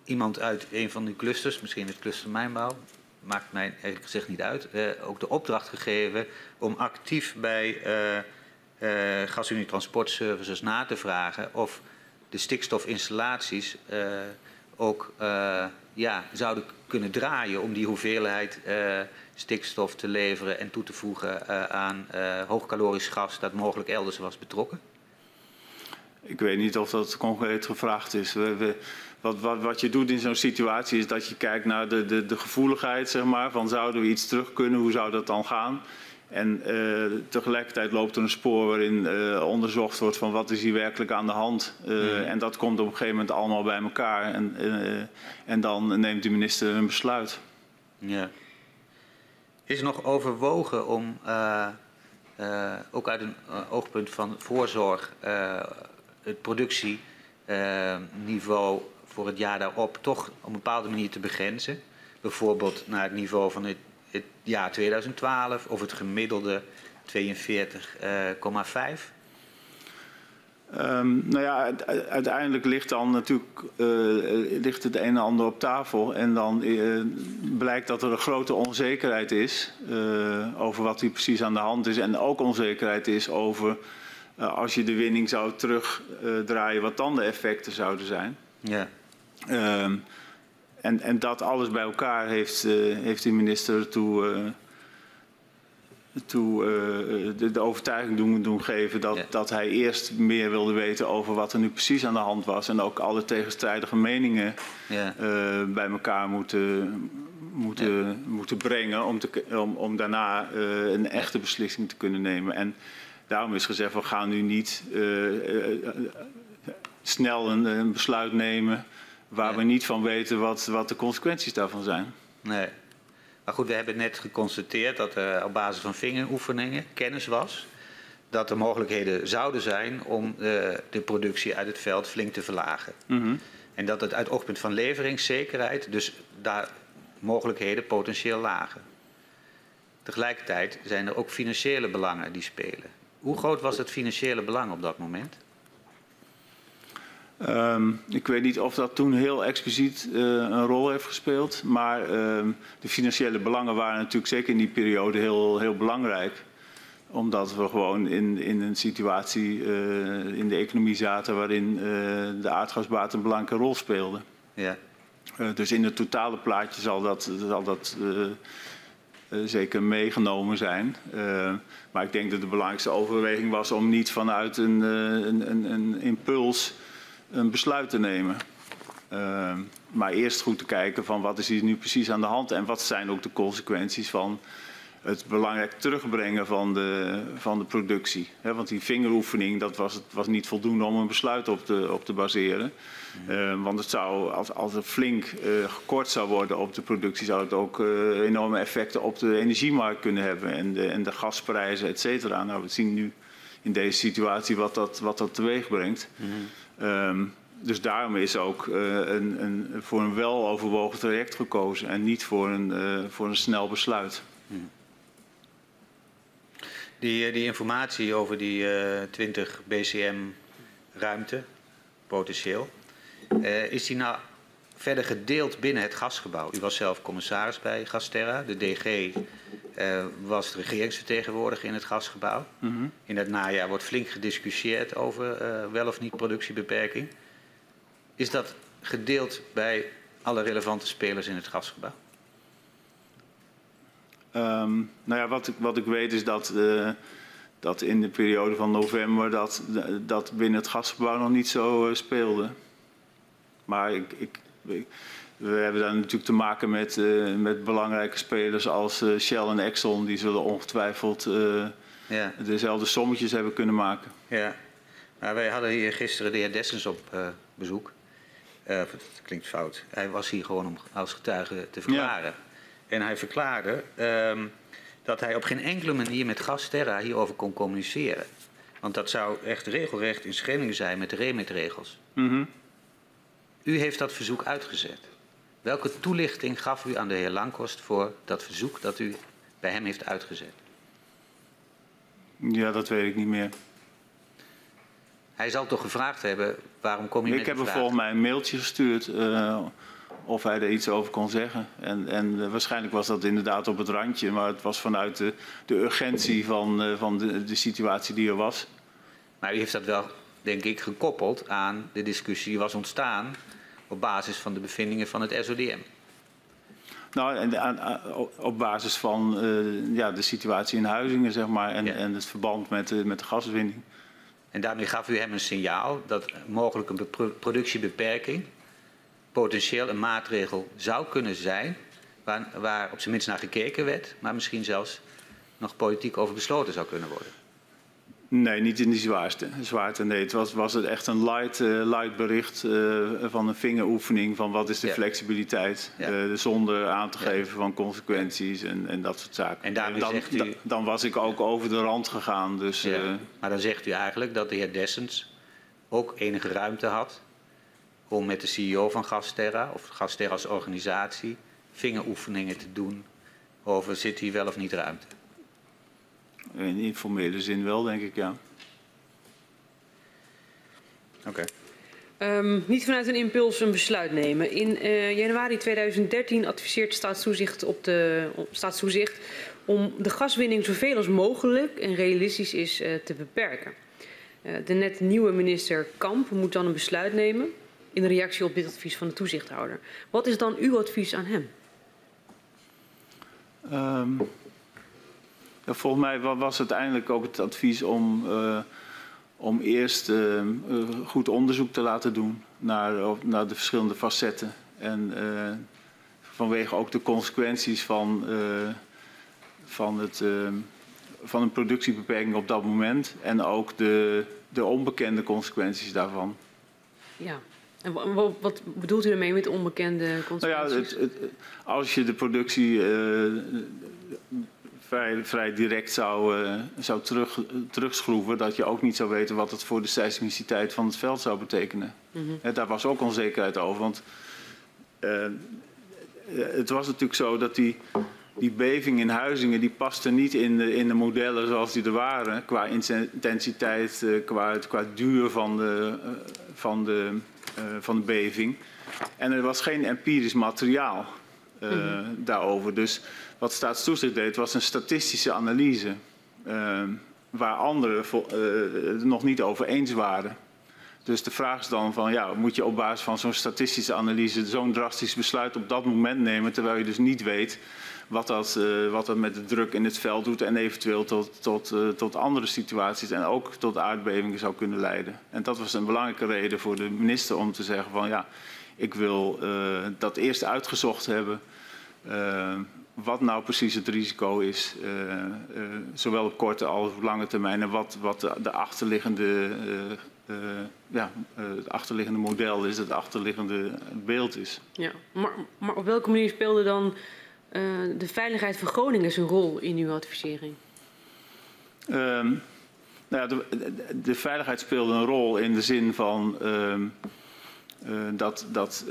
S1: iemand uit een van uw clusters, misschien het cluster mijnbouw, maakt mij eigenlijk gezegd niet uit, eh, ook de opdracht gegeven om actief bij eh GasUnie Transport Services na te vragen of de stikstofinstallaties ook ja, zouden kunnen draaien om die hoeveelheid stikstof te leveren en toe te voegen aan hoogkalorisch gas dat mogelijk elders was betrokken?
S2: Ik weet niet of dat concreet gevraagd is. We, we- wat, wat, wat je doet in zo'n situatie is dat je kijkt naar de, de, de gevoeligheid, zeg maar. Van zouden we iets terug kunnen, hoe zou dat dan gaan? En eh, tegelijkertijd loopt er een spoor waarin eh, onderzocht wordt van wat is hier werkelijk aan de hand. Eh, En dat komt op een gegeven moment allemaal bij elkaar. En, en dan neemt de minister een besluit.
S1: Ja. Is er nog overwogen om, ook uit een oogpunt van voorzorg, het productieniveau voor het jaar daarop toch op een bepaalde manier te begrenzen? Bijvoorbeeld naar het niveau van het, het jaar 2012 of het gemiddelde 42,5?
S2: Ehm, nou ja, uite- uiteindelijk ligt dan natuurlijk eh, ligt het een en ander op tafel. En dan eh, blijkt dat er een grote onzekerheid is eh, over wat hier precies aan de hand is. En ook onzekerheid is over eh, als je de winning zou terugdraaien, wat dan de effecten zouden zijn.
S1: Ja.
S2: Ehm, en, en dat alles bij elkaar heeft, eh, heeft de minister eh, toe, eh, de, de overtuiging doen, doen geven dat,
S1: Ja.
S2: dat hij eerst meer wilde weten over wat er nu precies aan de hand was. En ook alle tegenstrijdige meningen
S1: Ja.
S2: bij elkaar moeten, moeten, moeten brengen om, te, om, om daarna een echte beslissing te kunnen nemen. En daarom is gezegd, we gaan nu niet eh, eh, eh, snel een, een besluit nemen waar we niet van weten wat, wat de consequenties daarvan zijn.
S1: Nee. Maar goed, we hebben net geconstateerd dat er op basis van vingeroefeningen kennis was dat er mogelijkheden zouden zijn om eh, de productie uit het veld flink te verlagen. En dat het uit oogpunt van leveringszekerheid dus daar mogelijkheden potentieel lagen. Tegelijkertijd zijn er ook financiële belangen die spelen. Hoe groot was het financiële belang op dat moment?
S2: Ehm, ik weet niet of dat toen heel expliciet eh, een rol heeft gespeeld. Maar ehm, de financiële belangen waren natuurlijk zeker in die periode heel, heel belangrijk. Omdat we gewoon in, in een situatie eh, in de economie zaten waarin eh, de aardgasbaat een belangrijke rol speelde.
S1: Ja,
S2: dus in het totale plaatje zal dat, zal dat zeker meegenomen zijn. Eh, maar ik denk dat de belangrijkste overweging was om niet vanuit een, eh, een, een, een impuls een besluit te nemen. Eh, maar eerst goed te kijken van wat is hier nu precies aan de hand en wat zijn ook de consequenties van het belangrijk terugbrengen van de, van de productie. Hè, want die vingeroefening, dat was, was niet voldoende om een besluit op te, op te baseren. Eh, want het zou, als, als het flink eh, gekort zou worden op de productie, zou het ook eh, enorme effecten op de energiemarkt kunnen hebben en de, en de gasprijzen, et cetera. Nou, we zien nu in deze situatie wat dat, wat dat teweeg brengt. Ehm, dus daarom is ook eh, een, een, voor een weloverwogen traject gekozen en niet voor een, voor een snel besluit.
S1: Die, eh, die informatie over die eh 20 BCM ruimte, potentieel, eh, is die nou verder gedeeld binnen het gasgebouw? U was zelf commissaris bij Gasterra. De DG eh, was de regeringsvertegenwoordiger in het gasgebouw. In het najaar wordt flink gediscussieerd over eh, wel of niet productiebeperking. Is dat gedeeld bij alle relevante spelers in het gasgebouw?
S2: Ehm, nou ja, wat ik, wat ik weet is dat, dat in de periode van november dat, dat binnen het gasgebouw nog niet zo speelde. Maar ik, ik, ik- we hebben daar natuurlijk te maken met, eh, met belangrijke spelers als eh, Shell en Exxon. Die zullen ongetwijfeld eh,
S1: Ja.
S2: dezelfde sommetjes hebben kunnen maken.
S1: Ja, maar wij hadden hier gisteren de heer Dessens op bezoek. Dat klinkt fout. Hij was hier gewoon om als getuige te verklaren. En hij verklaarde ehm, dat hij op geen enkele manier met Gasterra hierover kon communiceren. Want dat zou echt regelrecht in schending zijn met de remitregels.
S2: Mhm.
S1: U heeft dat verzoek uitgezet. Welke toelichting gaf u aan de heer Langkost voor dat verzoek dat u bij hem heeft uitgezet?
S2: Ja, dat weet ik niet meer.
S1: Hij zal toch gevraagd hebben, waarom kom je
S2: Ik
S1: met
S2: heb
S1: die
S2: hem volgens mij een mailtje gestuurd eh, of hij er iets over kon zeggen. En, en eh, waarschijnlijk was dat inderdaad op het randje, maar het was vanuit de, de urgentie van, eh, van de, de situatie die er was.
S1: Maar u heeft dat wel, denk ik, gekoppeld aan de discussie die was ontstaan op basis van de bevindingen van het SODM.
S2: Nou, aan- op basis van eh, ja, de situatie in Huizingen, zeg maar, en,
S1: Ja.
S2: en het verband met, de- met de gaswinning.
S1: En daarmee gaf u hem een signaal dat mogelijk een productiebeperking potentieel een maatregel zou kunnen zijn, waar, waar op zijn minst naar gekeken werd, maar misschien zelfs nog politiek over besloten zou kunnen worden.
S2: Nee, niet in die zwaarste. zwaarte. Nee, het was, was het echt een light, eh, light bericht eh, van een vingeroefening van wat is de
S1: Ja.
S2: flexibiliteit.
S1: Ja.
S2: eh, zonder aan te
S1: Ja.
S2: geven van consequenties en, en dat soort zaken.
S1: En daarmee
S2: dan,
S1: zegt u-
S2: dan, dan was ik ook over de rand gegaan. Dus.
S1: Maar dan zegt u eigenlijk dat de heer Dessens ook enige ruimte had om met de CEO van Gasterra of Gasterra als organisatie vingeroefeningen te doen over zit hier wel of niet ruimte.
S2: In informele zin wel, denk ik, ja.
S1: Oké.
S3: Ehm, niet vanuit een impuls een besluit nemen. In eh, januari 2013 adviseert Staatstoezicht, op de, op Staatstoezicht om de gaswinning zoveel als mogelijk en realistisch is eh, te beperken. Eh, de net nieuwe minister Kamp moet dan een besluit nemen in reactie op dit advies van de toezichthouder. Wat is dan uw advies aan hem?
S2: Ehm, ja, volgens mij wa- was uiteindelijk ook het advies om, eh, om eerst eh, eh, goed onderzoek te laten doen naar, naar de verschillende facetten. En vanwege ook de consequenties van, van, het, van een productiebeperking op dat moment. En ook de, de onbekende consequenties daarvan.
S3: Ja. En wa- wa- wat bedoelt u ermee met onbekende
S2: Nou ja,
S3: consequenties?
S2: het, het- als je de productie vrij, vrij direct zou, eh, zou terug, terugschroeven, dat je ook niet zou weten wat het voor de seismiciteit van het veld zou betekenen. Hè, daar was ook onzekerheid over, want eh, het was natuurlijk zo dat die, die beving in Huizingen, die paste niet in de, in de modellen zoals die er waren, qua intensiteit, eh, qua, qua duur van de, van de, van de beving. En er was geen empirisch materiaal eh, daarover. Dus wat Staatstoezicht deed, was een statistische analyse. eh, waar anderen het nog niet over eens waren. Dus de vraag is dan van, ja, moet je op basis van zo'n statistische analyse zo'n drastisch besluit op dat moment nemen, terwijl je dus niet weet wat dat, eh, wat met de druk in het veld doet en eventueel tot, tot, eh, tot andere situaties en ook tot aardbevingen zou kunnen leiden. En dat was een belangrijke reden voor de minister om te zeggen van, ja, ik wil dat eerst uitgezocht hebben. Wat nou precies het risico is, eh, eh, zowel op korte als op lange termijn, en wat, wat de, de achterliggende, eh, ja, het achterliggende model is, het achterliggende beeld is.
S3: Ja, maar, maar op welke manier speelde dan de veiligheid van Groningen zijn rol in uw advisering?
S2: Ehm, Nou ja, de, de, de, veiligheid speelde een rol in de zin van uh, dat, dat,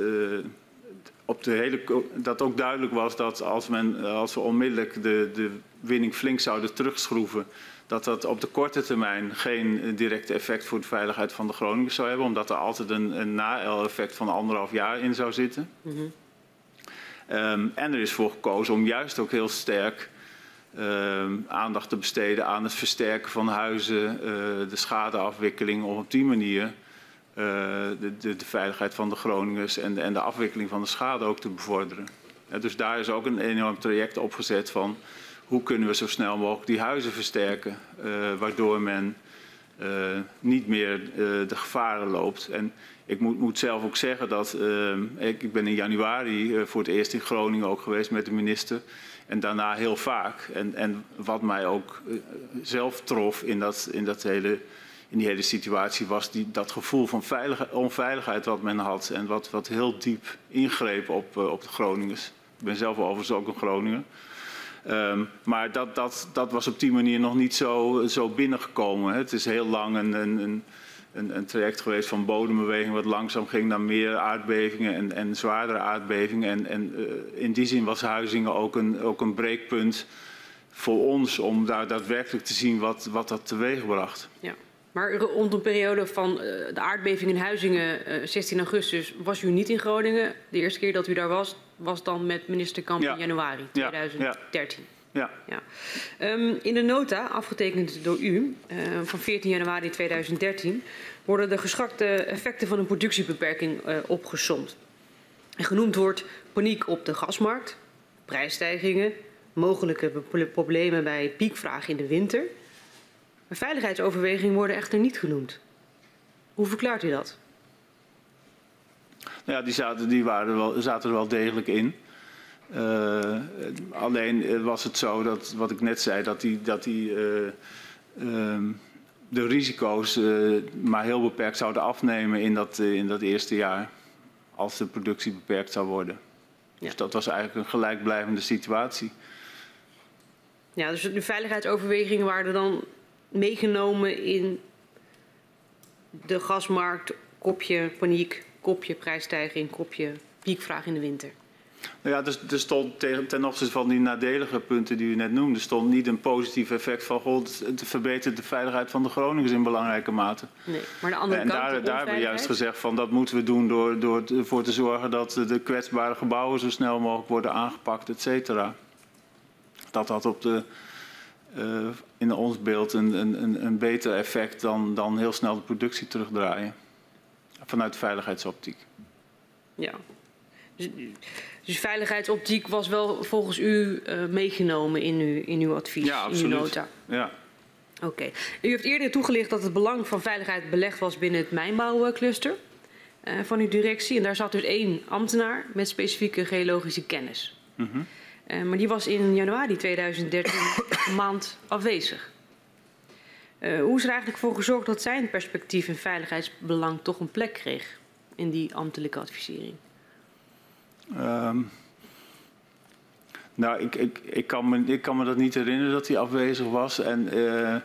S2: op de hele, dat ook duidelijk was dat als, men, als we onmiddellijk de, de winning flink zouden terugschroeven, dat dat op de korte termijn geen direct effect voor de veiligheid van de Groningers zou hebben, omdat er altijd een, een na-effect van anderhalf jaar in zou zitten. Mm -hmm. um, en er is voor gekozen om juist ook heel sterk uh, aandacht te besteden aan het versterken van huizen, uh, de schadeafwikkeling, om op die manier de, de, de, veiligheid van de Groningers en de, en de afwikkeling van de schade ook te bevorderen. dus daar is ook een enorm traject opgezet van hoe kunnen we zo snel mogelijk die huizen versterken, waardoor men niet meer de gevaren loopt. En ik moet, moet, zelf ook zeggen dat ik, ik ben in januari voor het eerst in Groningen ook geweest met de minister. En daarna heel vaak. En, en wat mij ook zelf trof in, dat, in, dat hele, in die hele situatie was die, dat gevoel van veilig, onveiligheid wat men had. En wat, wat heel diep ingreep op, uh, op de Groningers. Ik ben zelf overigens ook een Groninger. Um, maar dat, dat, dat was op die manier nog niet zo, zo binnengekomen. Het is heel lang een, een, een een, traject geweest van bodembeweging wat langzaam ging naar meer aardbevingen en, en zwaardere aardbevingen. En, en uh, in die zin was Huizingen ook een, ook een breekpunt voor ons om daar daadwerkelijk te zien wat, wat dat teweeg bracht.
S3: Ja. Maar rond een periode van uh, de aardbeving in Huizingen, uh, 16 augustus, was u niet in Groningen. De eerste keer dat u daar was, was dan met minister Kamp ja. in januari 2013. Ja. Ja. ja. Um, in de nota, afgetekend door u, uh, van 14 januari 2013, worden de geschakte effecten van een productiebeperking uh, opgesomd. En genoemd wordt paniek op de gasmarkt, prijsstijgingen, mogelijke problemen bij piekvraag in de winter. Maar veiligheidsoverwegingen worden echter niet genoemd. Hoe verklaart u dat?
S2: Nou ja, die zaten, die waren wel, zaten er wel degelijk in. Uh, alleen was het zo dat, wat ik net zei, dat die, dat die uh, um, de risico's maar heel beperkt zouden afnemen in dat, in dat eerste jaar. Als de productie beperkt zou worden. Ja. Dus dat was eigenlijk een gelijkblijvende situatie.
S3: Ja, dus de veiligheidsoverwegingen waren dan meegenomen in de gasmarkt, kopje paniek, kopje prijsstijging, kopje piekvraag in de winter.
S2: Nou ja, dus, er stond ten, ten opzichte van die nadelige punten die u net noemde, stond niet een positief effect van het verbetert de veiligheid van de Groningers in belangrijke mate.
S3: Nee, maar de andere
S2: en
S3: kant,
S2: daar, daar hebben we juist gezegd van dat moeten we doen door, door ervoor te zorgen dat de kwetsbare gebouwen zo snel mogelijk worden aangepakt, et cetera. Dat had op de, uh, in ons beeld een, een, een beter effect dan, dan heel snel de productie terugdraaien. Vanuit veiligheidsoptiek.
S3: Ja. Dus, dus veiligheidsoptiek was wel volgens u uh, meegenomen in, uw, in uw advies,
S2: ja,
S3: in uw nota?
S2: Ja,
S3: Oké. Okay. U heeft eerder toegelicht dat het belang van veiligheid belegd was binnen het mijnbouwcluster uh, van uw directie. En daar zat dus één ambtenaar met specifieke geologische kennis. Mm -hmm. Uh, maar die was in januari 2013 een <coughs> maand afwezig. Uh, hoe is er eigenlijk voor gezorgd dat zijn perspectief en veiligheidsbelang toch een plek kreeg in die ambtelijke advisering?
S2: Um, nou, ik, ik, ik, kan me, ik kan me dat niet herinneren dat hij afwezig was. En uh,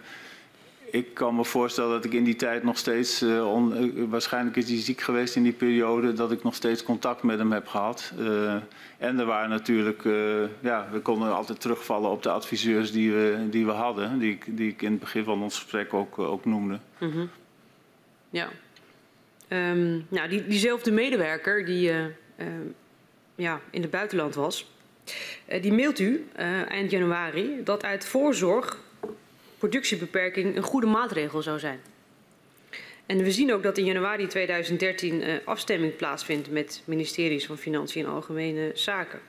S2: ik kan me voorstellen dat ik in die tijd nog steeds, on, uh, waarschijnlijk is hij ziek geweest in die periode, dat ik nog steeds contact met hem heb gehad. en er waren natuurlijk, ja, we konden altijd terugvallen op de adviseurs die we, die we hadden, die, die ik in het begin van ons gesprek ook, ook noemde.
S3: Mm. Ja. Um, nou, die, diezelfde medewerker die ja, in het buitenland was. Die mailt u eind januari dat uit voorzorg productiebeperking een goede maatregel zou zijn. En we zien ook dat in januari 2013 uh, afstemming plaatsvindt met ministeries van Financiën en Algemene Zaken.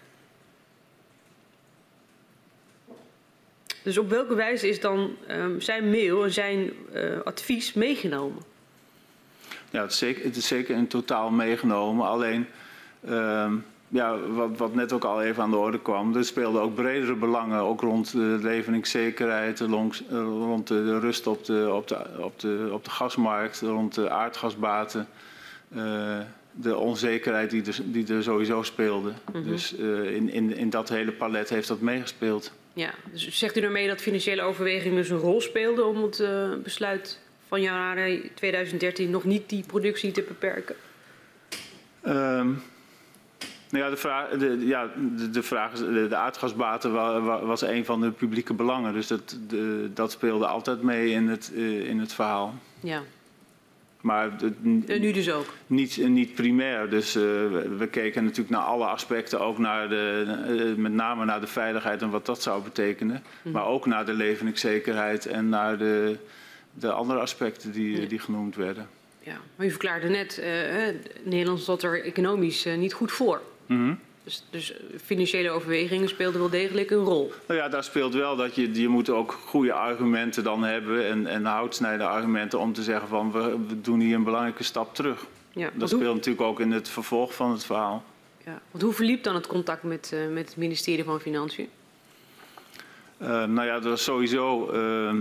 S3: Dus op welke wijze is dan um, zijn mail en zijn advies meegenomen?
S2: Ja, het is, zeker, het is zeker in totaal meegenomen. Alleen um, ja, wat, wat, net ook al even aan de orde kwam, er speelden ook bredere belangen, ook rond de leveringszekerheid, rond, rond de rust op de, op, de, op, de, op de gasmarkt, rond de aardgasbaten. Uh, de onzekerheid die er, die er sowieso speelde. Mm -hmm. Dus uh, in, in, in dat hele palet heeft dat meegespeeld.
S3: Ja, dus zegt u daarmee dat financiële overwegingen dus een rol speelden om het uh, besluit van januari 2013 nog niet die productie te beperken?
S2: Um, nou ja, de vraag, de, ja, de, de, vraag is, de, de aardgasbaten was een van de publieke belangen. Dus dat, de, dat speelde altijd mee in het, uh, in het verhaal.
S3: Ja.
S2: Maar
S3: en nu dus ook?
S2: Niet, niet primair. Dus uh, we, keken natuurlijk naar alle aspecten. Ook naar de, uh, met name naar de veiligheid en wat dat zou betekenen. Mm. Maar ook naar de levenszekerheid en naar de, de andere aspecten die, ja. die genoemd werden.
S3: Ja, maar u verklaarde net, Nederland zat er economisch niet goed voor.
S2: Mm -hmm.
S3: Dus, dus, financiële overwegingen speelden wel degelijk een rol.
S2: Nou ja, daar speelt wel dat je, je moet ook goede argumenten dan hebben en, en houtsnijden argumenten om te zeggen van we, we, doen hier een belangrijke stap terug.
S3: Ja,
S2: dat speelt hoe... natuurlijk ook in het vervolg van het verhaal.
S3: Ja, want hoe verliep dan het contact met, uh, met het ministerie van Financiën?
S2: Uh, nou ja, dat was sowieso... Uh,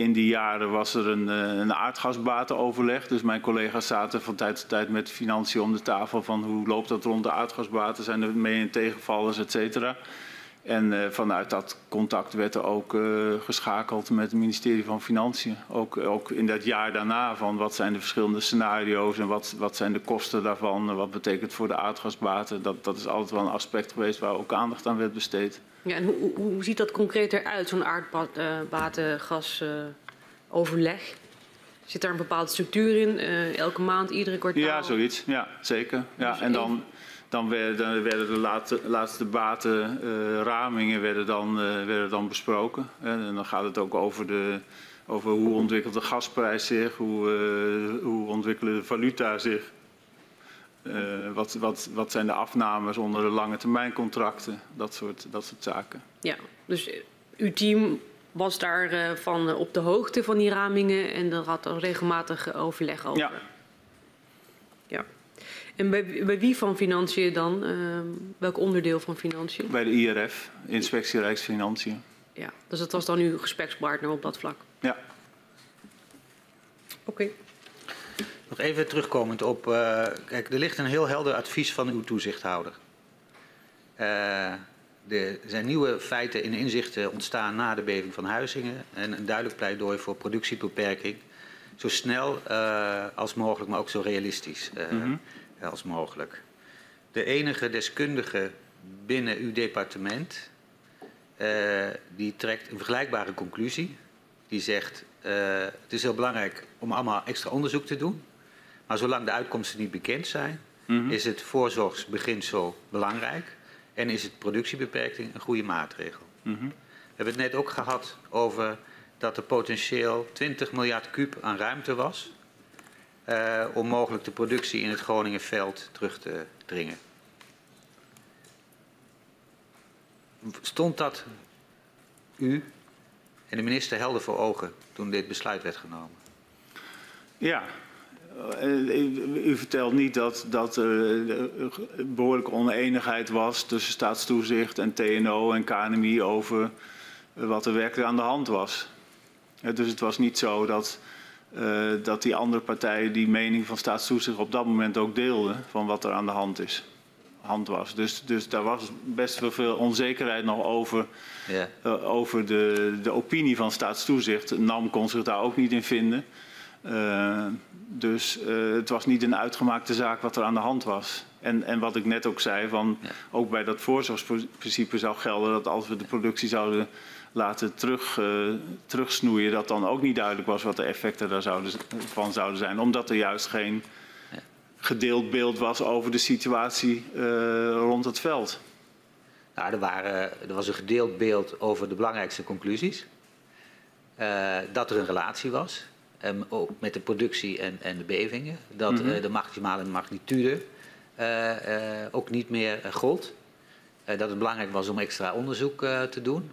S2: in die jaren was er een, een aardgasbatenoverleg. Dus mijn collega's zaten van tijd tot tijd met financiën om de tafel van hoe loopt dat rond de aardgasbaten, zijn er mee- en tegenvallers, et cetera. En uh, vanuit dat contact werd er ook uh, geschakeld met het ministerie van Financiën. Ook, ook, in dat jaar daarna van wat zijn de verschillende scenario's en wat, wat zijn de kosten daarvan. Wat betekent het voor de aardgasbaten. Dat, dat is altijd wel een aspect geweest waar ook aandacht aan werd besteed.
S3: Ja, en hoe, hoe ziet dat concreet eruit, zo'n aardbatengasoverleg? Zit daar een bepaalde structuur in? Uh, elke maand, iedere kwartaal?
S2: Ja, zoiets. Ja, zeker. Ja, dus en dan... Dan werden, werden de laatste, laatste batenramingen uh, werden dan, uh, werden dan besproken. En dan gaat het ook over, de, over hoe ontwikkelt de gasprijs zich, hoe, uh, hoe ontwikkelen de valuta zich. wat, wat, wat zijn de afnames onder de lange termijn contracten, dat soort, dat soort zaken.
S3: Ja, dus uw team was daarvan van op de hoogte van die ramingen en er had er regelmatig overleg over.
S2: Ja.
S3: En bij, bij, wie van financiën dan? Uh, welk onderdeel van financiën?
S2: Bij de IRF, Inspectie Rijksfinanciën.
S3: Ja, dus dat was dan uw gesprekspartner op dat vlak?
S2: Ja.
S3: Oké. Okay.
S1: Nog even terugkomend op, uh, kijk, er ligt een heel helder advies van uw toezichthouder. Uh, er zijn nieuwe feiten en inzichten ontstaan na de beving van Huizingen en een duidelijk pleidooi voor productiebeperking. Zo snel uh, als mogelijk, maar ook zo realistisch. Mm -hmm als mogelijk. De enige deskundige binnen uw departement uh, die trekt een vergelijkbare conclusie. Die zegt, uh, het is heel belangrijk om allemaal extra onderzoek te doen. Maar zolang de uitkomsten niet bekend zijn, mm -hmm. is het voorzorgsbeginsel belangrijk. En is het productiebeperking een goede maatregel.
S2: Mm -hmm.
S1: We hebben het net ook gehad over dat er potentieel 20 miljard kuub aan ruimte was uh, om mogelijk de productie in het Groningenveld terug te dringen. Stond dat u en de minister helder voor ogen toen dit besluit werd genomen?
S2: Ja. U vertelt niet dat, dat er behoorlijke oneenigheid was tussen staatstoezicht en TNO en KNMI over wat er werkelijk aan de hand was. Dus het was niet zo dat uh, dat die andere partijen die mening van staatstoezicht op dat moment ook deelden van wat er aan de hand is. Hand was. Dus, dus daar was best wel veel onzekerheid nog over,
S1: yeah.
S2: uh, over de, de opinie van staatstoezicht. NAM kon zich daar ook niet in vinden. Uh, dus het was niet een uitgemaakte zaak wat er aan de hand was. En, en wat ik net ook zei, van,
S1: ja.
S2: ook bij dat voorzorgsprincipe zou gelden dat als we de productie zouden laten terug, uh, terugsnoeien, dat dan ook niet duidelijk was wat de effecten daarvan zouden, zouden zijn. Omdat er juist geen gedeeld beeld was over de situatie uh, rond het veld.
S1: Nou, er, waren, er was een gedeeld beeld over de belangrijkste conclusies. Uh, dat er een relatie was um, ook met de productie en, en de bevingen. Dat mm -hmm. de maximale magnitude ook niet meer gold. dat het belangrijk was om extra onderzoek te doen.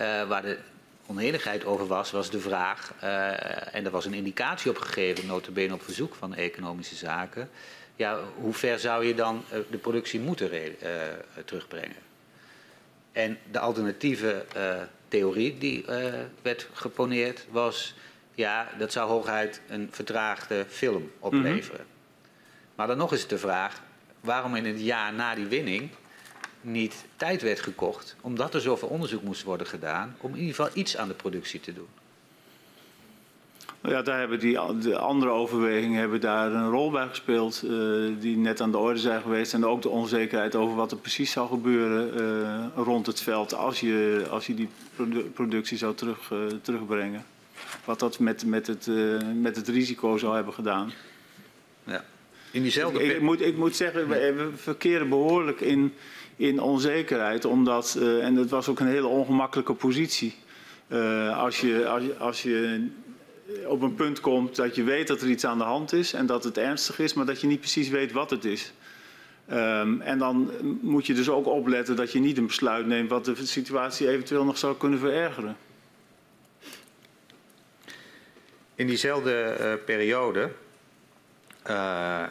S1: Uh, waar de onenigheid over was, was de vraag, uh, en er was een indicatie op gegeven, notabene op verzoek van economische zaken, ja, hoe ver zou je dan uh, de productie moeten terugbrengen? En de alternatieve theorie die werd geponeerd was, ja, dat zou hooguit een vertraagde film opleveren. Mm -hmm. Maar dan nog is het de vraag, waarom in het jaar na die winning niet tijd werd gekocht, omdat er zoveel onderzoek moest worden gedaan, om in ieder geval iets aan de productie te doen?
S2: Nou ja, daar hebben die de andere overwegingen hebben daar een rol bij gespeeld, uh, die net aan de orde zijn geweest. En ook de onzekerheid over wat er precies zou gebeuren uh, rond het veld als je, als je die produ productie zou terug, uh, terugbrengen. Wat dat met, met, het, met het risico zou hebben gedaan.
S1: In diezelfde
S2: ik, ik, moet, ik moet zeggen, we, we verkeren behoorlijk in, in onzekerheid, omdat, en het was ook een hele ongemakkelijke positie. als je, als je, als je op een punt komt dat je weet dat er iets aan de hand is en dat het ernstig is, maar dat je niet precies weet wat het is. Um, en dan moet je dus ook opletten dat je niet een besluit neemt wat de situatie eventueel nog zou kunnen verergeren.
S1: In diezelfde uh, periode, uh,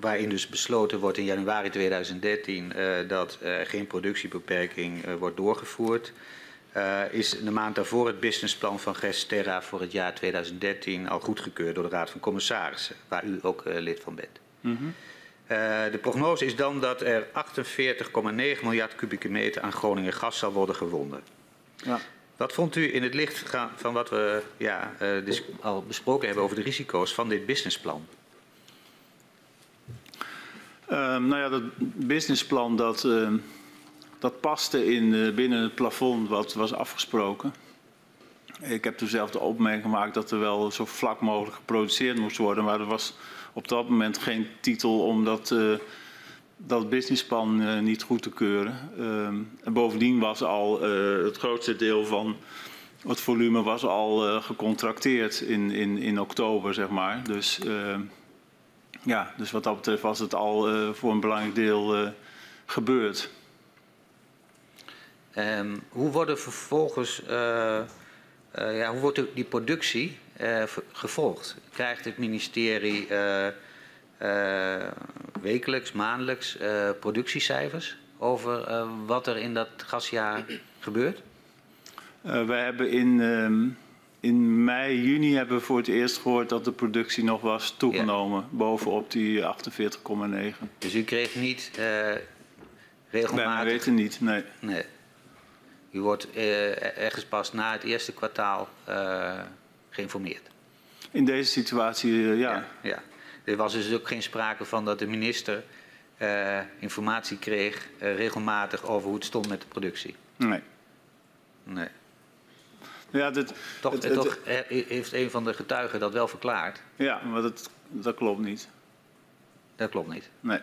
S1: waarin dus besloten wordt in januari 2013 uh, dat er geen productiebeperking wordt doorgevoerd, is de maand daarvoor het businessplan van Gesterra voor het jaar 2013 al goedgekeurd door de Raad van Commissarissen, waar u ook lid van bent. Mm -hmm. uh, de prognose is dan dat er 48,9 miljard kubieke meter aan Groningen gas zal worden gewonnen. Ja. Wat vond u in het licht van wat we ja, al besproken hebben over de risico's van dit businessplan?
S2: Um, nou ja, dat businessplan dat dat paste in, uh, binnen het plafond wat was afgesproken. Ik heb toen zelf de opmerking gemaakt dat er wel zo vlak mogelijk geproduceerd moest worden. Maar er was op dat moment geen titel om dat, uh, dat businessplan uh, niet goed te keuren. en bovendien was al het grootste deel van het volume was al gecontracteerd in, in, in oktober, zeg maar. Dus, ja, dus wat dat betreft was het al voor een belangrijk deel gebeurd.
S1: Um, hoe worden vervolgens, uh, uh, ja, hoe wordt die productie gevolgd? Krijgt het ministerie wekelijks, maandelijks productiecijfers over wat er in dat gasjaar gebeurt?
S2: we hebben in, um, in mei, juni hebben we voor het eerst gehoord dat de productie nog was toegenomen, ja. bovenop die 48,9.
S1: Dus u kreeg niet regelmatig...
S2: Wij weten niet, nee.
S1: nee. U wordt uh, ergens pas na het eerste kwartaal uh, geïnformeerd.
S2: In deze situatie, uh, ja.
S1: ja. ja. Er was dus ook geen sprake van dat de minister informatie kreeg regelmatig over hoe het stond met de productie.
S2: Nee.
S1: Nee.
S2: Ja, dit,
S1: toch, het, het, toch heeft een van de getuigen dat wel verklaard.
S2: Ja, maar dat, dat klopt niet.
S1: Dat klopt niet.
S2: Nee.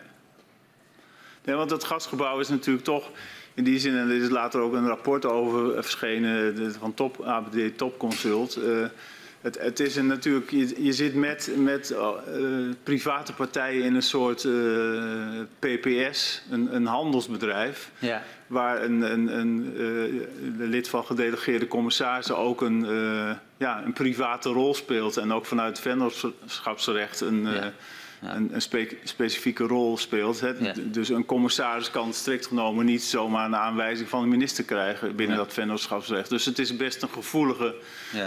S2: Nee, want het gasgebouw is natuurlijk toch in die zin, en er is later ook een rapport over verschenen van top, ABD Top Consult. Uh, het, het, is een, natuurlijk, je, je, zit met, met uh, private partijen in een soort uh, PPS, een, een handelsbedrijf. Ja. Waar een, een, een lid van gedelegeerde commissarissen ook een, ja, een private rol speelt. En ook vanuit het vennootschapsrecht een. Ja een, een spe specifieke rol speelt. Hè? Ja. Dus een commissaris kan strikt genomen niet zomaar een aanwijzing van de minister krijgen binnen ja. dat vennootschapsrecht. Dus het is best een gevoelige,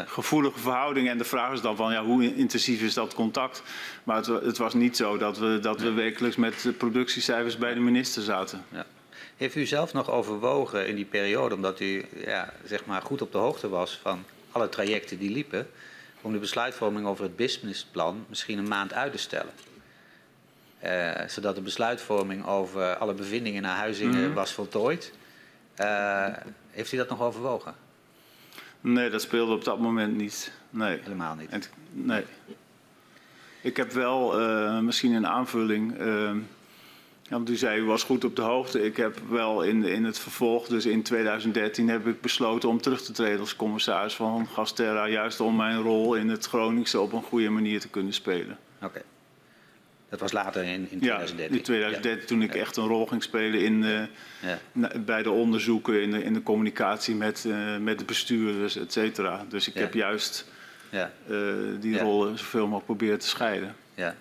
S2: gevoelige verhouding. En de vraag is dan van ja, hoe intensief is dat contact? Maar het, het was niet zo dat we, dat we wekelijks met productiecijfers bij de minister zaten.
S1: Heeft u zelf nog overwogen in die periode, omdat u ja, zeg maar goed op de hoogte was van alle trajecten die liepen, om de besluitvorming over het businessplan misschien een maand uit te stellen? Uh, zodat de besluitvorming over alle bevindingen naar Huizingen mm. was voltooid. Uh, heeft u dat nog overwogen?
S2: Nee, dat speelde op dat moment niet. Nee.
S1: Helemaal niet?
S2: En, nee. Ik heb wel uh, misschien een aanvulling. Want u zei, u was goed op de hoogte. Ik heb wel in, in het vervolg, dus in 2013, heb ik besloten om terug te treden als commissaris van Gasterra. Juist om mijn rol in het Groningse op een goede manier te kunnen spelen.
S1: Oké. Okay. Dat was later in, in 2013.
S2: Ja, in 2013 ja. toen ik echt een rol ging spelen in, uh, ja. bij de onderzoeken, in de, in de communicatie met, uh, met de bestuurders, et cetera. Dus ik heb juist ja. uh, die rollen zoveel mogelijk proberen te scheiden.
S1: Ja.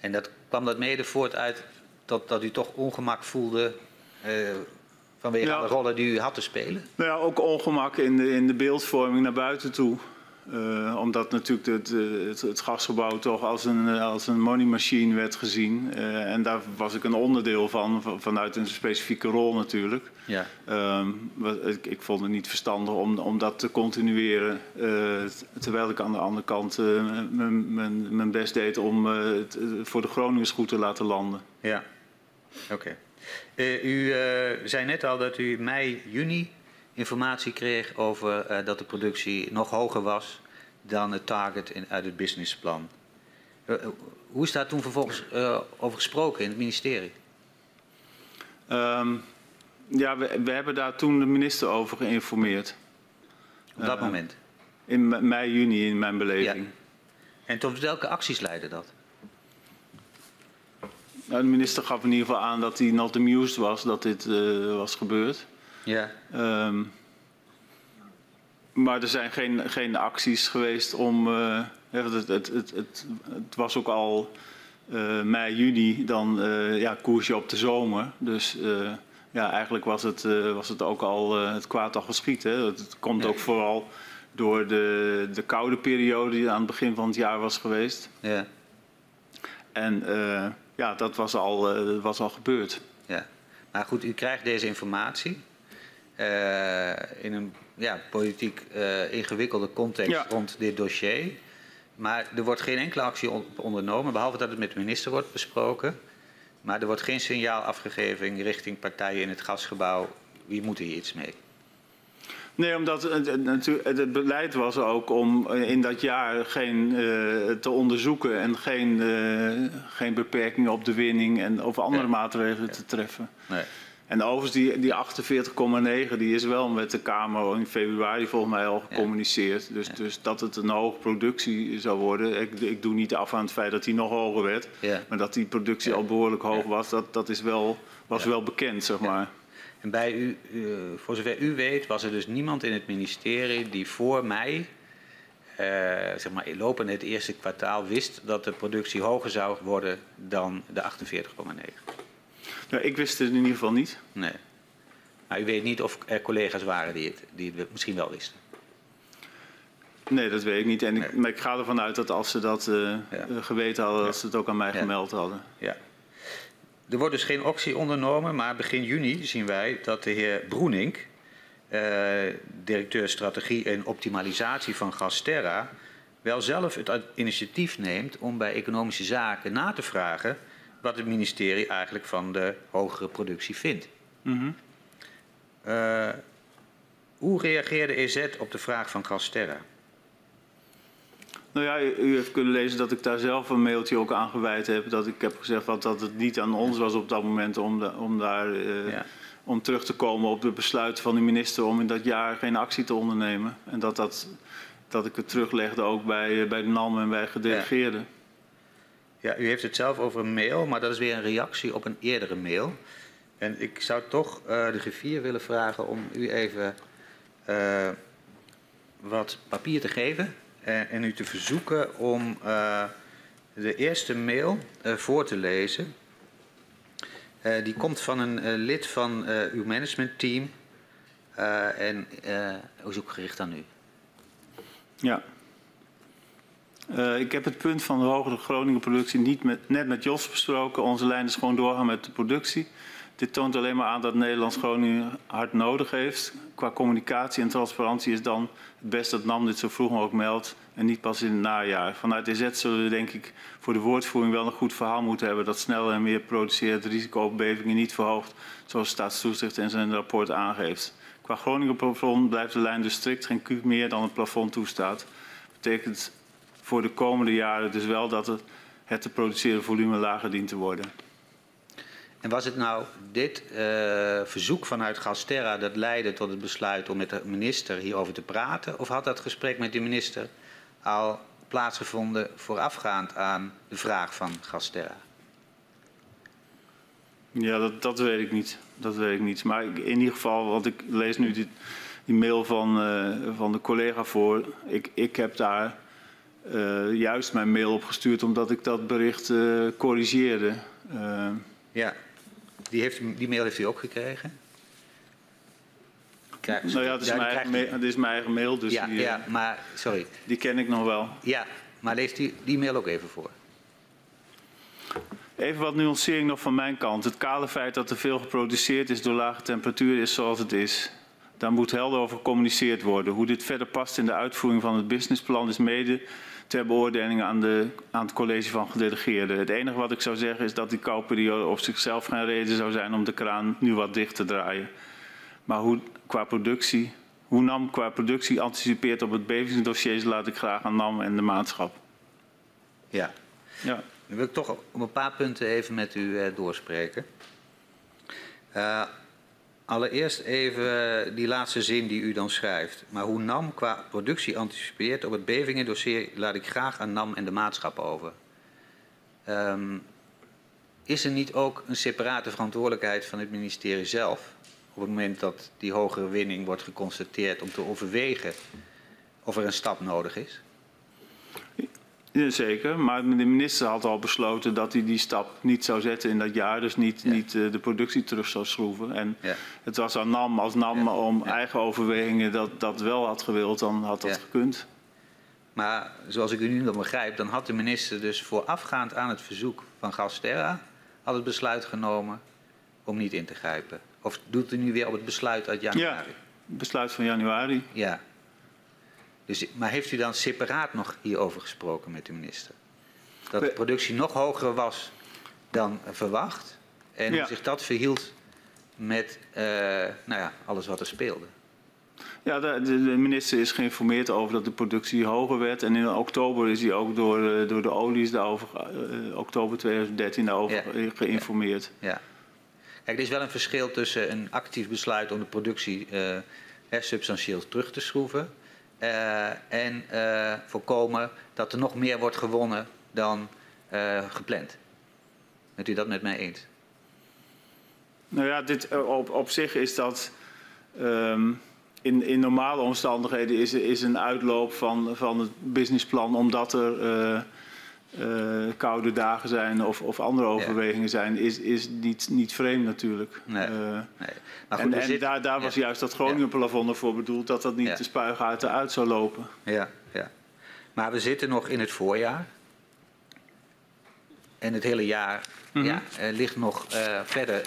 S1: En dat, kwam dat mede voort uit dat, dat u toch ongemak voelde vanwege de rollen die u had te spelen?
S2: Nou ja, ook ongemak in de, in de beeldvorming naar buiten toe. Uh, omdat natuurlijk het, het, het, gasgebouw toch als een, als een money machine werd gezien. Uh, en daar was ik een onderdeel van, vanuit een specifieke rol natuurlijk. Ja. Uh, ik, ik, vond het niet verstandig om, om dat te continueren. Uh, terwijl ik aan de andere kant mijn best deed om het voor de Groningers goed te laten landen.
S1: Ja, oké. Okay. u zei net al dat u mei, juni informatie kreeg over uh, dat de productie nog hoger was dan het target in, uit het businessplan. Uh, hoe is daar toen vervolgens over gesproken in het ministerie?
S2: Um, ja, we, we, hebben daar toen de minister over geïnformeerd.
S1: Op dat moment?
S2: In mei, juni in mijn beleving. Ja.
S1: En tot welke acties leidde dat?
S2: Nou, de minister gaf in ieder geval aan dat hij not amused was dat dit was gebeurd. Ja. Um, maar er zijn geen, geen acties geweest om. Uh, het, het, het, het, het was ook al uh, mei, juni, dan uh, ja, koersje op de zomer. Dus ja, eigenlijk was het, was het ook al het kwaad al geschiet. Hè? Het komt ook vooral door de, de koude periode die aan het begin van het jaar was geweest. Ja. En ja, dat was al, was al gebeurd.
S1: Ja. Maar goed, u krijgt deze informatie. Uh, in een ja, politiek uh, ingewikkelde context ja. rond dit dossier. Maar er wordt geen enkele actie ondernomen, behalve dat het met de minister wordt besproken. Maar er wordt geen signaal afgegeven richting partijen in het gasgebouw. Wie moet hier iets mee?
S2: Nee, omdat het, het, beleid was ook om in dat jaar geen uh, te onderzoeken en geen, uh, geen beperkingen op de winning en of andere maatregelen te treffen. Nee. En overigens, die, die 48,9 die is wel met de Kamer in februari volgens mij al gecommuniceerd. Ja. Dus, ja. dus dat het een hoge productie zou worden. Ik, ik doe niet af aan het feit dat die nog hoger werd. Ja. Maar dat die productie al behoorlijk hoog was, dat, dat is wel, was wel bekend, zeg maar.
S1: En bij u, uh, voor zover u weet, was er dus niemand in het ministerie die voor mei, uh, zeg maar lopend het eerste kwartaal, wist dat de productie hoger zou worden dan de 48,9.
S2: Nou, ik wist het in ieder geval niet.
S1: Nee. Maar u weet niet of er collega's waren die het, die het misschien wel wisten?
S2: Nee, dat weet ik niet. En ik, maar ik ga ervan uit dat als ze dat uh, ja. geweten hadden, dat ze het ook aan mij ja. gemeld hadden. Ja.
S1: Er wordt dus geen actie ondernomen, maar begin juni zien wij dat de heer Broenink, uh, directeur strategie en optimalisatie van Gasterra, wel zelf het initiatief neemt om bij economische zaken na te vragen wat het ministerie eigenlijk van de hogere productie vindt. Mm -hmm. uh, hoe reageerde EZ op de vraag van Gasterra?
S2: Nou ja, u heeft kunnen lezen dat ik daar zelf een mailtje ook aan gewijd heb. Dat ik heb gezegd wat, dat het niet aan ons was op dat moment om, de, om daar... Uh, ja. Om terug te komen op het besluit van de minister om in dat jaar geen actie te ondernemen. En dat, dat, dat ik het teruglegde ook bij, bij de NAM en bij gedelegeerden. Ja.
S1: Ja, u heeft het zelf over een mail, maar dat is weer een reactie op een eerdere mail. En ik zou toch uh, de griffier willen vragen om u even uh, wat papier te geven en, en, u te verzoeken om de eerste mail voor te lezen. die komt van een lid van uw managementteam en is ook gericht aan u.
S2: Ja. Uh, ik heb het punt van de hogere Groningen productie niet net met Jos besproken. Onze lijn is gewoon doorgaan met de productie. Dit toont alleen maar aan dat Nederlands Groningen hard nodig heeft. Qua communicatie en transparantie is dan het best dat NAM dit zo vroeg mogelijk meldt en niet pas in het najaar. Vanuit DZ zullen we denk ik voor de woordvoering wel een goed verhaal moeten hebben dat sneller en meer produceert, het risico op bevingen niet verhoogt, zoals staatstoezicht in zijn rapport aangeeft. Qua Groningen plafond blijft de lijn dus strikt geen kuub meer dan het plafond toestaat. Betekent voor de komende jaren dus wel dat het, het te produceren volume lager dient te worden.
S1: En was het nou dit uh, verzoek vanuit Gasterra dat leidde tot het besluit om met de minister hierover te praten? Of had dat gesprek met de minister al plaatsgevonden voorafgaand aan de vraag van Gasterra?
S2: Ja, dat, dat weet ik niet. Dat weet ik niet. Maar in ieder geval, want ik lees nu die, die mail van, uh, van de collega voor. Ik, ik heb daar uh, juist mijn mail opgestuurd omdat ik dat bericht uh, corrigeerde. Uh,
S1: ja, die, heeft, die mail heeft u ook gekregen? krijg-
S2: Nou ja, het is,
S1: Ja,
S2: mijn, eigen,
S1: krijgt u.
S2: ma- het is mijn eigen mail, dus
S1: Ja,
S2: die, eh,
S1: ja, maar sorry.
S2: die ken ik nog wel.
S1: Ja, maar lees die, die mail ook even voor.
S2: Even wat nuancering nog van mijn kant. Het kale feit dat er veel geproduceerd is door lage temperatuur is zoals het is. Daar moet helder over gecommuniceerd worden. Hoe dit verder past in de uitvoering van het businessplan is mede ter beoordeling aan, de, aan het college van gedelegeerden. Het enige wat ik zou zeggen is dat die kouperiode op zichzelf geen reden zou zijn om de kraan nu wat dicht te draaien. Maar hoe qua productie, hoe NAM qua productie anticipeert op het bevingsdossier laat ik graag aan NAM en de maatschap.
S1: Ja.
S2: Ja.
S1: Dan wil ik toch op een paar punten even met u eh, doorspreken. Eh, allereerst even die laatste zin die u dan schrijft. Maar hoe NAM qua productie anticipeert op het bevingendossier laat ik graag aan NAM en de maatschap over. Ehm, is er niet ook een separate verantwoordelijkheid van het ministerie zelf op het moment dat die hogere winning wordt geconstateerd om te overwegen of er een stap nodig is?
S2: Jazeker, maar de minister had al besloten dat hij die stap niet zou zetten in dat jaar. Dus niet,
S1: Ja.
S2: niet eh, de productie terug zou schroeven. En
S1: Ja.
S2: het was aan NAM, als NAM
S1: Ja.
S2: om
S1: Ja.
S2: eigen overwegingen dat, dat wel had gewild, dan had dat
S1: Ja.
S2: gekund.
S1: Maar zoals ik u nu nog begrijp, dan had de minister dus voorafgaand aan het verzoek van Gasterra al het besluit genomen om niet in te grijpen. Of doet u nu weer op het besluit uit januari?
S2: Besluit van januari.
S1: Ja. Dus, maar heeft u dan separaat nog hierover gesproken met de minister? Dat de productie nog hoger was dan verwacht en
S2: Ja.
S1: hoe zich dat verhield met eh, nou ja, alles wat er speelde?
S2: Ja, de, de, minister is geïnformeerd over dat de productie hoger werd. En in oktober is hij ook door, eh, door de olies daarover, eh, oktober 2013 daarover
S1: Ja.
S2: geïnformeerd.
S1: Ja. Kijk, er is wel een verschil tussen een actief besluit om de productie hè, substantieel terug te schroeven en eh, voorkomen dat er nog meer wordt gewonnen dan eh, gepland. Bent u dat met mij eens?
S2: Nou ja, dit, eh, op, op zich is dat. ehm, in, in normale omstandigheden is, is een uitloop van, van het businessplan omdat er eh, eh, koude dagen zijn of, of andere overwegingen zijn, is, is niet, niet vreemd natuurlijk.
S1: Nee.
S2: Eh,
S1: Nee. Maar
S2: en
S1: goed,
S2: en
S1: zit-
S2: daar, daar was juist dat Groningen plafond ervoor bedoeld dat dat niet
S1: Ja.
S2: de spuigaten uit zou lopen.
S1: Ja, ja. Maar we zitten nog in het voorjaar. En het hele jaar
S2: Mhm.
S1: ja, eh, ligt nog verder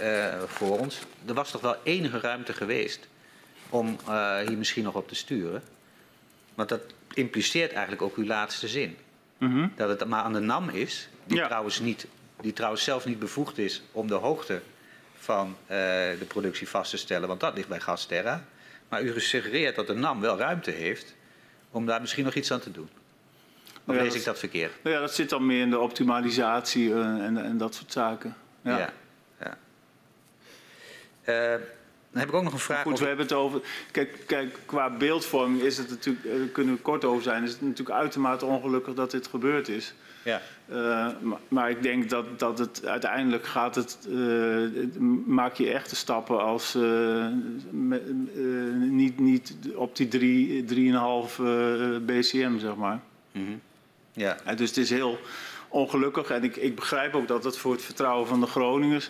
S1: voor ons. Er was toch wel enige ruimte geweest om hier misschien nog op te sturen. Want dat impliceert eigenlijk ook uw laatste zin.
S2: Mhm.
S1: Dat het maar aan de NAM is, die,
S2: Ja.
S1: trouwens, niet, die trouwens zelf niet bevoegd is om de hoogte van eh, de productie vast te stellen. Want dat ligt bij Gasterra. Maar u suggereert dat de NAM wel ruimte heeft om daar misschien nog iets aan te doen. Of
S2: Ja,
S1: lees
S2: dat-
S1: ik dat verkeerd?
S2: Nou ja, dat zit dan meer in de optimalisatie eh, en, en dat soort zaken. Ja.
S1: ja. ja. Eh, dan heb ik ook nog een vraag.
S2: Goed, we
S1: over-
S2: hebben het over. Kijk, kijk, qua beeldvorming is het natuurlijk, eh, daar kunnen we kort over zijn. Is het natuurlijk uitermate ongelukkig dat dit gebeurd is.
S1: Ja.
S2: Eh, maar, maar ik denk dat, dat het uiteindelijk gaat het. eh, het- maak je echte stappen als. eh, me- eh, niet, niet op die 3,5 drie, 3,5 eh, BCM, zeg maar.
S1: Mhm. ja.
S2: Eh, dus het is heel ongelukkig. En ik, ik begrijp ook dat het voor het vertrouwen van de Groningers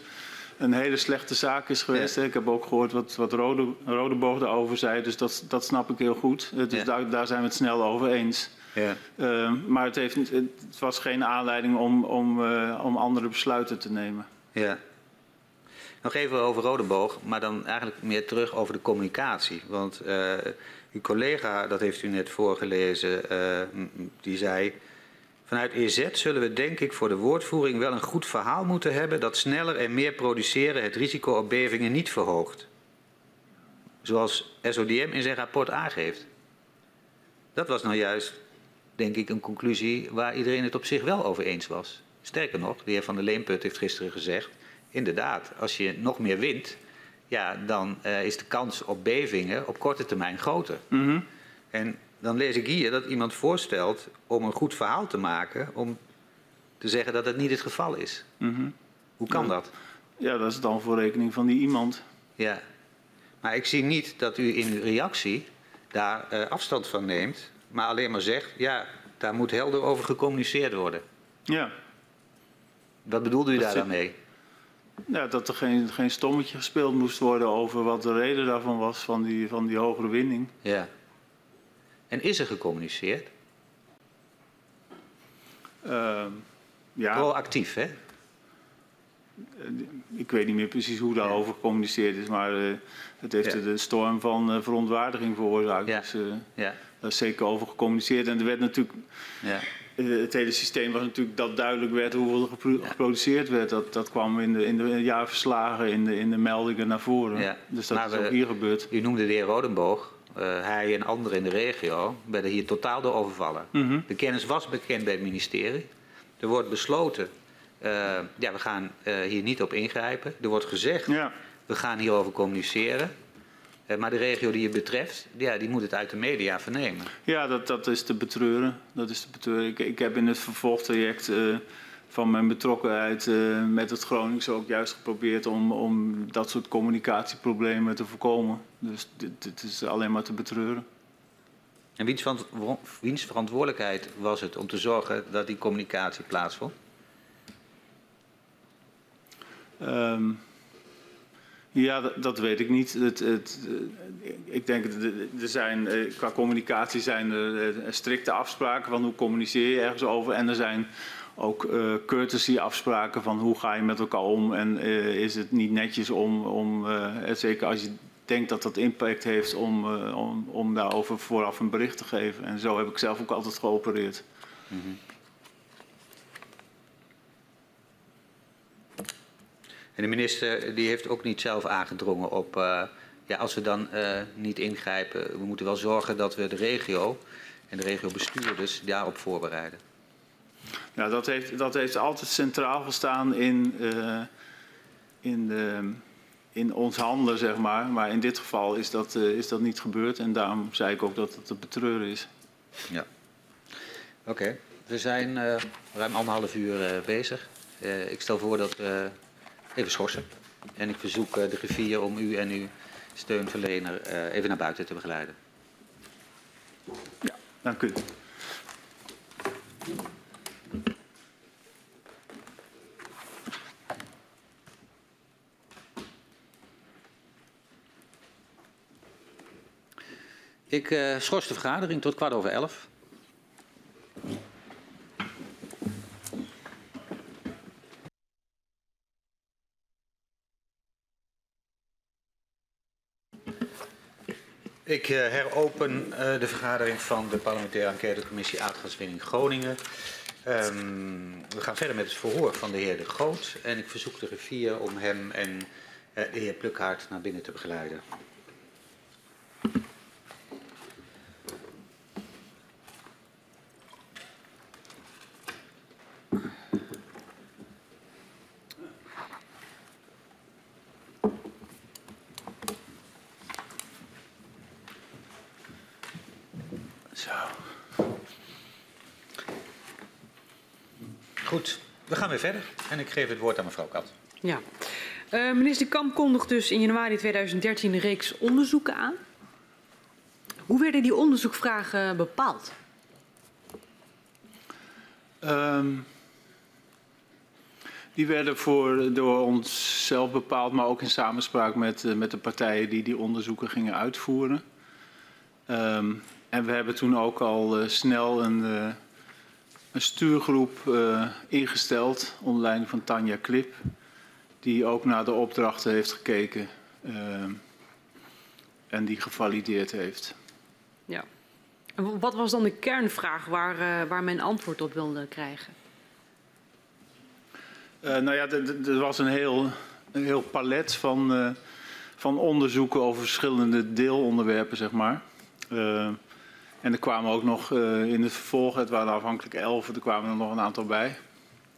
S2: een hele slechte zaak is geweest.
S1: Ja.
S2: Ik heb ook gehoord wat, wat Rode, Rodeboog daarover zei. Dus dat, dat snap ik heel goed. Dus
S1: Ja.
S2: daar, daar zijn we het snel over eens.
S1: ja.
S2: Eh, maar het, heeft, het was geen aanleiding om, om, eh, om andere besluiten te nemen.
S1: Ja. Nog even over Rodeboog, maar dan eigenlijk meer terug over de communicatie. Want eh, uw collega, dat heeft u net voorgelezen, eh, die zei... Vanuit EZ zullen we denk ik voor de woordvoering wel een goed verhaal moeten hebben... dat sneller en meer produceren het risico op bevingen niet verhoogt. Zoals SODM in zijn rapport aangeeft. Dat was nou juist, denk ik, een conclusie waar iedereen het op zich wel over eens was. Sterker nog, de heer Van der Leemput heeft gisteren gezegd... inderdaad, als je nog meer wint... ja, dan eh, is de kans op bevingen op korte termijn groter.
S2: Mhm.
S1: En dan lees ik hier dat iemand voorstelt om een goed verhaal te maken... om te zeggen dat het niet het geval is.
S2: Mhm.
S1: Hoe kan
S2: Ja.
S1: dat?
S2: Ja, dat is dan voor rekening van die iemand.
S1: Ja. Maar ik zie niet dat u in uw reactie daar eh, afstand van neemt... maar alleen maar zegt, ja, daar moet helder over gecommuniceerd worden.
S2: Ja.
S1: Wat bedoelde u
S2: Dat
S1: daar dan mee?
S2: Ja, dat er geen, geen stommetje gespeeld moest worden over wat de reden daarvan was, van die, van die hogere winning.
S1: Ja. En is er gecommuniceerd?
S2: Uh, ja,
S1: Proactief, hè?
S2: ik weet niet meer precies hoe daarover gecommuniceerd is, maar uh, het heeft
S1: Ja.
S2: de storm van uh, verontwaardiging veroorzaakt.
S1: Ja.
S2: Dus
S1: Ja.
S2: daar is zeker over gecommuniceerd. En er werd natuurlijk,
S1: ja.
S2: het hele systeem was natuurlijk dat duidelijk werd hoeveel er gepro- geproduceerd werd. Dat, dat kwam in de, in de jaarverslagen, in de, in de meldingen naar voren.
S1: Ja.
S2: Dus dat
S1: Maar
S2: is ook hier gebeurd.
S1: U noemde de heer Rodenboog. Eh, hij en anderen in de regio werden hier totaal door overvallen.
S2: Mhm.
S1: De kennis was bekend bij het ministerie. Er wordt besloten, eh, ja, we gaan eh, hier niet op ingrijpen. Er wordt gezegd,
S2: Ja.
S1: we gaan hierover communiceren. Maar de regio die het betreft, ja, die moet het uit de media vernemen.
S2: Ja, dat, dat is te betreuren. Dat is te betreuren. Ik, ik heb in het vervolgtraject van mijn betrokkenheid eh, met het Gronings ook juist geprobeerd om, om dat soort communicatieproblemen te voorkomen. Dus dit, dit is alleen maar te betreuren.
S1: En wiens, verant- wiens verantwoordelijkheid was het om te zorgen dat die communicatie plaatsvond?
S2: Ehm, ja, dat, dat weet ik niet. Het, het, eh, ik denk, dat er zijn, eh, qua communicatie zijn er strikte afspraken van hoe communiceer je ergens over. En er zijn ook eh courtesy afspraken van hoe ga je met elkaar om. En eh, is het niet netjes om, om eh, zeker als je denkt dat dat impact heeft, om, om, om daarover vooraf een bericht te geven. En zo heb ik zelf ook altijd geopereerd.
S1: En de minister die heeft ook niet zelf aangedrongen op, ja, als we dan niet ingrijpen, we moeten wel zorgen dat we de regio en de regiobestuurders daarop voorbereiden.
S2: Ja, dat heeft, dat heeft altijd centraal gestaan in, eh, in, de, in ons handelen, zeg maar. Maar in dit geval is dat, eh, is dat niet gebeurd. En daarom zei ik ook dat het te betreuren is.
S1: Ja. Oké, we zijn eh, ruim anderhalf uur bezig. Ik stel voor dat we even schorsen. En ik verzoek de griffier om u en uw steunverlener even naar buiten te begeleiden.
S2: Dank u.
S1: Ik eh, schors de vergadering tot kwart over elf. Ik eh, heropen eh, de vergadering van de parlementaire enquêtecommissie aardgaswinning Groningen. Ehm, we gaan verder met het verhoor van de heer De Groot. En ik verzoek de griffier om hem en eh, de heer Plukhaart naar binnen te begeleiden.
S2: Zo.
S1: Goed, we gaan weer verder. En ik geef het woord aan mevrouw Kat.
S3: Ja. Eh, minister Kamp kondigt dus in januari 2013 een reeks onderzoeken aan. Hoe werden die onderzoekvragen bepaald?
S2: Ehm, die werden voor, door ons zelf bepaald, maar ook in samenspraak met, eh, met de partijen die die onderzoeken gingen uitvoeren. Ehm, en we hebben toen ook al eh, snel een, eh, een stuurgroep eh, ingesteld onder leiding van Tanja Klip, die ook naar de opdrachten heeft gekeken ehm, en die gevalideerd heeft.
S3: Ja. En wat was dan de kernvraag waar, eh, waar men antwoord op wilde krijgen?
S2: Eh, nou ja, er- was een heel, een heel palet van, eh, van onderzoeken over verschillende deelonderwerpen, zeg maar. En er kwamen ook nog eh, in het vervolg, het waren afhankelijk elf, er kwamen er nog een aantal bij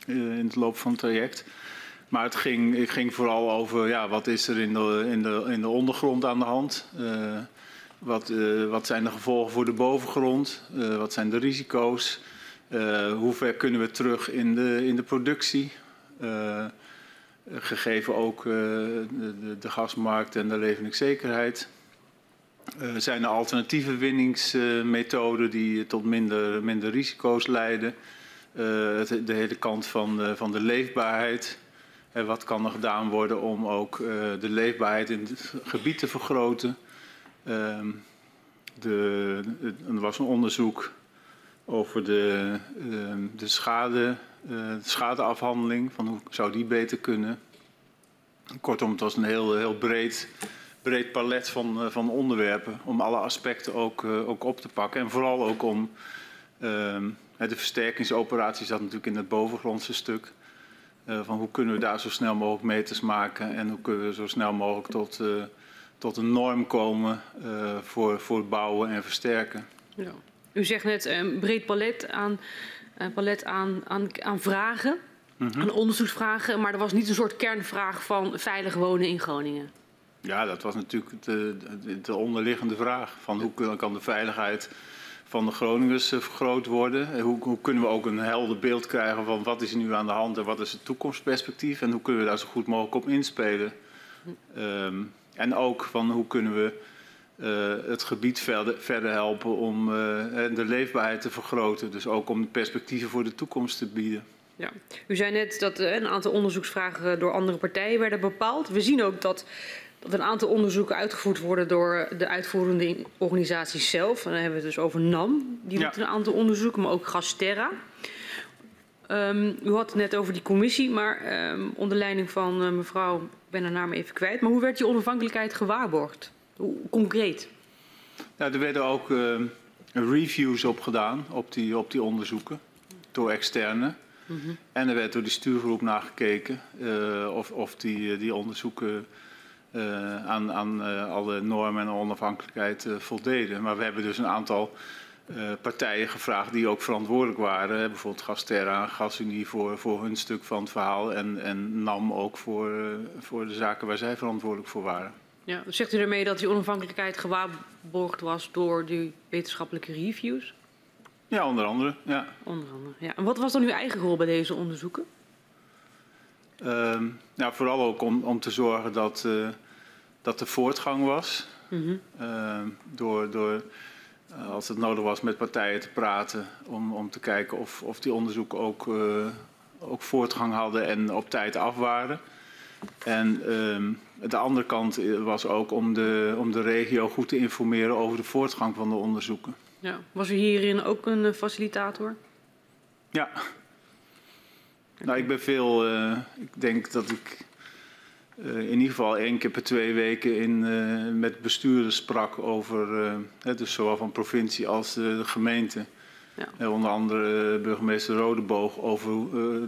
S2: eh, in het loop van het traject. Maar het ging, het ging vooral over ja, wat is er in de, in de, in de ondergrond aan de hand. Eh, wat, wat zijn de gevolgen voor de bovengrond? Wat zijn de risico's? Hoe ver kunnen we terug in de, in de productie? Gegeven ook de, de gasmarkt en de leveringszekerheid. Eh, zijn er alternatieve winningsmethoden die tot minder, minder risico's leiden? Eh, de hele kant van, eh, van de leefbaarheid. Wat kan er gedaan worden om ook de leefbaarheid in het gebied te vergroten? Ehm, de, er was een onderzoek over de, ehm, de, schade, schadeafhandeling, van hoe zou die beter kunnen. Kortom, het was een heel, heel breed, breed palet van, uh, van onderwerpen om alle aspecten ook, uh, ook op te pakken. En vooral ook om ehm, de versterkingsoperatie zat natuurlijk in het bovengrondse stuk. van hoe kunnen we daar zo snel mogelijk meters maken en hoe kunnen we zo snel mogelijk tot tot een norm komen voor, voor bouwen en versterken.
S3: Ja. U zegt net een uh, breed palet aan, palet aan, aan, aan vragen, mm -hmm. aan onderzoeksvragen, maar er was niet een soort kernvraag van veilig wonen in Groningen.
S2: Ja, dat was natuurlijk de, de, de onderliggende vraag van hoe kan de veiligheid van de Groningers uh, vergroot worden. Hoe, hoe, kunnen we ook een helder beeld krijgen van wat is er nu aan de hand en wat is het toekomstperspectief en hoe kunnen we daar zo goed mogelijk op inspelen. Um, en ook van hoe kunnen we uh, het gebied verder, verder helpen om uh, de leefbaarheid te vergroten. Dus ook om perspectieven voor de toekomst te bieden.
S3: Ja. U zei net dat een aantal onderzoeksvragen door andere partijen werden bepaald. We zien ook dat, dat een aantal onderzoeken uitgevoerd worden door de uitvoerende organisaties zelf. En dan hebben we het dus over NAM, die ja. doet een aantal onderzoeken, maar ook Gasterra. Um, u had het net over die commissie, maar um, onder leiding van uh, mevrouw, ik ben haar naam even kwijt, maar hoe werd die onafhankelijkheid gewaarborgd? Hoe concreet?
S2: Ja, er werden ook uh, reviews op gedaan op die, op die onderzoeken door externe. Mm -hmm. En er werd door die stuurgroep nagekeken uh, of, of die, die onderzoeken uh, aan, aan uh, alle normen en onafhankelijkheid voldeden. Maar we hebben dus een aantal partijen gevraagd die ook verantwoordelijk waren. Bijvoorbeeld Gasterra, GasUnie voor, voor hun stuk van het verhaal en, en NAM ook voor, voor de zaken waar zij verantwoordelijk voor waren.
S3: Ja, zegt u ermee dat die onafhankelijkheid gewaarborgd was door die wetenschappelijke reviews?
S2: Ja, onder andere. Ja.
S3: Onder andere, ja. En wat was dan uw eigen rol bij deze onderzoeken?
S2: Uh, nou, vooral ook om, om te zorgen dat, uh, dat er voortgang was. Mm -hmm. door, door uh, als het nodig was met partijen te praten om, om te kijken of, of die onderzoeken ook, uh, ook voortgang hadden en op tijd af waren. En uh, de andere kant was ook om de, om de regio goed te informeren over de voortgang van de onderzoeken.
S3: Ja. Was u hierin ook een facilitator?
S2: Ja. Okay. Nou, ik ben veel. Uh, ik denk dat ik in ieder geval één keer per twee weken in, uh, met bestuurders sprak over, uh, dus zowel van provincie als de gemeente. Ja. onder andere burgemeester Rodeboog over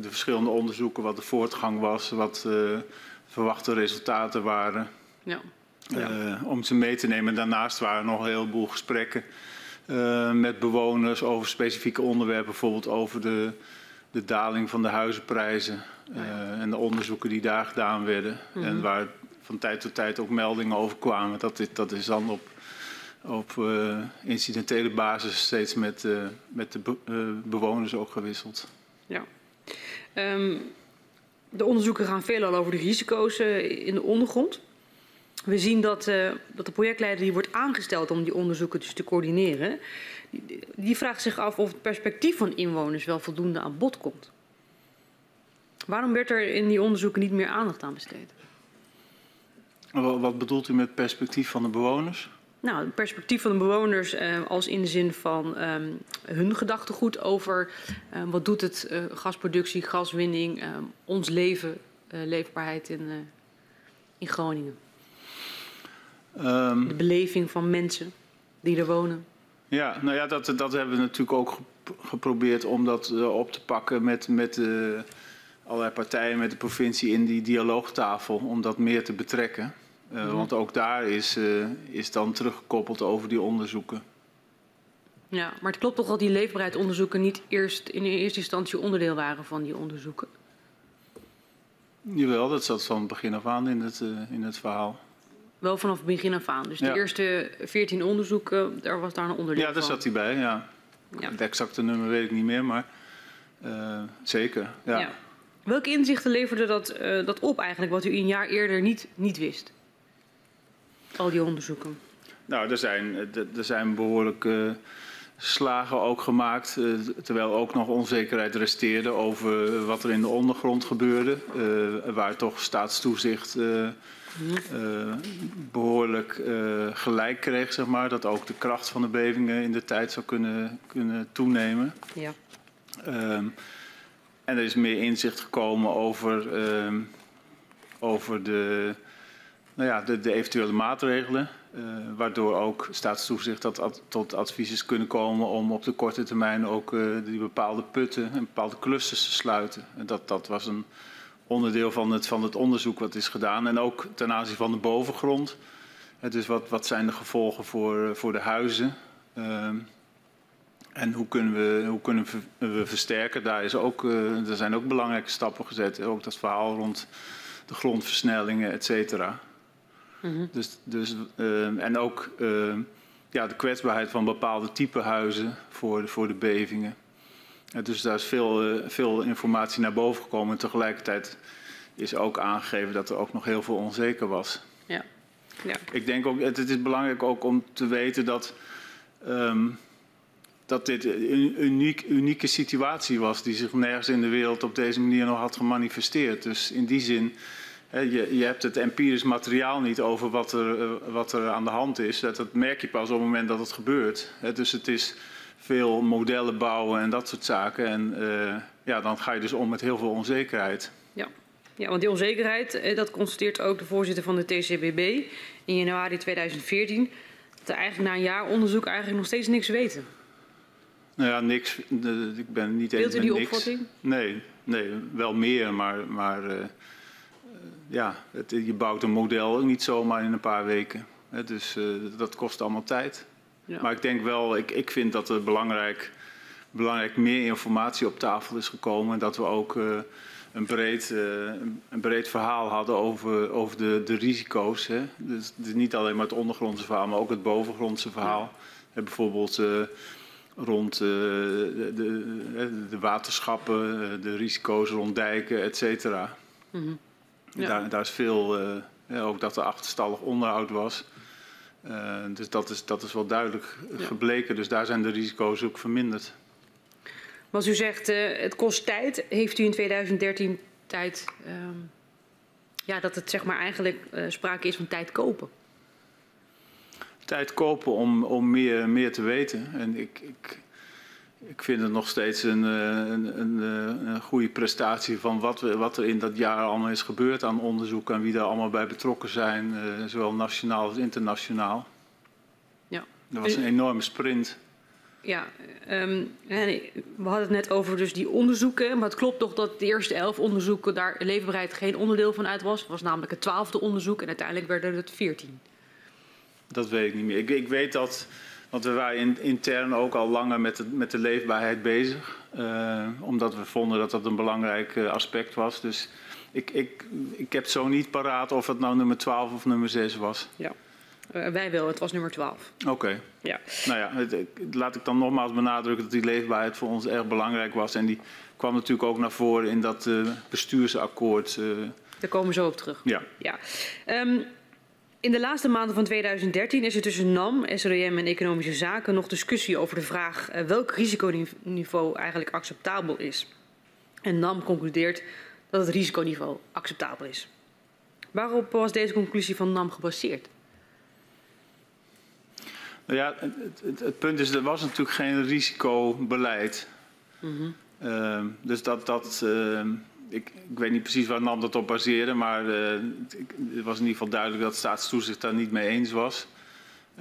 S2: de verschillende onderzoeken, wat de voortgang was, wat de verwachte resultaten waren. Ja. Ja. om ze mee te nemen. Daarnaast waren er nog een heleboel gesprekken met bewoners over specifieke onderwerpen, bijvoorbeeld over de de daling van de huizenprijzen uh, en de onderzoeken die daar gedaan werden. Mm -hmm. En waar van tijd tot tijd ook meldingen over kwamen. Dat, dit, dat is dan op, op uh, incidentele basis steeds met, uh, met de be bewoners ook gewisseld.
S3: Ja. Um, de onderzoeken gaan veelal over de risico's in de ondergrond. We zien dat, dat de projectleider die wordt aangesteld om die onderzoeken dus te coördineren, die, vraagt zich af of het perspectief van inwoners wel voldoende aan bod komt. Waarom werd er in die onderzoeken niet meer aandacht aan besteed?
S2: Wat bedoelt u met perspectief van de bewoners?
S3: Nou, het perspectief van de bewoners uh, als in de zin van um, hun gedachtegoed over uh, wat doet het uh, gasproductie, gaswinning, ons leven, leefbaarheid in, in Groningen. Um, de beleving van mensen die er wonen.
S2: Ja, nou ja, dat, dat hebben we natuurlijk ook geprobeerd om dat uh, op te pakken met, met uh, allerlei partijen, met de provincie in die dialoogtafel, om dat meer te betrekken. Uh, mm -hmm. Want ook daar is, is dan teruggekoppeld over die onderzoeken.
S3: Ja, maar het klopt toch dat die leefbaarheidsonderzoeken niet eerst in eerste instantie onderdeel waren van die onderzoeken?
S2: Jawel, dat zat van begin af aan in het, in het verhaal.
S3: Wel vanaf het begin af aan. Dus de ja. eerste 14 onderzoeken, daar was daar een onderdeel
S2: Ja, daar zat hij bij, ja. ja. Het exacte nummer weet ik niet meer, maar uh, zeker, ja. ja.
S3: Welke inzichten leverde dat, uh, dat op eigenlijk, wat u een jaar eerder niet, niet wist? Al die onderzoeken.
S2: Nou, er zijn, er zijn behoorlijk uh, slagen ook gemaakt, terwijl ook nog onzekerheid resteerde over wat er in de ondergrond gebeurde, uh, waar toch staatstoezicht uh, behoorlijk gelijk kreeg, zeg maar, dat ook de kracht van de bevingen in de tijd zou kunnen, kunnen toenemen.
S3: Ja.
S2: Um, en er is meer inzicht gekomen over, um, over de, nou ja, de, de eventuele maatregelen. Uh, waardoor ook staatstoezicht dat ad, tot advies is kunnen komen om op de korte termijn ook die bepaalde putten en bepaalde clusters te sluiten. En dat, dat was een onderdeel van het, van het onderzoek wat is gedaan. En ook ten aanzien van de bovengrond. Dus wat, wat zijn de gevolgen voor, voor de huizen? Uh, en hoe kunnen we, hoe kunnen we versterken? Daar, is ook, er zijn ook belangrijke stappen gezet. Ook dat verhaal rond de grondversnellingen, et cetera. Mm -hmm. dus, dus, uh, en ook uh, ja, de kwetsbaarheid van bepaalde type huizen voor, de, voor de bevingen. Dus daar is veel, uh, veel informatie naar boven gekomen. En tegelijkertijd is ook aangegeven dat er ook nog heel veel onzeker was.
S3: Ja. ja.
S2: Ik denk ook, het, het is belangrijk ook om te weten dat, um, dat dit een uniek, unieke situatie was die zich nergens in de wereld op deze manier nog had gemanifesteerd. Dus in die zin je, je, hebt het empirisch materiaal niet over wat er, uh, wat er aan de hand is. Dat, dat, merk je pas op het moment dat het gebeurt. He, dus het is veel modellen bouwen en dat soort zaken. En uh, ja, dan ga je dus om met heel veel onzekerheid.
S3: Ja. ja, want die onzekerheid, dat constateert ook de voorzitter van de TCBB in januari 2014. Dat er eigenlijk na een jaar onderzoek eigenlijk nog steeds niks weten.
S2: Nou ja, niks. Ik ben niet eens met
S3: die
S2: niks.
S3: opvatting?
S2: Nee, nee, wel meer, maar... maar uh, ja, het, je bouwt een model niet zomaar in een paar weken. Hè, dus uh, dat kost allemaal tijd. Ja. Maar ik denk wel, ik, ik vind dat er belangrijk, belangrijk meer informatie op tafel is gekomen. En dat we ook uh, een, breed, uh, een breed verhaal hadden over, over de, de risico's. Hè. Dus, dus niet alleen maar het ondergrondse verhaal, maar ook het bovengrondse verhaal. Ja. bijvoorbeeld rond de, de, de, waterschappen, de risico's rond dijken, et cetera. Mm -hmm. Ja. Daar, daar, is veel, ook dat er achterstallig onderhoud was. Uh, dus dat is, dat is wel duidelijk gebleken. Dus daar zijn de risico's ook verminderd.
S3: Maar als u zegt uh, het kost tijd, heeft u in 2013 tijd um, ja, dat het zeg maar eigenlijk sprake is van tijd kopen?
S2: Tijd kopen om, om meer, meer te weten. En ik, ik, ik vind het nog steeds een, een, een, een goede prestatie van wat, we, wat, er in dat jaar allemaal is gebeurd aan onderzoek en wie daar allemaal bij betrokken zijn, uh, zowel nationaal als internationaal.
S3: Ja.
S2: Dat was een enorme sprint.
S3: Ja, um, we hadden het net over dus die onderzoeken, maar het klopt toch dat de eerste elf onderzoeken daar leefbaarheid geen onderdeel van uit was. Het was namelijk het twaalfde onderzoek en uiteindelijk werden het veertien.
S2: Dat weet ik niet meer. Ik, ik weet dat want we waren in, intern ook al langer met de, met de leefbaarheid bezig. Uh, omdat we vonden dat dat een belangrijk uh, aspect was. Dus ik, ik, ik heb zo niet paraat of het nou nummer 12 of nummer 6 was.
S3: Ja, uh, wij wel. Het was nummer 12.
S2: Oké. Okay.
S3: Ja.
S2: Nou ja, het, het, laat ik dan nogmaals benadrukken dat die leefbaarheid voor ons erg belangrijk was. En die kwam natuurlijk ook naar voren in dat bestuursakkoord.
S3: Daar komen we zo op terug.
S2: Ja.
S3: ja. Um, in de laatste maanden van 2013 is er tussen NAM, SRM en Economische Zaken nog discussie over de vraag uh, welk risiconiveau eigenlijk acceptabel is. En NAM concludeert dat het risiconiveau acceptabel is. Waarop was deze conclusie van NAM gebaseerd?
S2: Nou ja, het, het, het punt is, er was natuurlijk geen risicobeleid. Mm -hmm. uh, dus dat, dat uh, ik, ik, weet niet precies waar NAM dat op baseerde, maar uh, het was in ieder geval duidelijk dat staatstoezicht daar niet mee eens was.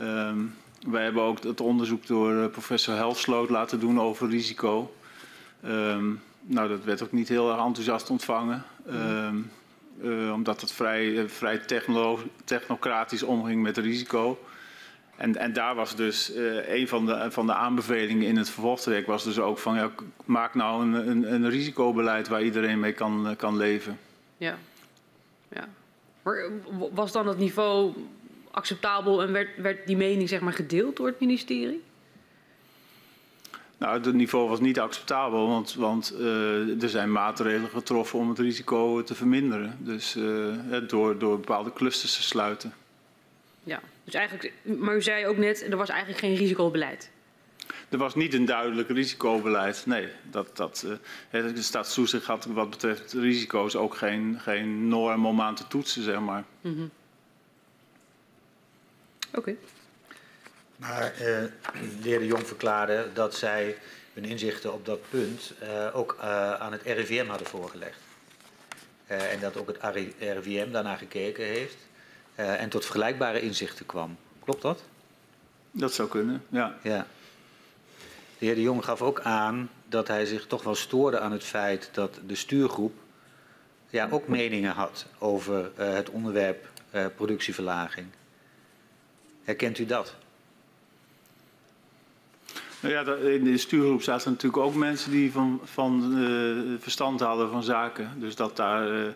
S2: Um, wij hebben ook het onderzoek door uh, professor Helfsloot laten doen over risico. Um, nou, dat werd ook niet heel erg enthousiast ontvangen. Um, uh, omdat het vrij, vrij techno technocratisch omging met risico. En, en, daar was dus uh, een van de, van de aanbevelingen in het vervolgtraject was dus ook van ja, maak nou een, een, een risicobeleid waar iedereen mee kan, kan leven.
S3: Ja. ja. Maar was dan het niveau acceptabel en werd, werd die mening zeg maar gedeeld door het ministerie?
S2: Nou, het niveau was niet acceptabel, want, want uh, er zijn maatregelen getroffen om het risico te verminderen. Dus uh, door, door bepaalde clusters te sluiten.
S3: Ja, dus eigenlijk, maar u zei ook net, er was eigenlijk geen risicobeleid.
S2: er was niet een duidelijk risicobeleid. Nee, dat, dat, uh, de staatstoezicht had wat betreft risico's ook geen, geen norm om aan te toetsen, zeg maar. Mm -hmm.
S3: Oké. Okay.
S1: Maar uh, de heer De Jong verklaarde dat zij hun inzichten op dat punt uh, ook aan het RIVM hadden voorgelegd. en dat ook het RIVM daarna gekeken heeft en tot vergelijkbare inzichten kwam. Klopt dat?
S2: Dat zou kunnen, ja.
S1: ja. De heer De Jong gaf ook aan dat hij zich toch wel stoorde aan het feit dat de stuurgroep ja, ook meningen had over uh, het onderwerp uh, productieverlaging. Herkent u dat?
S2: Nou ja, in de stuurgroep zaten natuurlijk ook mensen die van, van uh, verstand hadden van zaken. Dus dat daar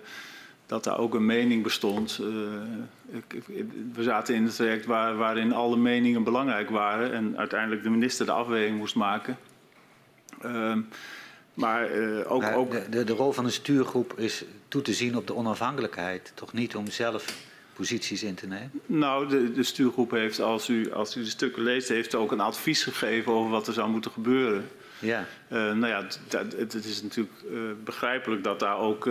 S2: dat daar ook een mening bestond. Uh, ik, we zaten in het traject waar, waarin alle meningen belangrijk waren en uiteindelijk de minister de afweging moest maken. Uh, maar uh, ook. ook...
S1: De, de, de, rol van een stuurgroep is toe te zien op de onafhankelijkheid, toch niet om zelf posities in te nemen?
S2: Nou, de, de stuurgroep heeft, als u, als u de stukken leest, heeft ook een advies gegeven over wat er zou moeten gebeuren. Ja. Uh, nou ja, het, het is natuurlijk begrijpelijk dat daar ook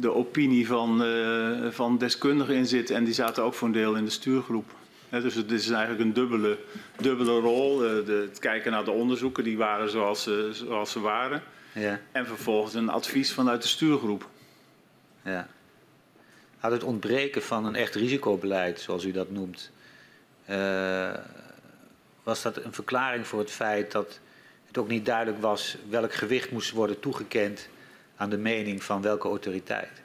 S2: de opinie van, uh, van deskundigen in zit. En die zaten ook voor een deel in de stuurgroep. He, dus het is eigenlijk een dubbele, dubbele rol. Uh, de, het kijken naar de onderzoeken, die waren zoals, uh, zoals ze waren. Ja. En vervolgens een advies vanuit de stuurgroep.
S1: Ja. Had het ontbreken van een echt risicobeleid, zoals u dat noemt, was dat een verklaring voor het feit dat het ook niet duidelijk was welk gewicht moest worden toegekend aan de mening van welke autoriteit?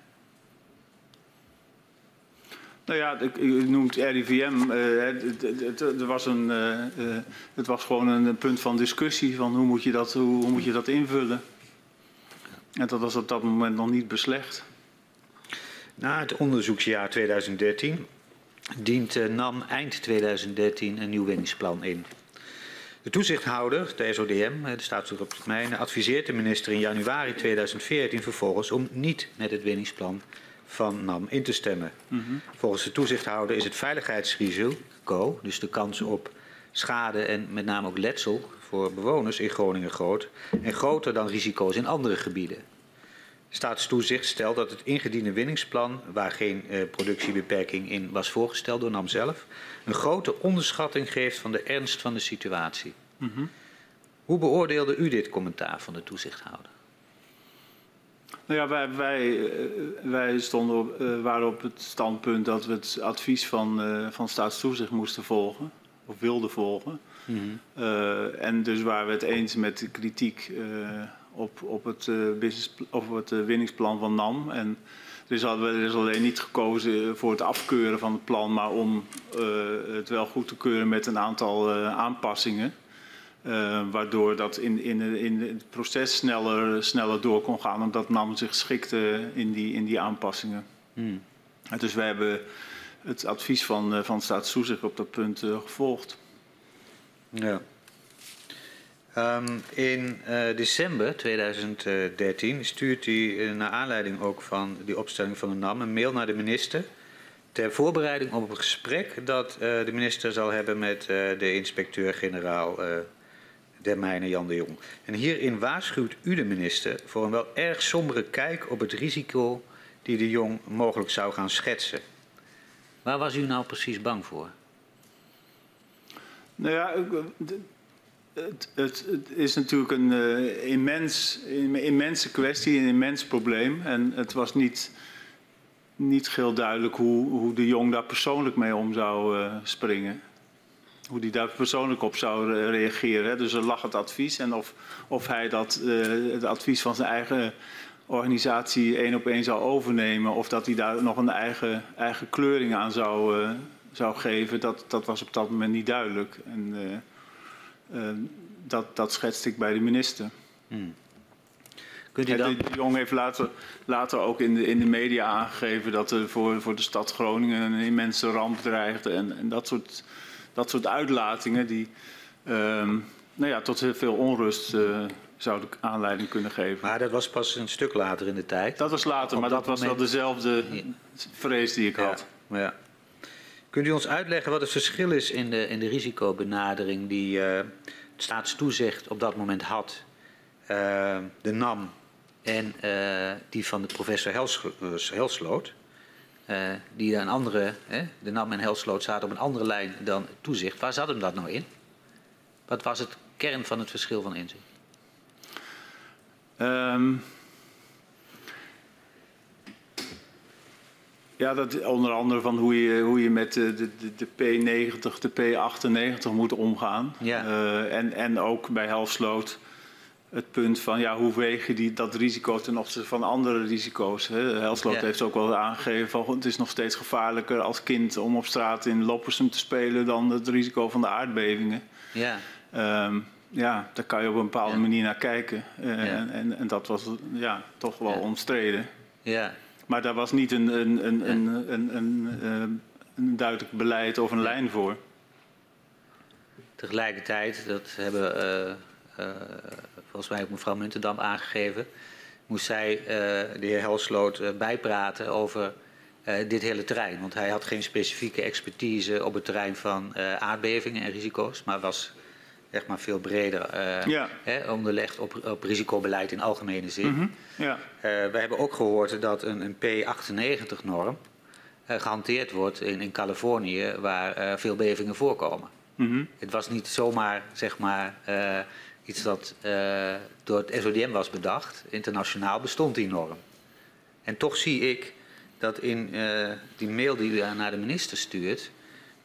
S2: Nou ja, u noemt RIVM. Uh, eh, het, het, was een, uh, uh, het was gewoon een punt van discussie van hoe moet je dat, hoe, hoe moet je dat invullen. En dat was op dat moment nog niet beslecht.
S1: Na het onderzoeksjaar 2013 dient NAM eind 2013 een nieuw winningsplan in. De toezichthouder, de SODM, de staatstoezicht op termijn, adviseert de minister in januari 2014 vervolgens om niet met het winningsplan van NAM in te stemmen. Mm -hmm. Volgens de toezichthouder is het veiligheidsrisico, dus de kans op schade en met name ook letsel voor bewoners in Groningen groot en groter dan risico's in andere gebieden. Staatstoezicht stelt dat het ingediende winningsplan, waar geen eh, productiebeperking in was voorgesteld door NAM zelf, een grote onderschatting geeft van de ernst van de situatie. Mm -hmm. Hoe beoordeelde u dit commentaar van de toezichthouder?
S2: Nou ja, wij, wij, eh, wij stonden op, uh, waren op het standpunt dat we het advies van, uh, van staatstoezicht moesten volgen, of wilden volgen. Mm -hmm. uh, en dus waren we het eens met de kritiek op, op het, business, of het winningsplan van NAM. En dus hadden we dus alleen niet gekozen voor het afkeuren van het plan, maar om uh, het wel goed te keuren met een aantal uh, aanpassingen. Uh, waardoor dat in, in, in het proces sneller, sneller door kon gaan, omdat NAM zich schikte in die, in die aanpassingen. Hmm. Dus wij hebben het advies van, van Staatstoezicht op dat punt gevolgd.
S1: Ja. Um, in uh, december 2013 stuurt u uh, naar aanleiding ook van die opstelling van de NAM een mail naar de minister ter voorbereiding op een gesprek dat uh, de minister zal hebben met de inspecteur-generaal der mijnen Jan de Jong. En hierin waarschuwt u de minister voor een wel erg sombere kijk op het risico die de Jong mogelijk zou gaan schetsen. Waar was u nou precies bang voor?
S2: Nou ja, het, het, is natuurlijk een uh, immens, immense kwestie, een immens probleem. En het was niet, niet heel duidelijk hoe, hoe de jong daar persoonlijk mee om zou uh, springen. Hoe die daar persoonlijk op zou reageren. Hè. Dus er lag het advies en of, of hij dat, uh, het advies van zijn eigen organisatie één op één zou overnemen. Of dat hij daar nog een eigen, eigen kleuring aan zou, zou geven, dat, dat was op dat moment niet duidelijk. En, dat, dat schetste ik bij de minister. Hmm. Kunt u dan... De, Jong heeft later, later ook in de, in de media aangegeven dat er voor, voor de stad Groningen een immense ramp dreigde. En, en dat, soort, dat soort uitlatingen die um, nou ja, tot heel veel onrust uh, zouden aanleiding kunnen geven.
S1: Maar dat was pas een stuk later in de tijd.
S2: Dat was later, maar dat, dat was wel dezelfde vrees die ik
S1: ja.
S2: had.
S1: Ja. Kunt u ons uitleggen wat het verschil is in de, in de risicobenadering die uh, staatstoezicht op dat moment had, uh, de NAM en uh, die van de professor Helsloot, die een andere, hè, de NAM en Helsloot zaten op een andere lijn dan toezicht. Waar zat hem dat nou in? Wat was het kern van het verschil van inzicht? Um,
S2: ja, dat onder andere van hoe je, hoe je met de, de, de P90, de P98 moet omgaan. Ja. Uh, en, en ook bij Helsloot het punt van ja, hoe weeg je die, dat risico ten opzichte van andere risico's. Hè? Helsloot heeft ook wel aangegeven van het is nog steeds gevaarlijker als kind om op straat in Loppersum te spelen dan het risico van de aardbevingen. Ja. Um, ja, daar kan je op een bepaalde manier naar kijken. Uh, en, en, en, dat was ja, toch wel omstreden. Ja. Maar daar was niet een, een, een, een, een, een, eh, een duidelijk beleid of een lijn voor.
S1: Tegelijkertijd, dat hebben uh, uh, volgens mij ook mevrouw Muntendam aangegeven, moest zij uh, de heer Helsloot bijpraten over dit hele terrein. Want hij had geen specifieke expertise op het terrein van aardbevingen en risico's, maar was zeg maar, veel breder uh, ja. hè, onderlegd op, op risicobeleid in algemene zin. Mm -hmm. ja. uh, we hebben ook gehoord dat een, een P98-norm uh, gehanteerd wordt in, in Californië, waar veel bevingen voorkomen. Mm -hmm. Het was niet zomaar zeg maar, iets dat door het SODM was bedacht. Internationaal bestond die norm. En toch zie ik dat in die mail die u naar de minister stuurt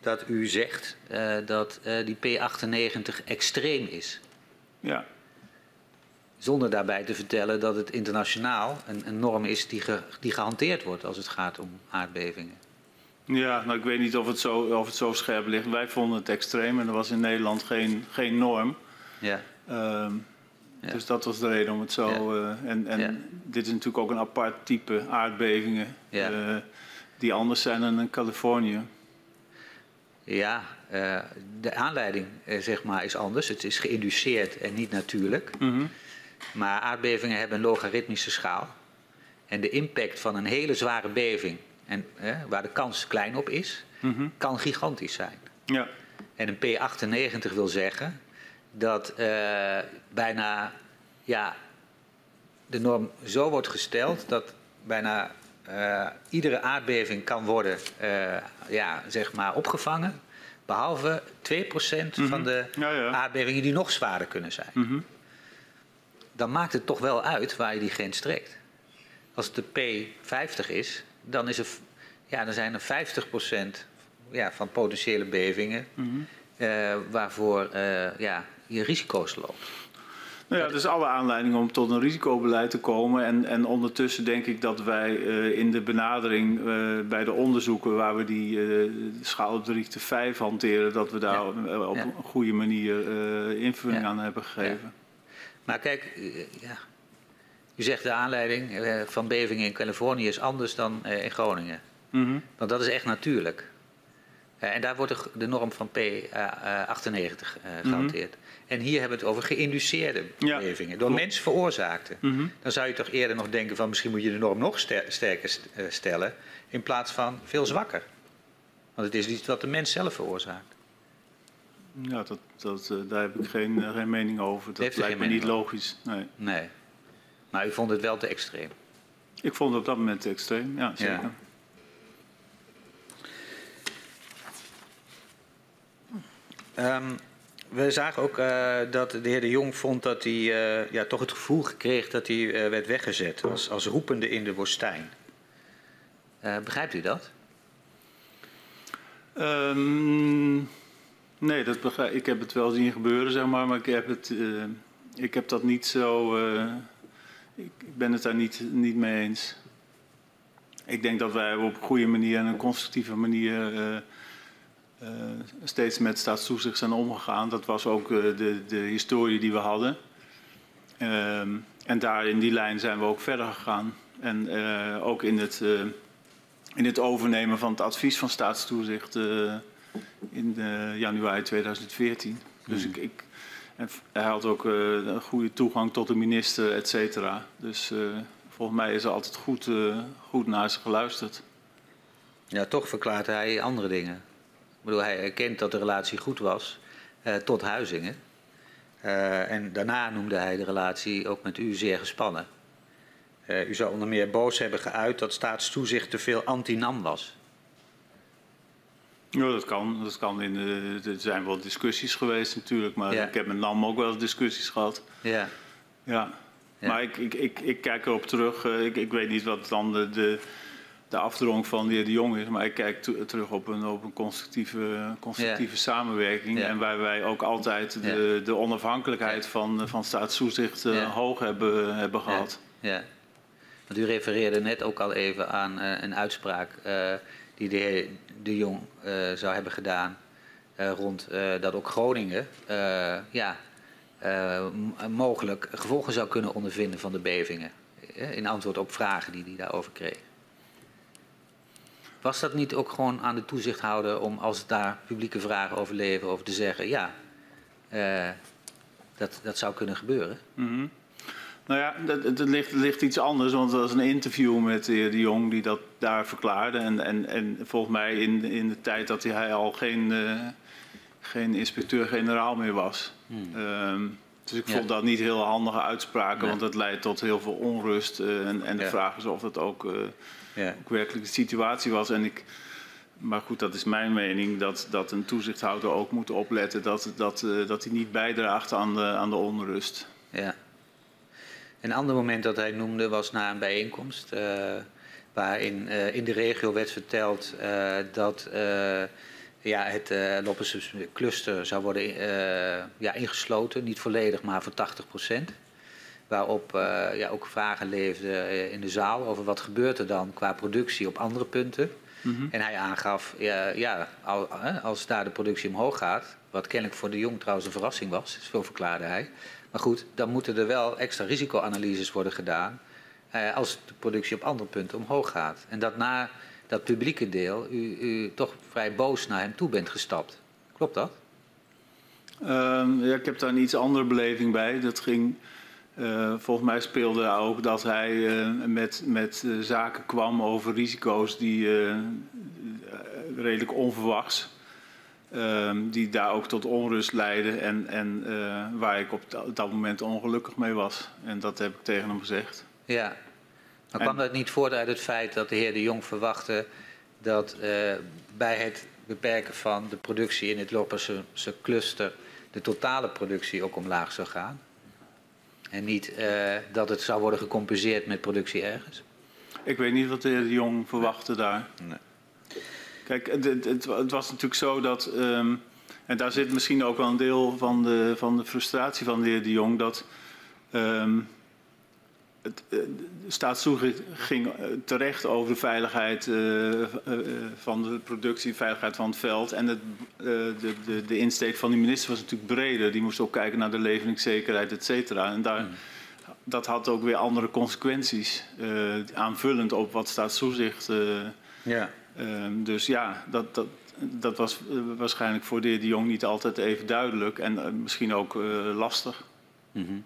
S1: dat u zegt uh, dat uh, die P98 extreem is. Ja. Zonder daarbij te vertellen dat het internationaal een, een norm is die, ge, die gehanteerd wordt als het gaat om aardbevingen.
S2: Ja, nou ik weet niet of het, zo, of het zo scherp ligt. Wij vonden het extreem en er was in Nederland geen, geen norm. Ja. Um, ja. Dus dat was de reden om het zo. Ja. Uh, en en ja. dit is natuurlijk ook een apart type aardbevingen. die anders zijn dan in Californië.
S1: Ja, uh, de aanleiding uh, zeg maar, is anders. Het is geïnduceerd en niet natuurlijk. Mm -hmm. Maar aardbevingen hebben een logaritmische schaal. En de impact van een hele zware beving, en, uh, waar de kans klein op is, mm -hmm. kan gigantisch zijn. Ja. En een P98 wil zeggen dat bijna ja, de norm zo wordt gesteld dat bijna uh, iedere aardbeving kan worden uh, ja, zeg maar opgevangen. Behalve 2% mm -hmm. van de ja, ja. aardbevingen die nog zwaarder kunnen zijn. Mm -hmm. Dan maakt het toch wel uit waar je die grens trekt. Als het de P50 is, dan, is er, ja, dan zijn er 50% ja, van potentiële bevingen mm -hmm. uh, waarvoor ja, je risico's loopt.
S2: Nou ja, is alle aanleiding om tot een risicobeleid te komen. En, en ondertussen denk ik dat wij uh, in de benadering uh, bij de onderzoeken waar we die uh, schaal op de Richter 5 hanteren, dat we daar ja. op ja. een goede manier invulling aan hebben gegeven.
S1: Maar kijk, ja. u zegt de aanleiding van bevingen in Californië is anders dan in Groningen. Mm -hmm. Want dat is echt natuurlijk. En daar wordt de, de norm van P98 gehanteerd. Mm -hmm. En hier hebben we het over geïnduceerde bevingen, ja. door mensen veroorzaakte. Mm -hmm. Dan zou je toch eerder nog denken van misschien moet je de norm nog sterker eh, stellen in plaats van veel zwakker. Want het is iets wat de mens zelf veroorzaakt.
S2: Ja, dat, dat, daar heb ik geen, geen mening over. Dat lijkt me niet logisch. Nee.
S1: nee. Maar u vond het wel te extreem?
S2: Ik vond het op dat moment te extreem, ja, zeker.
S1: Ja. Um, we zagen ook uh, dat de heer De Jong vond dat hij uh, ja, toch het gevoel kreeg dat hij uh, werd weggezet als, als roepende in de woestijn. begrijpt u dat?
S2: Um, nee, dat begrijp, ik heb het wel zien gebeuren, zeg maar, maar ik heb, het, ik heb dat niet zo. ik ben het daar niet, niet mee eens. Ik denk dat wij op een goede manier en een constructieve manier uh, steeds met staatstoezicht zijn omgegaan. Dat was ook uh, de, de historie die we hadden. Uh, en daar in die lijn zijn we ook verder gegaan. En ook in het, in het overnemen van het advies van staatstoezicht in januari 2014. Dus ik, ik en hij had ook een goede toegang tot de minister, et cetera. Dus volgens mij is er altijd goed, goed naar ze geluisterd.
S1: Ja, toch verklaart hij andere dingen bedoel, hij erkent dat de relatie goed was uh, tot Huizingen. Uh, en daarna noemde hij de relatie ook met u zeer gespannen. Uh, u zou onder meer boos hebben geuit dat staatstoezicht te veel anti-NAM was.
S2: Ja, dat kan. Dat kan in de, er zijn wel discussies geweest natuurlijk, maar ja. ik heb met NAM ook wel discussies gehad.
S1: Ja.
S2: Ja. ja. Maar ik, ik, ik, ik kijk erop terug. Ik, ik weet niet wat dan de, de, de afdronk van de heer De Jong is, maar ik kijk terug op een, op een constructieve, constructieve ja. samenwerking. En waar wij ook altijd de, de onafhankelijkheid van, van staatstoezicht uh, hoog hebben, hebben gehad.
S1: Ja. Want u refereerde net ook al even aan uh, een uitspraak die de heer De Jong zou hebben gedaan rond dat ook Groningen ja, mogelijk gevolgen zou kunnen ondervinden van de bevingen. in antwoord op vragen die hij daarover kreeg. Was dat niet ook gewoon aan de toezichthouder om als daar publieke vragen over leven over te zeggen, ja, dat, dat zou kunnen gebeuren?
S2: Mm -hmm. Nou ja, het, ligt, ligt, iets anders, want er was een interview met de heer De Jong die dat daar verklaarde. En, en, en volgens mij in, in de tijd dat hij al geen, uh, geen inspecteur-generaal meer was. Hmm. Um, dus ik vond dat niet heel handige uitspraken, nee. want dat leidt tot heel veel onrust. Uh, en, en de ja. vraag is of dat ook, uh, ja. ook werkelijk de situatie was. En ik, maar goed, dat is mijn mening, dat, dat een toezichthouder ook moet opletten dat, dat, dat hij niet bijdraagt aan de, aan de onrust.
S1: Ja. Een ander moment dat hij noemde was na een bijeenkomst. Uh, waarin uh, in de regio werd verteld uh, dat ja, het uh, cluster zou worden ja, ingesloten. Niet volledig, maar voor 80 procent. Waarop ja, ook vragen leefden in de zaal over wat gebeurt er dan qua productie op andere punten. Mm -hmm. En hij aangaf, ja, ja, als daar de productie omhoog gaat, wat kennelijk voor de jong trouwens een verrassing was, zo verklaarde hij, maar goed, dan moeten er wel extra risicoanalyses worden gedaan eh, als de productie op andere punten omhoog gaat. En dat na dat publieke deel u, u toch vrij boos naar hem toe bent gestapt. Klopt dat?
S2: Um, ja, ik heb daar een iets andere beleving bij. Dat ging, uh, volgens mij speelde ook dat hij uh, met, met uh, zaken kwam over risico's die redelijk onverwachts Um, die daar ook tot onrust leidden en, en waar ik op dat moment ongelukkig mee was. En dat heb ik tegen hem gezegd.
S1: Ja, maar kwam en, dat niet voort uit het feit dat de heer De Jong verwachtte dat bij het beperken van de productie in het Lopperse cluster de totale productie ook omlaag zou gaan? En niet uh, dat het zou worden gecompenseerd met productie ergens?
S2: Ik weet niet wat de heer De Jong verwachtte daar. Nee. Kijk, het, het, het, was natuurlijk zo dat. Um, en daar zit misschien ook wel een deel van de, van de frustratie van de heer De Jong. Dat. Um, het, uh, de ging uh, terecht over de veiligheid uh, van de productie, de veiligheid van het veld. En het, de, de, de insteek van de minister was natuurlijk breder. Die moest ook kijken naar de leveringszekerheid, et cetera. En daar, mm. dat had ook weer andere consequenties, aanvullend op wat staatstoezicht. Ja. Um, dus ja, dat, dat, dat was waarschijnlijk voor de heer De Jong niet altijd even duidelijk en misschien ook lastig. Mm -hmm.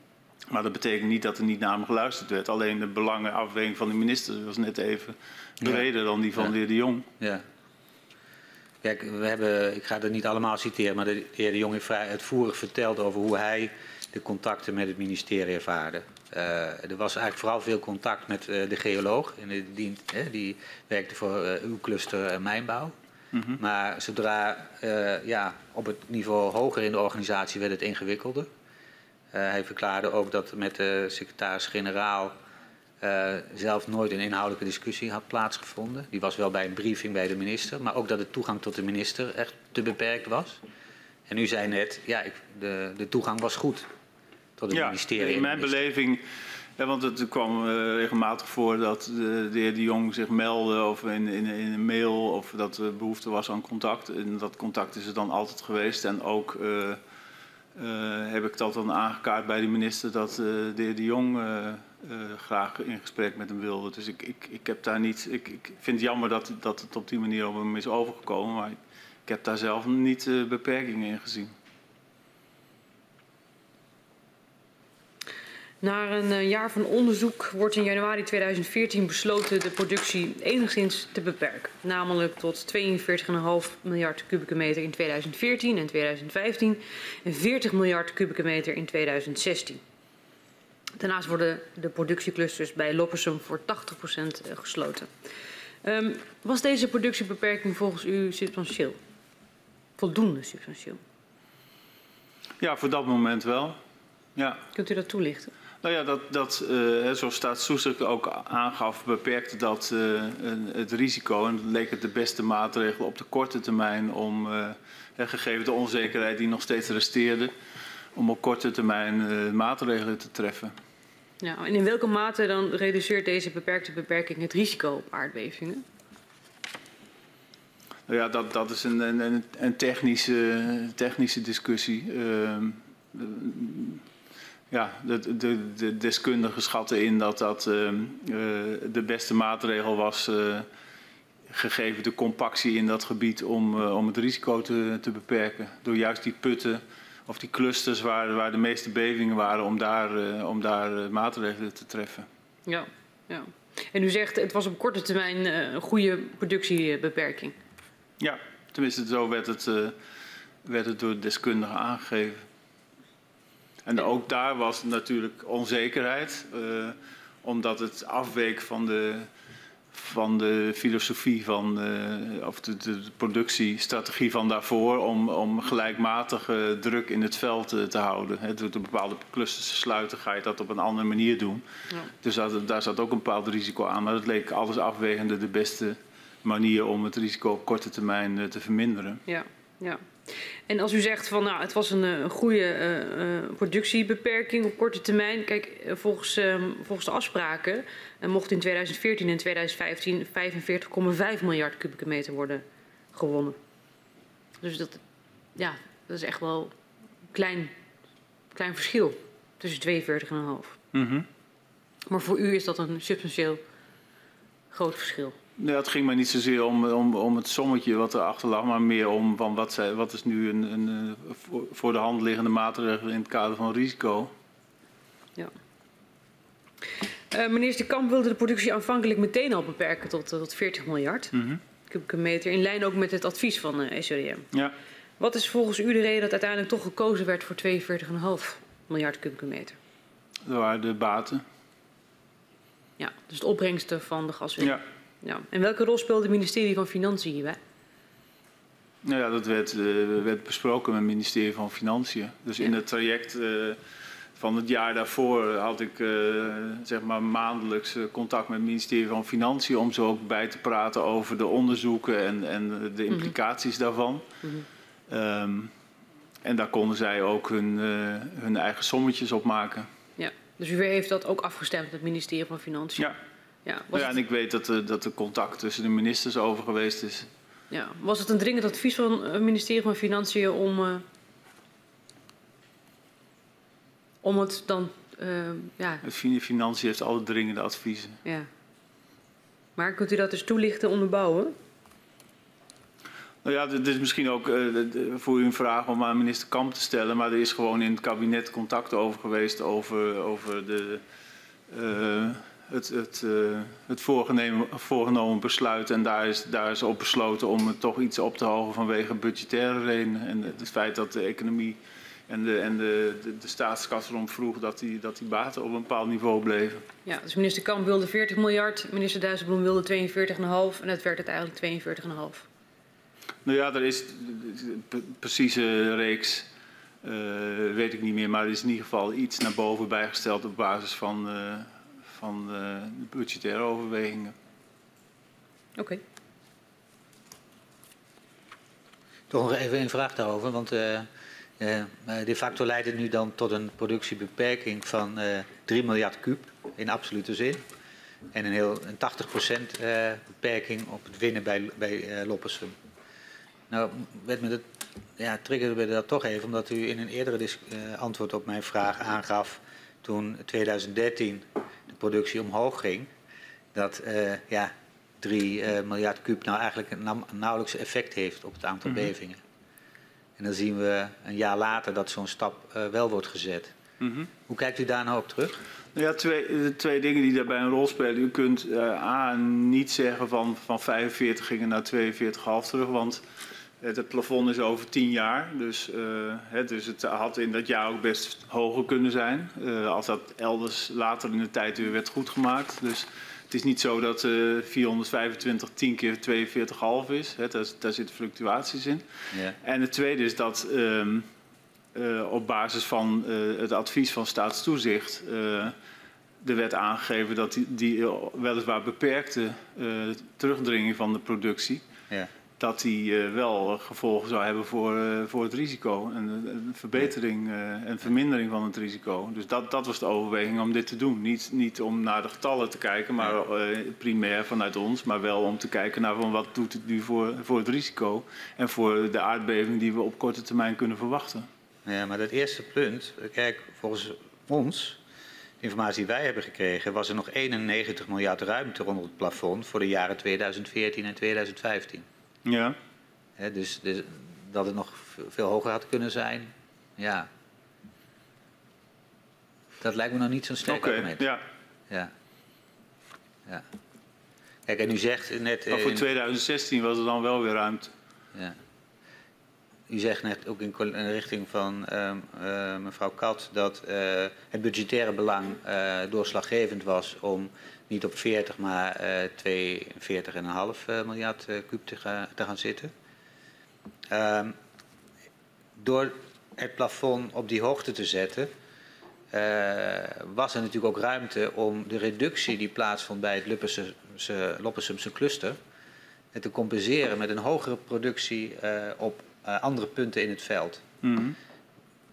S2: Maar dat betekent niet dat er niet naar hem geluisterd werd. Alleen de belangenafweging van de minister was net even breder ja. dan die van ja. de heer De Jong.
S1: Ja. Kijk, we hebben, ik ga het niet allemaal citeren, maar de heer De Jong heeft vrij uitvoerig verteld over hoe hij de contacten met het ministerie ervaarde. Uh, er was eigenlijk vooral veel contact met uh, de geoloog. En die, die, hè, die werkte voor uh, uw cluster mijnbouw. Mm -hmm. Maar zodra ja, op het niveau hoger in de organisatie werd het ingewikkelder. Hij verklaarde ook dat met de secretaris-generaal zelf nooit een inhoudelijke discussie had plaatsgevonden. Die was wel bij een briefing bij de minister. Maar ook dat de toegang tot de minister echt te beperkt was. En u zei net, ja, ik, de, de toegang was goed tot het
S2: ja,
S1: ministerie.
S2: In mijn beleving, ja, want het kwam uh, regelmatig voor dat de, de heer De Jong zich meldde of in, in, in, een mail of dat er behoefte was aan contact. En dat contact is er dan altijd geweest. En ook uh, heb ik dat dan aangekaart bij de minister dat de heer De Jong graag in gesprek met hem wilde. Dus ik, ik, ik heb daar niet. Ik, ik vind het jammer dat, dat het op die manier op hem is overgekomen. Maar ik heb daar zelf niet beperkingen in gezien.
S3: Na een eh, jaar van onderzoek wordt in januari 2014 besloten de productie enigszins te beperken. Namelijk tot 42,5 miljard kubieke meter in 2014 en 2015 en 40 miljard kubieke meter in 2016. Daarnaast worden de productieclusters bij Loppersum voor 80% eh, gesloten. Um, was deze productiebeperking volgens u substantieel? Voldoende substantieel?
S2: Ja, voor dat moment wel. Ja.
S3: Kunt u dat toelichten?
S2: Nou ja, dat, dat uh, zoals staatstoezicht ook aangaf, beperkte dat uh, het risico. En leek het de beste maatregel op de korte termijn om, uh, gegeven de onzekerheid die nog steeds resteerde, om op korte termijn maatregelen te treffen.
S3: Ja, en in welke mate dan reduceert deze beperkte beperking het risico op aardbevingen?
S2: Nou ja, dat, dat is een, een, een technische, technische discussie. Ja, de, de, de, deskundigen schatten in dat dat uh, de beste maatregel was, uh, gegeven de compactie in dat gebied, om, om het risico te, te beperken. Door juist die putten of die clusters waar, waar de meeste bevingen waren, om daar, om daar maatregelen te treffen.
S3: Ja, ja. En u zegt het was op korte termijn een goede productiebeperking.
S2: Ja, tenminste zo werd het, werd het door de deskundigen aangegeven. En ook daar was natuurlijk onzekerheid, omdat het afweek van de van de filosofie van, uh, of de, de, productiestrategie van daarvoor om, om gelijkmatige druk in het veld uh, te houden. He, door bepaalde clusters te sluiten ga je dat op een andere manier doen. Ja. Dus dat, daar zat ook een bepaald risico aan. Maar dat leek alles afwegende de beste manier om het risico op korte termijn te verminderen.
S3: Ja, ja. En als u zegt van nou, het was een, een goede uh, uh, productiebeperking op korte termijn. Kijk, volgens, uh, volgens de afspraken mocht in 2014 en 2015 45,5 miljard kubieke meter worden gewonnen. Dus dat, ja, dat is echt wel een klein, klein verschil tussen 42,5. Mm -hmm. Maar voor u is dat een substantieel groot verschil.
S2: Nee, het ging mij niet zozeer om, om, om het sommetje wat erachter lag, maar meer om van wat, zij, wat is nu een, een, voor de hand liggende maatregel in het kader van risico.
S3: Ja. Uh, minister Kamp wilde de productie aanvankelijk meteen al beperken tot, uh, tot 40 miljard mm -hmm. kubieke meter, in lijn ook met het advies van de uh, SODM.
S2: Ja.
S3: Wat is volgens u de reden dat uiteindelijk toch gekozen werd voor 42,5 miljard kubieke meter?
S2: Dat waren de baten.
S3: Ja, dus de opbrengsten van de gaswinning. Ja. Ja. En welke rol speelde het ministerie van Financiën hierbij?
S2: Nou ja, dat werd, uh, werd besproken met het ministerie van Financiën. Dus ja. in het traject uh, van het jaar daarvoor had ik uh, zeg maar maandelijks contact met het ministerie van Financiën om zo ook bij te praten over de onderzoeken en, en de implicaties mm -hmm. daarvan. Mm -hmm. um, en daar konden zij ook hun, hun eigen sommetjes op maken.
S3: Ja, dus u heeft dat ook afgestemd met het ministerie van Financiën?
S2: Ja. Ja, ja en ik weet dat, uh, dat er contact tussen de ministers over geweest is.
S3: Ja. Was het een dringend advies van het ministerie van Financiën om, uh, om het dan... Uh, ja.
S2: Het Financiën heeft alle dringende adviezen.
S3: Ja. Maar kunt u dat dus toelichten, onderbouwen?
S2: Nou ja, dit is misschien ook voor u een vraag om aan minister Kamp te stellen. Maar er is gewoon in het kabinet contact over geweest over, over de het, het, uh, het voorgenomen besluit. En daar is, daar is op besloten om het toch iets op te hogen vanwege budgettaire redenen. En het feit dat de economie en de, en de, de, de staatskas erom vroeg dat die, dat die baten op een bepaald niveau bleven.
S3: Ja, dus minister Kamp wilde 40 miljard, minister Dijsselbloem wilde 42,5 en het werd uiteindelijk 42,5.
S2: Nou ja, er is een precieze reeks, uh, weet ik niet meer, maar er is in ieder geval iets naar boven bijgesteld op basis van, uh, van de budgettaire overwegingen.
S3: Oké. Okay.
S1: Toch nog even een vraag daarover, want uh, uh, de facto leidt het nu dan tot een productiebeperking van uh, 3 miljard kub in absolute zin. En een, heel, een 80% beperking op het winnen bij, bij Loppersum. Nou, werd me dat, ja, triggerde me dat toch even, omdat u in een eerdere antwoord op mijn vraag aangaf toen 2013 productie omhoog ging, dat uh, ja, 3 uh, eh, miljard kuub nou eigenlijk een nauwelijks effect heeft op het aantal mm -hmm. bevingen. En dan zien we een jaar later dat zo'n stap uh, wel wordt gezet. Mm Hoe kijkt u daar nou op terug?
S2: Nou ja, twee, eh, twee dingen die daarbij een rol spelen. U kunt uh, A, niet zeggen van, van 45 gingen naar 42,5 terug, want het, het, plafond is over 10 jaar. Dus, uh, hè, dus het had in dat jaar ook best hoger kunnen zijn. Uh, als dat elders later in de tijd weer werd goedgemaakt. Dus het is niet zo dat 425 10 keer 42,5 is. Hè, daar, daar zitten fluctuaties in. Ja. En het tweede is dat um, uh, op basis van het advies van staatstoezicht er werd aangegeven dat die, die weliswaar beperkte terugdringing van de productie, ja. Dat die wel gevolgen zou hebben voor, voor het risico. En een verbetering en vermindering van het risico. Dus dat, dat was de overweging om dit te doen. Niet, niet om naar de getallen te kijken, maar primair vanuit ons, maar wel om te kijken naar van wat doet het nu voor, voor het risico en voor de aardbeving die we op korte termijn kunnen verwachten.
S1: Ja, maar dat eerste punt, kijk, volgens ons, de informatie die wij hebben gekregen, was er nog 91 miljard ruimte rond het plafond voor de jaren 2014 en 2015.
S2: Ja.
S1: dus, dus, dat het nog veel hoger had kunnen zijn, ja. Dat lijkt me nog niet zo'n sterk
S2: okay,
S1: argument.
S2: Ja.
S1: ja. Ja. Kijk, en u zegt net...
S2: Maar voor in... 2016 was er dan wel weer ruimte.
S1: Ja. U zegt net ook in richting van uh, uh, mevrouw Kat dat uh, het budgettaire belang doorslaggevend was om niet op 40 maar 42,5 miljard kuub te, ga, te, gaan zitten. Ehm, door het plafond op die hoogte te zetten, was er natuurlijk ook ruimte om de reductie die plaatsvond bij het Loppersumse cluster te compenseren met een hogere productie op andere punten in het veld. Mm.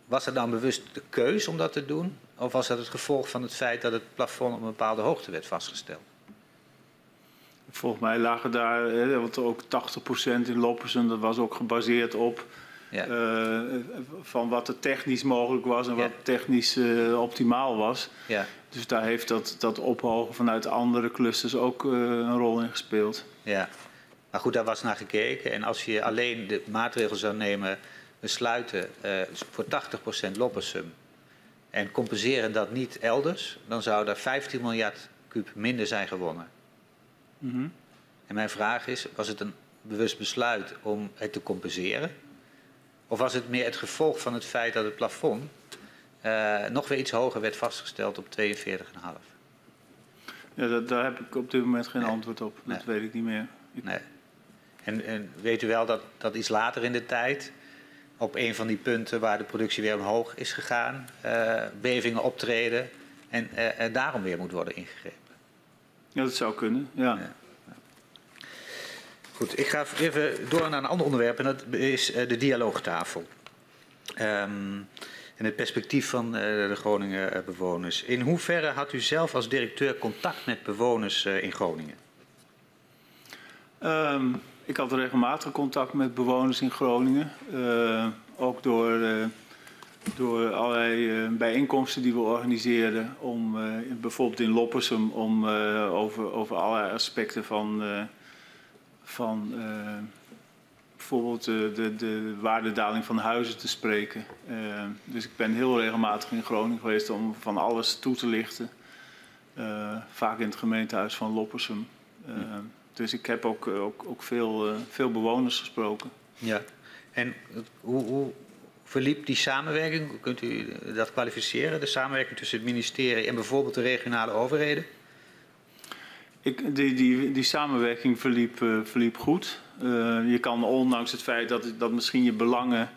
S1: Was het dan bewust de keus om dat te doen? Of was dat het gevolg van het feit dat het plafond op een bepaalde hoogte werd vastgesteld?
S2: Volgens mij lagen daar, hè, want ook 80% in Loppersen, dat was ook gebaseerd op ja. uh, van wat er technisch mogelijk was en ja. wat technisch uh, optimaal was.
S1: Ja.
S2: Dus daar heeft dat, dat ophogen vanuit andere clusters ook uh, een rol in gespeeld.
S1: Ja, maar goed, daar was naar gekeken. En als je alleen de maatregelen zou nemen, we sluiten uh, voor 80% Loppersum en compenseren dat niet elders, dan zou er 15 miljard kuub minder zijn gewonnen.
S2: Mm -hmm.
S1: En mijn vraag is, was het een bewust besluit om het te compenseren? Of was het meer het gevolg van het feit dat het plafond uh, nog weer iets hoger werd vastgesteld op 42,5?
S2: Ja, dat, daar heb ik op dit moment geen nee. antwoord op. Dat nee. weet ik niet meer. Ik...
S1: Nee. En, en, weet u wel dat, dat iets later in de tijd, op een van die punten waar de productie weer omhoog is gegaan, uh, bevingen optreden en uh, er daarom weer moet worden ingegrepen?
S2: Ja, dat zou kunnen, ja. ja.
S1: Goed, ik ga even door naar een ander onderwerp en dat is uh, de dialoogtafel. Um, en het perspectief van de Groningen bewoners. In hoeverre had u zelf als directeur contact met bewoners in Groningen?
S2: Um, ik had regelmatig contact met bewoners in Groningen. Uh, ook door, uh, door allerlei uh, bijeenkomsten die we organiseerden. Om, bijvoorbeeld in Loppersum om over, over allerlei aspecten van, van bijvoorbeeld de, de, de, waardedaling van huizen te spreken. dus ik ben heel regelmatig in Groningen geweest om van alles toe te lichten. vaak in het gemeentehuis van Loppersum. Dus ik heb ook, eh, ook, ook veel, uh, veel bewoners gesproken.
S1: Ja, en hoe, hoe verliep die samenwerking? Kunt u dat kwalificeren, de samenwerking tussen het ministerie en bijvoorbeeld de regionale overheden?
S2: Ik, die, die, die samenwerking verliep, uh, verliep goed. Uh, je kan ondanks het feit dat, dat misschien je belangen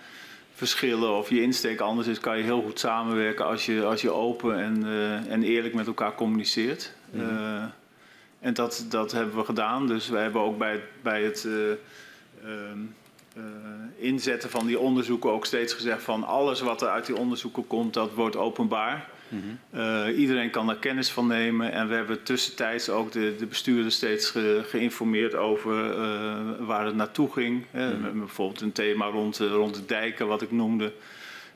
S2: verschillen of je insteek anders is, kan je heel goed samenwerken als je, als je open en, uh, en eerlijk met elkaar communiceert. Mm -hmm. En dat, dat hebben we gedaan. Dus wij hebben ook bij, bij het uh, uh, inzetten van die onderzoeken ook steeds gezegd van alles wat er uit die onderzoeken komt, dat wordt openbaar. Mm -hmm. iedereen kan daar kennis van nemen. En we hebben tussentijds ook de, de bestuurders steeds ge, geïnformeerd over waar het naartoe ging. Mm -hmm. Bijvoorbeeld een thema rond, rond de dijken, wat ik noemde.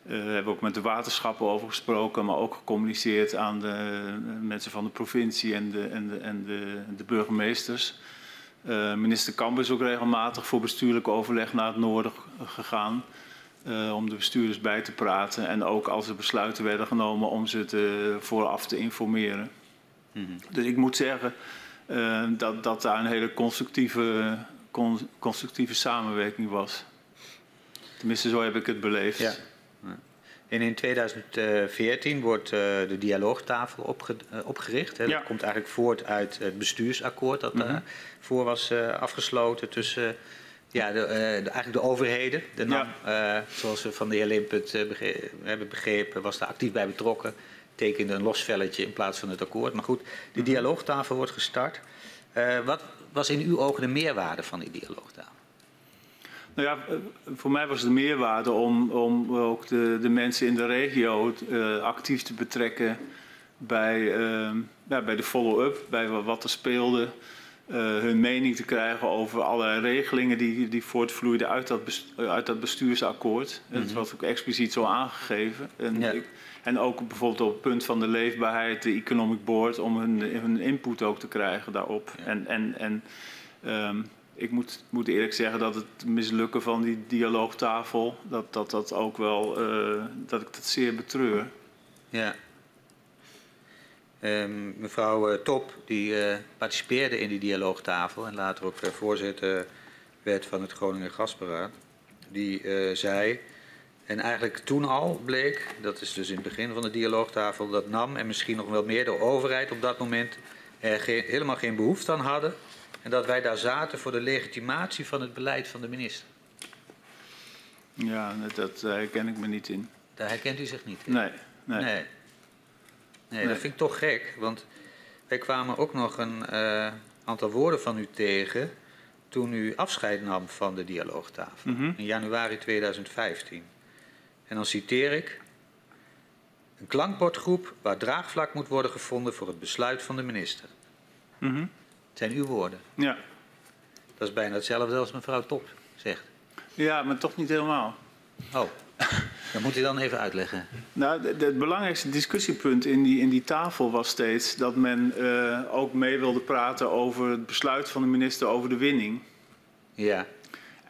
S2: Uh, we hebben ook met de waterschappen over gesproken, maar ook gecommuniceerd aan de mensen van de provincie en de, en de, en de, de burgemeesters. Uh, minister Kamp is ook regelmatig voor bestuurlijk overleg naar het noorden gegaan. uh, om de bestuurders bij te praten. En ook als er besluiten werden genomen om ze te, vooraf te informeren. Mm -hmm. Dus ik moet zeggen dat, dat daar een hele constructieve, con, constructieve samenwerking was. Tenminste, zo heb ik het beleefd.
S1: Ja. En in 2014 wordt uh, de dialoogtafel opge opgericht. Hè. Ja. Dat komt eigenlijk voort uit het bestuursakkoord dat daarvoor mm -hmm. was afgesloten tussen ja, de, de, eigenlijk de overheden. De NAM, ja. zoals we van de heer Limpet begrepen, hebben begrepen, was daar actief bij betrokken. Tekende een los velletje in plaats van het akkoord. Maar goed, de dialoogtafel wordt gestart. wat was in uw ogen de meerwaarde van die dialoogtafel?
S2: Nou ja, voor mij was de meerwaarde om, om ook de, de mensen in de regio actief te betrekken bij, ja, bij de follow-up, bij wat er speelde. Uh, hun mening te krijgen over allerlei regelingen die, die voortvloeiden uit dat, bestuur, uit dat bestuursakkoord. Mm -hmm. Dat was ook expliciet zo aangegeven. En, ja. ik, en ook bijvoorbeeld op het punt van de leefbaarheid, de Economic Board, om hun, hun input ook te krijgen daarop. Ja. En, en, en um, ik moet, moet eerlijk zeggen dat het mislukken van die dialoogtafel, dat dat, dat ook wel, uh, dat ik dat zeer betreur.
S1: Ja. Um, mevrouw uh, Top, die uh, participeerde in die dialoogtafel en later ook voorzitter werd van het Groninger Gasberaad, die zei, en eigenlijk toen al bleek, dat is dus in het begin van de dialoogtafel, dat NAM en misschien nog wel meer de overheid op dat moment er helemaal geen behoefte aan hadden en dat wij daar zaten voor de legitimatie van het beleid van de minister.
S2: Ja, dat herken ik me niet in.
S1: Daar herkent u zich niet in?
S2: Nee. nee.
S1: nee. Nee, nee, dat vind ik toch gek. Want wij kwamen ook nog een uh, aantal woorden van u tegen toen u afscheid nam van de dialoogtafel. Mm -hmm. In januari 2015. En dan citeer ik. Een klankbordgroep waar draagvlak moet worden gevonden voor het besluit van de minister. Mm -hmm. Het zijn uw woorden.
S2: Ja.
S1: Dat is bijna hetzelfde als mevrouw Top zegt.
S2: Ja, maar toch niet helemaal.
S1: Oh. Dat moet u dan even uitleggen.
S2: Nou, het belangrijkste discussiepunt in die, in die tafel was steeds dat men uh, ook mee wilde praten over het besluit van de minister over de winning.
S1: Ja.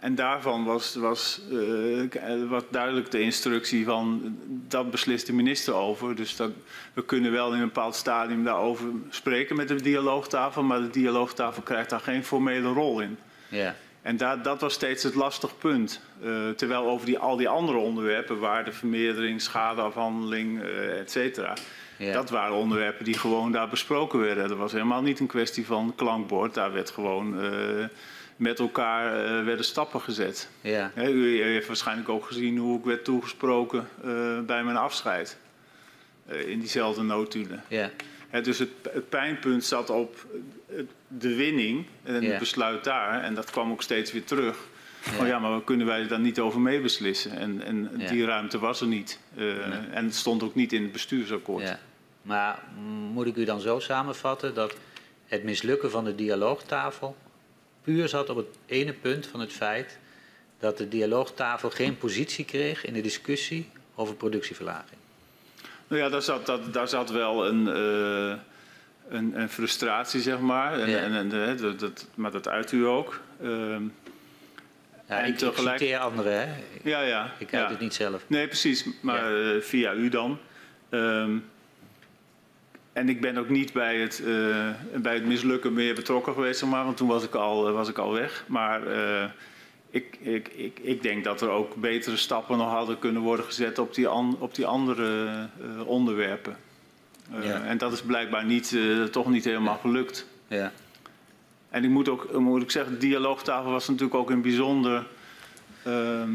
S2: En daarvan was, was, uh, was duidelijk de instructie van dat beslist de minister over. Dus dat, we kunnen wel in een bepaald stadium daarover spreken met de dialoogtafel, maar de dialoogtafel krijgt daar geen formele rol in.
S1: Ja.
S2: En dat, dat was steeds het lastig punt. Uh, terwijl over die, al die andere onderwerpen, waardevermeerdering, schadeafhandeling, uh, et cetera. Ja. Dat waren onderwerpen die gewoon daar besproken werden. Dat was helemaal niet een kwestie van klankbord. Daar werd gewoon met elkaar werden stappen gezet.
S1: Ja.
S2: He, u, u, heeft waarschijnlijk ook gezien hoe ik werd toegesproken bij mijn afscheid. in diezelfde notulen.
S1: Ja.
S2: He, dus het, het pijnpunt zat op de winning en het besluit daar. En dat kwam ook steeds weer terug. Ja. Oh ja, maar kunnen wij daar niet over meebeslissen? En, en ja. die ruimte was er niet. Nee. En het stond ook niet in het bestuursakkoord.
S1: Ja. Maar moet ik u dan zo samenvatten dat het mislukken van de dialoogtafel puur zat op het ene punt van het feit dat de dialoogtafel geen positie kreeg in de discussie over productieverlaging?
S2: Nou ja, daar zat, dat, daar zat wel een. Uh, een, een, frustratie, zeg maar. En,
S1: Ja.
S2: en, en, eh, dat, maar dat uit u ook. Ehm,
S1: Ja,
S2: En
S1: ik, ik
S2: tegelijk-
S1: citeer anderen, hè?
S2: ja, ja.
S1: Ik uit
S2: ja.
S1: het niet zelf.
S2: Nee, precies. Maar eh, via u dan. Ehm, en ik ben ook niet bij het, eh, bij het mislukken meer betrokken geweest, zeg maar, want toen was ik al, eh, was ik al weg. Maar eh, ik, ik, ik, ik denk dat er ook betere stappen nog hadden kunnen worden gezet op die, an, op die andere onderwerpen.
S1: Ja.
S2: En dat is blijkbaar niet, toch niet helemaal
S1: Ja.
S2: gelukt.
S1: Ja.
S2: En ik moet ook moet ik zeggen, de dialoogtafel was natuurlijk ook een bijzonder, ehm,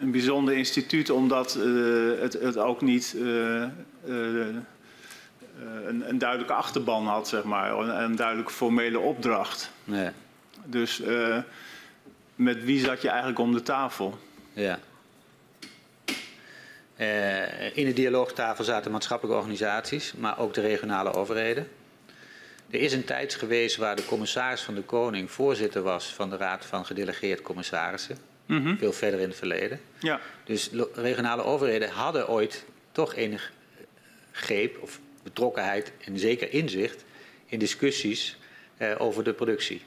S2: een bijzonder instituut, omdat het, het ook niet een, een duidelijke achterban had, zeg maar, een, een duidelijke formele opdracht.
S1: Nee.
S2: Dus eh, met wie zat je eigenlijk om de tafel?
S1: Ja. Eh, in de dialoogtafel zaten maatschappelijke organisaties, maar ook de regionale overheden. Er is een tijd geweest waar de commissaris van de Koning voorzitter was van de Raad van Gedelegeerd Commissarissen. Veel verder in het verleden.
S2: Ja,
S1: Dus regionale overheden hadden ooit toch enig greep of betrokkenheid en zeker inzicht in discussies eh, over de productie.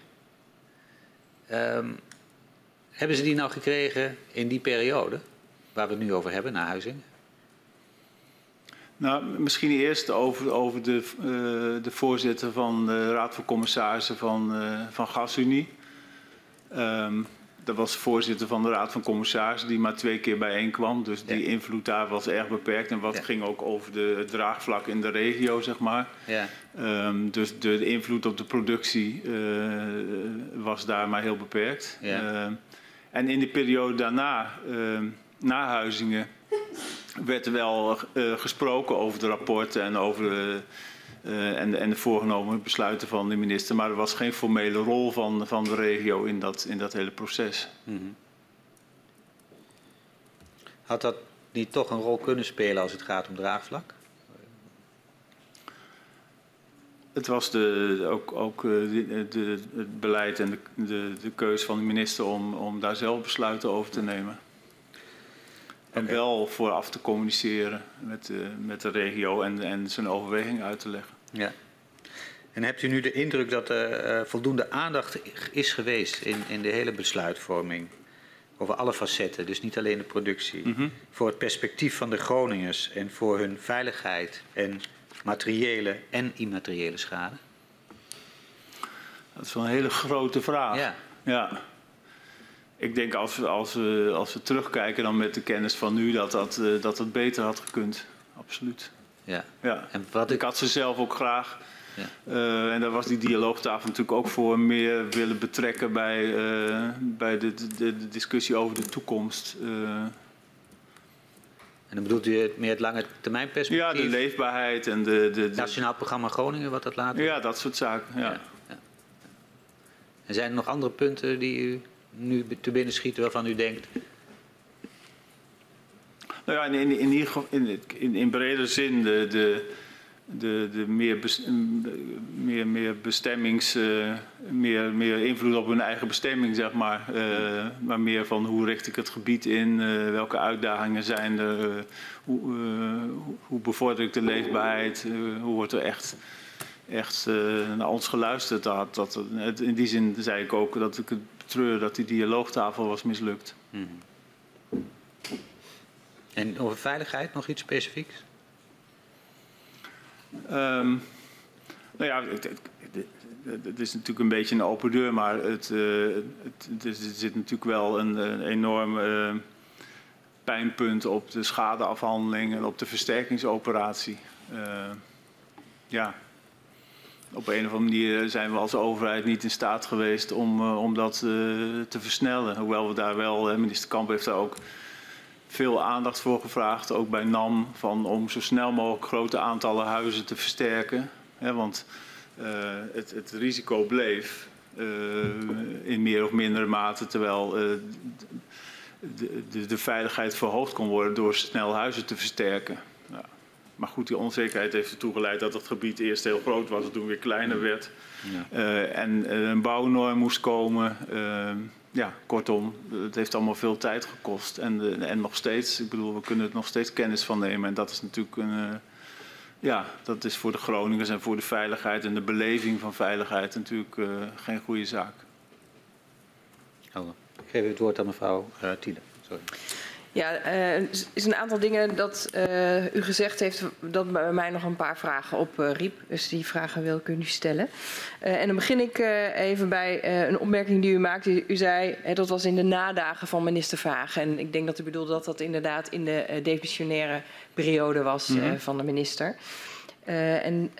S1: Ehm, hebben ze die nou gekregen in die periode? waar we het nu over hebben, naar Huizing?
S2: Nou, misschien eerst over, over de, uh, de voorzitter van de Raad van Commissarissen van, uh, van GasUnie. Um, dat was de voorzitter van de Raad van Commissarissen die maar twee keer bijeenkwam. Dus die ja. invloed daar was erg beperkt. En wat ja. ging ook over de, het draagvlak in de regio, zeg maar.
S1: Ja.
S2: Um, dus de, de, invloed op de productie uh, was daar maar heel beperkt.
S1: Ja.
S2: Uh, en in de periode daarna, na Huizingen, werd er wel gesproken over de rapporten en over de, uh, en, en, de voorgenomen besluiten van de minister. Maar er was geen formele rol van, van de regio in dat, in dat hele proces.
S1: Mm -hmm. Had dat niet toch een rol kunnen spelen als het gaat om draagvlak?
S2: Het was de, ook, ook de, de, het beleid en de, de, de keuze van de minister om, om daar zelf besluiten over te nemen. En okay. wel vooraf te communiceren met, uh, met de regio en, en zijn overweging uit te leggen.
S1: Ja. En hebt u nu de indruk dat er uh, voldoende aandacht is geweest in, in de hele besluitvorming? Over alle facetten, dus niet alleen de productie.
S2: Mm -hmm.
S1: Voor het perspectief van de Groningers en voor hun veiligheid en materiële en immateriële schade?
S2: Dat is wel een hele grote vraag.
S1: Ja.
S2: ja. Ik denk als we, als, we, als we terugkijken dan met de kennis van nu dat dat, uh, dat, dat beter had gekund. Absoluut.
S1: Ja.
S2: ja.
S1: En wat
S2: ik had ze zelf ook graag.
S1: Ja.
S2: Uh, en daar was die dialoogtafel natuurlijk ook voor meer willen betrekken bij, uh, bij de, de, de, discussie over de toekomst. Uh,
S1: en dan bedoelt u het meer het lange termijn perspectief?
S2: Ja, de leefbaarheid en de... de, de
S1: Nationaal Programma Groningen, wat dat later...
S2: Ja, dat soort zaken, ja.
S1: ja, ja. En zijn er nog andere punten die u nu te binnen schieten waarvan u denkt...
S2: Nou ja, in, in, in, in, in zin de, de, de, de meer, meer, meer bestemmings, uh, meer, meer invloed op hun eigen bestemming, zeg maar. Uh, maar meer van hoe richt ik het gebied in, uh, welke uitdagingen zijn er, hoe, hoe bevorder ik de leefbaarheid, hoe wordt er echt, echt naar ons geluisterd. Dat, dat, in die zin zei ik ook dat ik het betreur dat die dialoogtafel was mislukt.
S1: Mm. En over veiligheid nog iets specifieks?
S2: Um, nou ja, het, het, is natuurlijk een beetje een open deur, maar het, het, er zit natuurlijk wel een, enorm uh, pijnpunt op de schadeafhandeling en op de versterkingsoperatie. Uh, ja, op een of andere manier zijn we als overheid niet in staat geweest om, om dat te versnellen. Hoewel we daar wel, minister Kamp heeft daar ook veel aandacht voor gevraagd, ook bij NAM, van om zo snel mogelijk grote aantallen huizen te versterken. He, want uh, het, het, risico bleef uh, in meer of mindere mate, terwijl uh, de, de, de, veiligheid verhoogd kon worden door snel huizen te versterken. Ja. Maar goed, die onzekerheid heeft ertoe geleid dat het gebied eerst heel groot was en toen weer kleiner werd.
S1: Ja.
S2: en een bouwnorm moest komen ja, kortom, het heeft allemaal veel tijd gekost. En, en nog steeds, ik bedoel, we kunnen er nog steeds kennis van nemen. En dat is natuurlijk een, uh, ja, dat is voor de Groningers en voor de veiligheid en de beleving van veiligheid natuurlijk uh, geen goede zaak.
S1: Oh, ik geef het woord aan mevrouw uh, Tiele. Sorry.
S4: Ja, er uh, is een aantal dingen dat uh, u gezegd heeft dat bij mij nog een paar vragen op uh, riep. Dus die vragen wil ik u nu stellen. en dan begin ik even bij een opmerking die u maakte. U zei, dat was in de nadagen van minister Vaag. En ik denk dat u bedoelde dat dat inderdaad in de demissionaire periode was mm -hmm. van de minister. en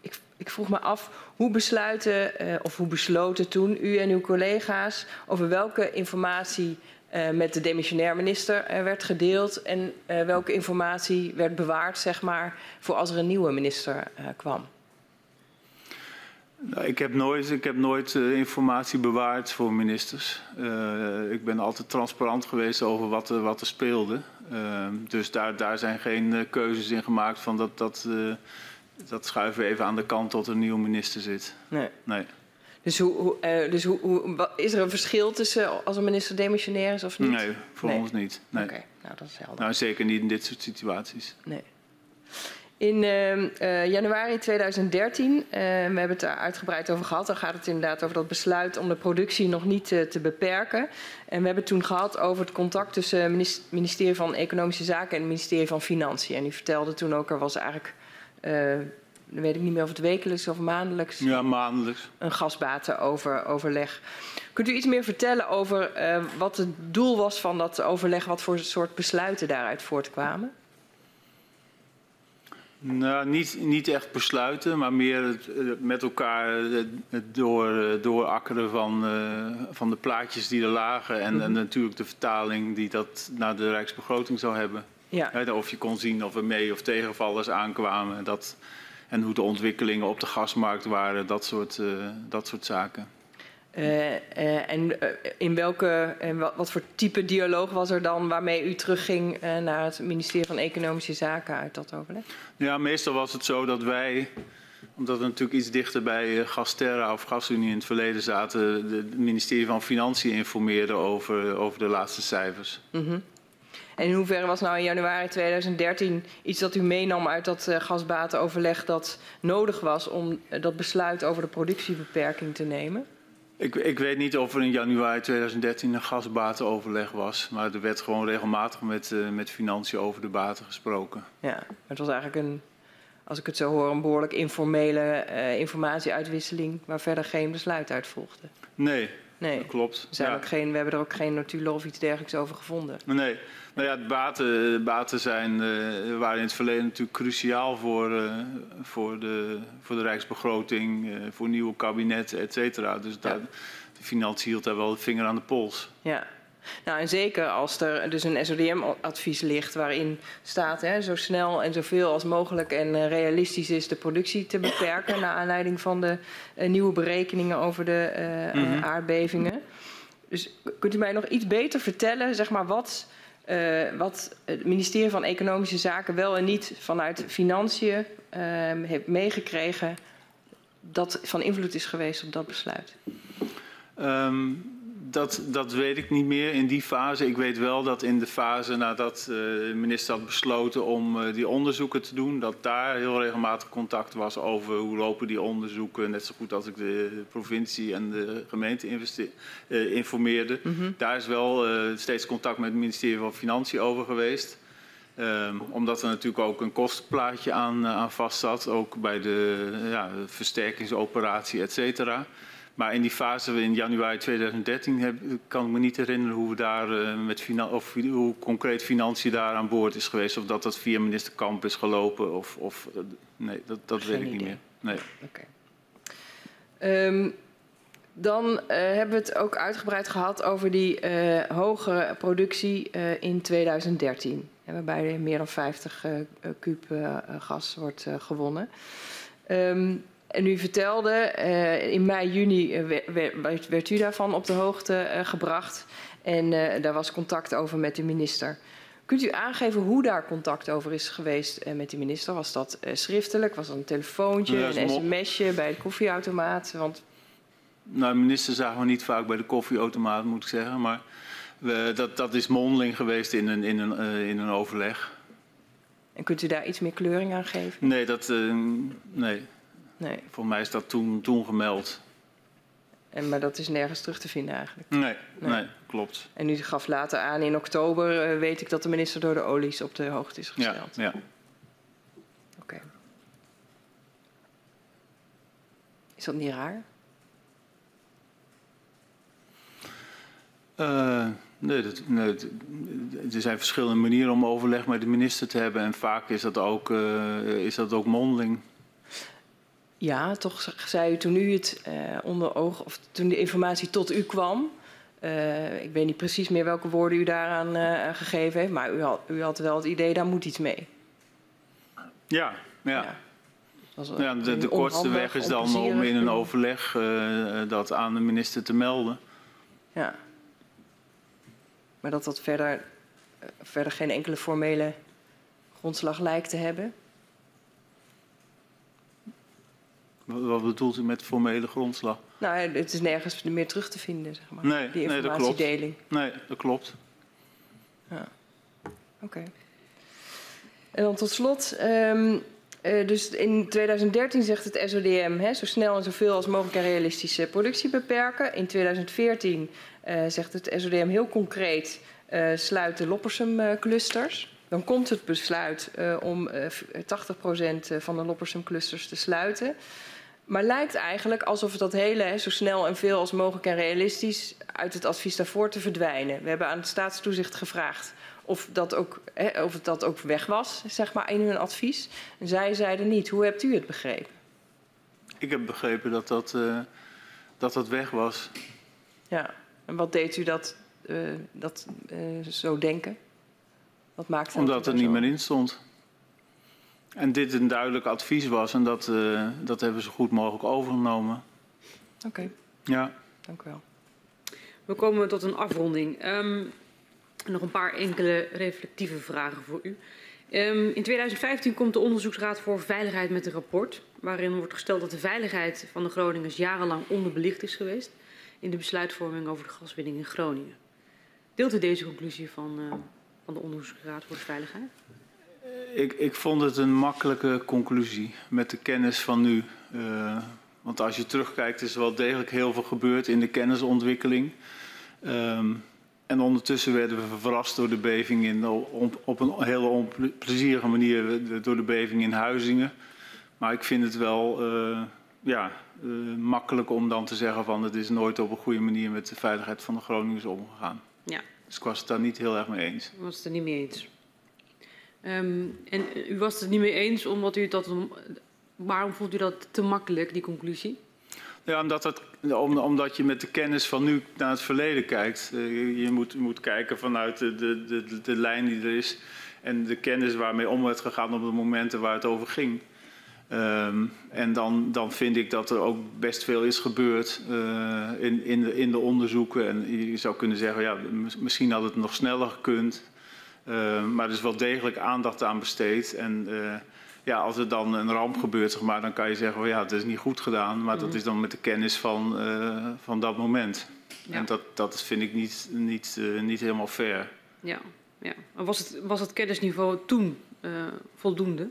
S4: ik, ik, vroeg me af, hoe besluiten of hoe besloten toen u en uw collega's over welke informatie uh, met de demissionair minister uh, werd gedeeld en uh, welke informatie werd bewaard, zeg maar, voor als er een nieuwe minister kwam?
S2: Nou, ik heb nooit, ik heb nooit informatie bewaard voor ministers. ik ben altijd transparant geweest over wat, er, wat er speelde. dus daar, daar zijn geen keuzes in gemaakt van dat, dat, dat schuiven we even aan de kant tot een nieuwe minister zit.
S4: Nee.
S2: nee.
S4: Dus, hoe, hoe, uh, dus hoe, hoe, is er een verschil tussen als een minister demissionair is of niet?
S2: Nee, voor
S4: nee.
S2: ons niet. Nee.
S4: Oké, okay. nou dat is helder.
S2: Nou, zeker niet in dit soort situaties.
S4: Nee. In uh, januari 2013, uh, we hebben het daar uitgebreid over gehad, dan gaat het inderdaad over dat besluit om de productie nog niet uh, te beperken. En we hebben het toen gehad over het contact tussen het ministerie van Economische Zaken en het ministerie van Financiën. En u vertelde toen ook, er was eigenlijk, dan weet ik niet meer of het wekelijks of maandelijks.
S2: Ja, maandelijks.
S4: Een gasbatenoverleg. Kunt u iets meer vertellen over wat het doel was van dat overleg, wat voor soort besluiten daaruit voortkwamen?
S2: Nou, niet, niet echt besluiten, maar meer het, met elkaar het door, doorakkeren van, uh, van de plaatjes die er lagen. En, mm -hmm. en, natuurlijk de vertaling die dat naar de Rijksbegroting zou hebben. Ja. He, of je kon zien of er mee- of tegenvallers aankwamen. Dat, en hoe de ontwikkelingen op de gasmarkt waren, dat soort, uh, dat soort zaken.
S4: Uh, uh, en in welke, en wat, wat, voor type dialoog was er dan waarmee u terugging naar het ministerie van Economische Zaken uit dat overleg?
S2: Ja, meestal was het zo dat wij, omdat we natuurlijk iets dichter bij Gasterra of Gasunie in het verleden zaten, het ministerie van Financiën informeerden over, over de laatste cijfers.
S4: -hmm. En in hoeverre was nou in januari 2013 iets dat u meenam uit dat gasbatenoverleg dat nodig was om dat besluit over de productiebeperking te nemen?
S2: Ik, ik, weet niet of er in januari 2013 een gasbatenoverleg was. Maar er werd gewoon regelmatig met, uh, met financiën over de baten gesproken.
S4: Ja, maar het was eigenlijk een, als ik het zo hoor, een behoorlijk informele uh, informatieuitwisseling... waar verder geen besluit uit volgde.
S2: Nee, nee. dat klopt.
S4: Ja. ook geen, we hebben er ook geen notulen of iets dergelijks over gevonden.
S2: Nee, nou ja, de baten, baten zijn, uh, waren in het verleden natuurlijk cruciaal voor, uh, voor, de, voor de Rijksbegroting, uh, voor nieuwe kabinetten, et cetera. Dus ja. daar, de financiën hield daar wel de vinger aan de pols.
S4: Ja. Nou, en zeker als er dus een SODM-advies ligt waarin staat hè, zo snel en zoveel als mogelijk en realistisch is de productie te beperken naar aanleiding van de nieuwe berekeningen over de mm -hmm. aardbevingen. Dus kunt u mij nog iets beter vertellen, zeg maar, wat wat het ministerie van Economische Zaken wel en niet vanuit financiën uh, heeft meegekregen dat van invloed is geweest op dat besluit?
S2: Um, dat, dat weet ik niet meer in die fase. Ik weet wel dat in de fase nadat uh, de minister had besloten om uh, die onderzoeken te doen, dat daar heel regelmatig contact was over hoe lopen die onderzoeken. Net zo goed als ik de provincie en de gemeente uh, informeerde. Mm -hmm. Daar is wel steeds contact met het ministerie van Financiën over geweest. Um, omdat er natuurlijk ook een kostenplaatje aan, aan vast zat, ook bij de ja, versterkingsoperatie, et cetera. Maar in die fase in januari 2013 heb, kan ik me niet herinneren hoe we daar uh, met of hoe concreet financiën daar aan boord is geweest. Of dat dat via minister Kamp is gelopen. Of, of uh, nee, dat, dat weet ik idee. niet meer. Nee.
S4: Okay. Um, dan uh, hebben we het ook uitgebreid gehad over die hogere productie in 2013. Waarbij er meer dan 50 kuub gas wordt gewonnen. Um, en u vertelde, uh, in mei, juni uh, werd, werd, u daarvan op de hoogte uh, gebracht. En daar was contact over met de minister. Kunt u aangeven hoe daar contact over is geweest met de minister? Was dat schriftelijk? Was dat een telefoontje, een sms'je bij de koffieautomaat? Want...
S2: Nou, de minister zagen we niet vaak bij de koffieautomaat, moet ik zeggen. Maar we, dat, dat is mondeling geweest in een, in, een, in een overleg.
S4: En kunt u daar iets meer kleuring aan geven?
S2: Nee, dat... nee. Nee. Voor mij is dat toen, toen gemeld.
S4: En, maar dat is nergens terug te vinden eigenlijk?
S2: Nee, nee. nee klopt.
S4: En u gaf later aan, in oktober uh, weet ik dat de minister door de olies op de hoogte is gesteld.
S2: Ja, ja.
S4: Oké. Okay. Is dat niet raar?
S2: Uh, nee, dat, nee, er zijn verschillende manieren om overleg met de minister te hebben. En vaak is dat ook, uh, is dat ook mondeling.
S4: Ja, toch zei u toen u het uh, onder oog, of toen de informatie tot u kwam. Uh, ik weet niet precies meer welke woorden u daaraan uh, gegeven heeft, maar u had, u had wel het idee, daar moet iets mee.
S2: Ja, ja. ja. ja de, de kortste weg is dan om in een overleg dat aan de minister te melden.
S4: Ja. Maar dat dat verder, verder geen enkele formele grondslag lijkt te hebben.
S2: Wat bedoelt u met formele grondslag?
S4: Nou, het is nergens meer terug te vinden, zeg maar.
S2: Nee,
S4: die
S2: informatiedeling. Nee, nee, dat klopt.
S4: Ja. Oké. Okay. En dan tot slot, um, Uh, dus in 2013 zegt het SODM hè, zo snel en zoveel als mogelijk en realistische productie beperken. In 2014 uh, zegt het SODM heel concreet uh, sluit de Loppersum clusters. Dan komt het besluit om 80% van de Loppersum clusters te sluiten. Maar lijkt eigenlijk alsof dat hele zo snel en veel als mogelijk en realistisch uit het advies daarvoor te verdwijnen. We hebben aan het staatstoezicht gevraagd of dat ook, hè, of dat ook weg was, zeg maar, in hun advies. En zij zeiden niet. Hoe hebt u het begrepen?
S2: Ik heb begrepen dat dat, uh, dat, dat weg was.
S4: Ja, en wat deed u dat, uh, dat uh, zo denken? Wat maakte
S2: Omdat
S4: het
S2: er niet meer in stond. En dit een duidelijk advies was en dat, dat hebben ze goed mogelijk overgenomen.
S4: Oké. Okay.
S2: Ja.
S4: Dank u wel.
S3: We komen tot een afronding. Um, nog een paar enkele reflectieve vragen voor u. Um, in 2015 komt de Onderzoeksraad voor Veiligheid met een rapport. Waarin wordt gesteld dat de veiligheid van de Groningers jarenlang onderbelicht is geweest. in de besluitvorming over de gaswinning in Groningen. Deelt u deze conclusie van, uh, van de Onderzoeksraad voor de Veiligheid?
S2: Ik, ik, vond het een makkelijke conclusie met de kennis van nu. Uh, want als je terugkijkt, is er wel degelijk heel veel gebeurd in de kennisontwikkeling. Um, en ondertussen werden we verrast door de beving in, op, op een hele onplezierige manier door de beving in Huizingen. Maar ik vind het wel uh, ja, uh, makkelijk om dan te zeggen van het is nooit op een goede manier met de veiligheid van de Groningers omgegaan.
S3: Ja.
S2: Dus ik was het daar niet heel erg mee eens.
S3: U was het er niet mee eens. Um, en u was het niet mee eens omdat u dat. Waarom vond u dat te makkelijk, die conclusie?
S2: Ja, omdat, het, omdat je met de kennis van nu naar het verleden kijkt. Uh, je moet, moet kijken vanuit de, de, de, de, lijn die er is en de kennis waarmee om werd gegaan op de momenten waar het over ging. Um, en dan, dan vind ik dat er ook best veel is gebeurd uh, in, in, de, in de onderzoeken. En je zou kunnen zeggen, ja, misschien had het nog sneller gekund. Uh, maar er is wel degelijk aandacht aan besteed. En uh, ja, als er dan een ramp gebeurt, zeg maar, dan kan je zeggen, well, ja, het is niet goed gedaan. Maar dat is dan met de kennis van, uh, van dat moment. Ja. En dat, dat vind ik niet, niet, niet helemaal fair.
S3: Ja, ja. Was, het, was het kennisniveau toen voldoende?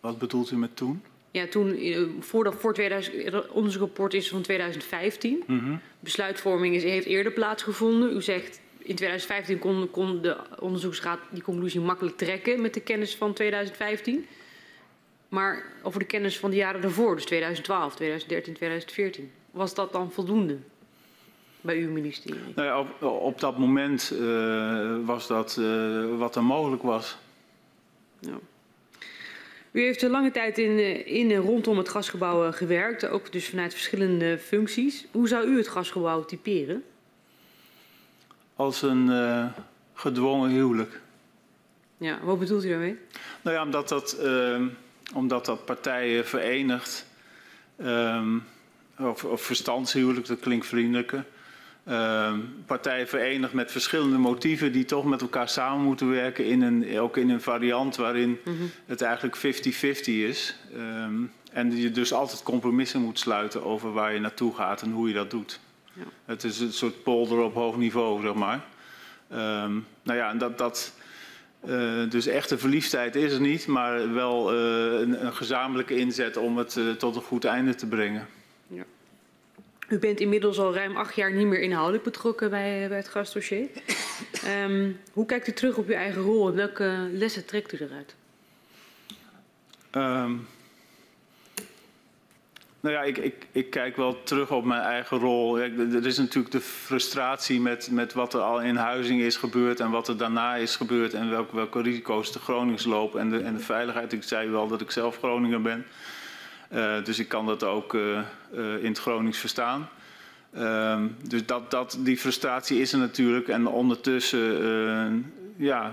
S2: Wat bedoelt u met toen?
S3: Ja, toen, voordat voor 2000, onderzoeksrapport is van 2015. Mm -hmm. Besluitvorming is, heeft eerder plaatsgevonden. U zegt in 2015 kon, kon de onderzoeksraad die conclusie makkelijk trekken met de kennis van 2015. Maar over de kennis van de jaren daarvoor, dus 2012, 2013, 2014, was dat dan voldoende bij uw ministerie?
S2: Nou ja, op, op, dat moment uh, was dat uh, wat er mogelijk was.
S3: Ja. U heeft een lange tijd in, in en rondom het gasgebouw gewerkt, ook dus vanuit verschillende functies. Hoe zou u het gasgebouw typeren?
S2: Als een uh, gedwongen huwelijk.
S3: Ja, wat bedoelt u daarmee?
S2: Nou ja, omdat dat... Uh, omdat dat partijen verenigt, um, of, of verstandshuwelijk, dat klinkt vriendelijker. Um, partijen verenigd met verschillende motieven die toch met elkaar samen moeten werken, in een, ook in een variant waarin mm -hmm. het eigenlijk 50-50 is. Um, en je dus altijd compromissen moet sluiten over waar je naartoe gaat en hoe je dat doet. Ja. Het is een soort polder op hoog niveau, zeg maar. Um, nou ja, en dat, dat, uh, dus echte verliefdheid is er niet, maar wel uh, een, een, gezamenlijke inzet om het uh, tot een goed einde te brengen.
S3: Ja. U bent inmiddels al ruim acht jaar niet meer inhoudelijk betrokken bij, bij het gasdossier. um, <laughs> hoe kijkt u terug op uw eigen rol en welke lessen trekt u eruit?
S2: Um, nou ja, ik, ik, ik, kijk wel terug op mijn eigen rol. Er is natuurlijk de frustratie met, met wat er al in Huizing is gebeurd en wat er daarna is gebeurd en welke, welke risico's de Gronings lopen en de, en de veiligheid. Ik zei wel dat ik zelf Groninger ben, uh, dus ik kan dat ook uh, uh, in het Gronings verstaan. Uh, dus dat, dat, die frustratie is er natuurlijk en ondertussen ja,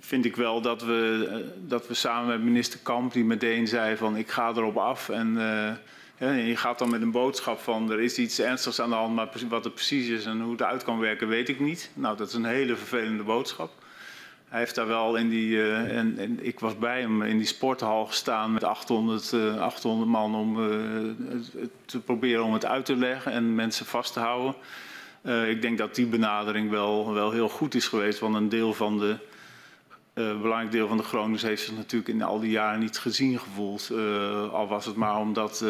S2: vind ik wel dat we, dat we samen met minister Kamp, die meteen zei van ik ga erop af en ja, je gaat dan met een boodschap van er is iets ernstigs aan de hand, maar wat het precies is en hoe het uit kan werken, weet ik niet. Nou, dat is een hele vervelende boodschap. Hij heeft daar wel in die, uh, en, en, ik was bij hem in die sporthal gestaan met 800, uh, 800 man om uh, te proberen om het uit te leggen en mensen vast te houden. Ik denk dat die benadering wel, wel heel goed is geweest, want een deel van de een belangrijk deel van de Groningers heeft zich natuurlijk in al die jaren niet gezien gevoeld. Uh, al was het maar omdat uh,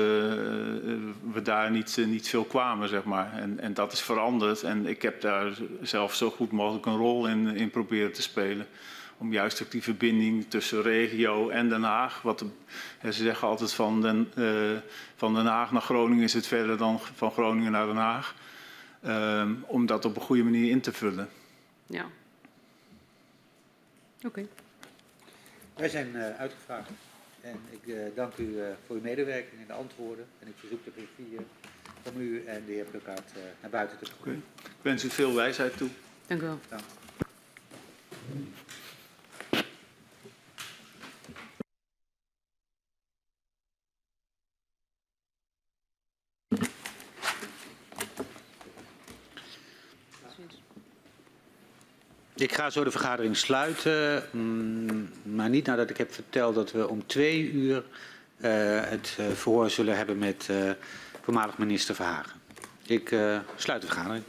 S2: we daar niet, niet veel kwamen, zeg maar. En, en dat is veranderd. En ik heb daar zelf zo goed mogelijk een rol in, in proberen te spelen. Om juist ook die verbinding tussen regio en Den Haag. Wat ze zeggen altijd van Den, van Den Haag naar Groningen is het verder dan van Groningen naar Den Haag. om dat op een goede manier in te vullen.
S3: Ja. Oké. Okay.
S1: Wij zijn uh, uitgevraagd en ik uh, dank u uh, voor uw medewerking in de antwoorden. En ik verzoek de griffier om u en de heer Plukkaert naar buiten te komen.
S2: Okay. Ik wens u veel wijsheid toe.
S3: Dank u wel.
S1: Dank. Ik ga zo de vergadering sluiten, mm, maar niet nadat ik heb verteld dat we om twee uur uh, het uh, verhoor zullen hebben met uh, voormalig minister Verhagen. Ik sluit de vergadering.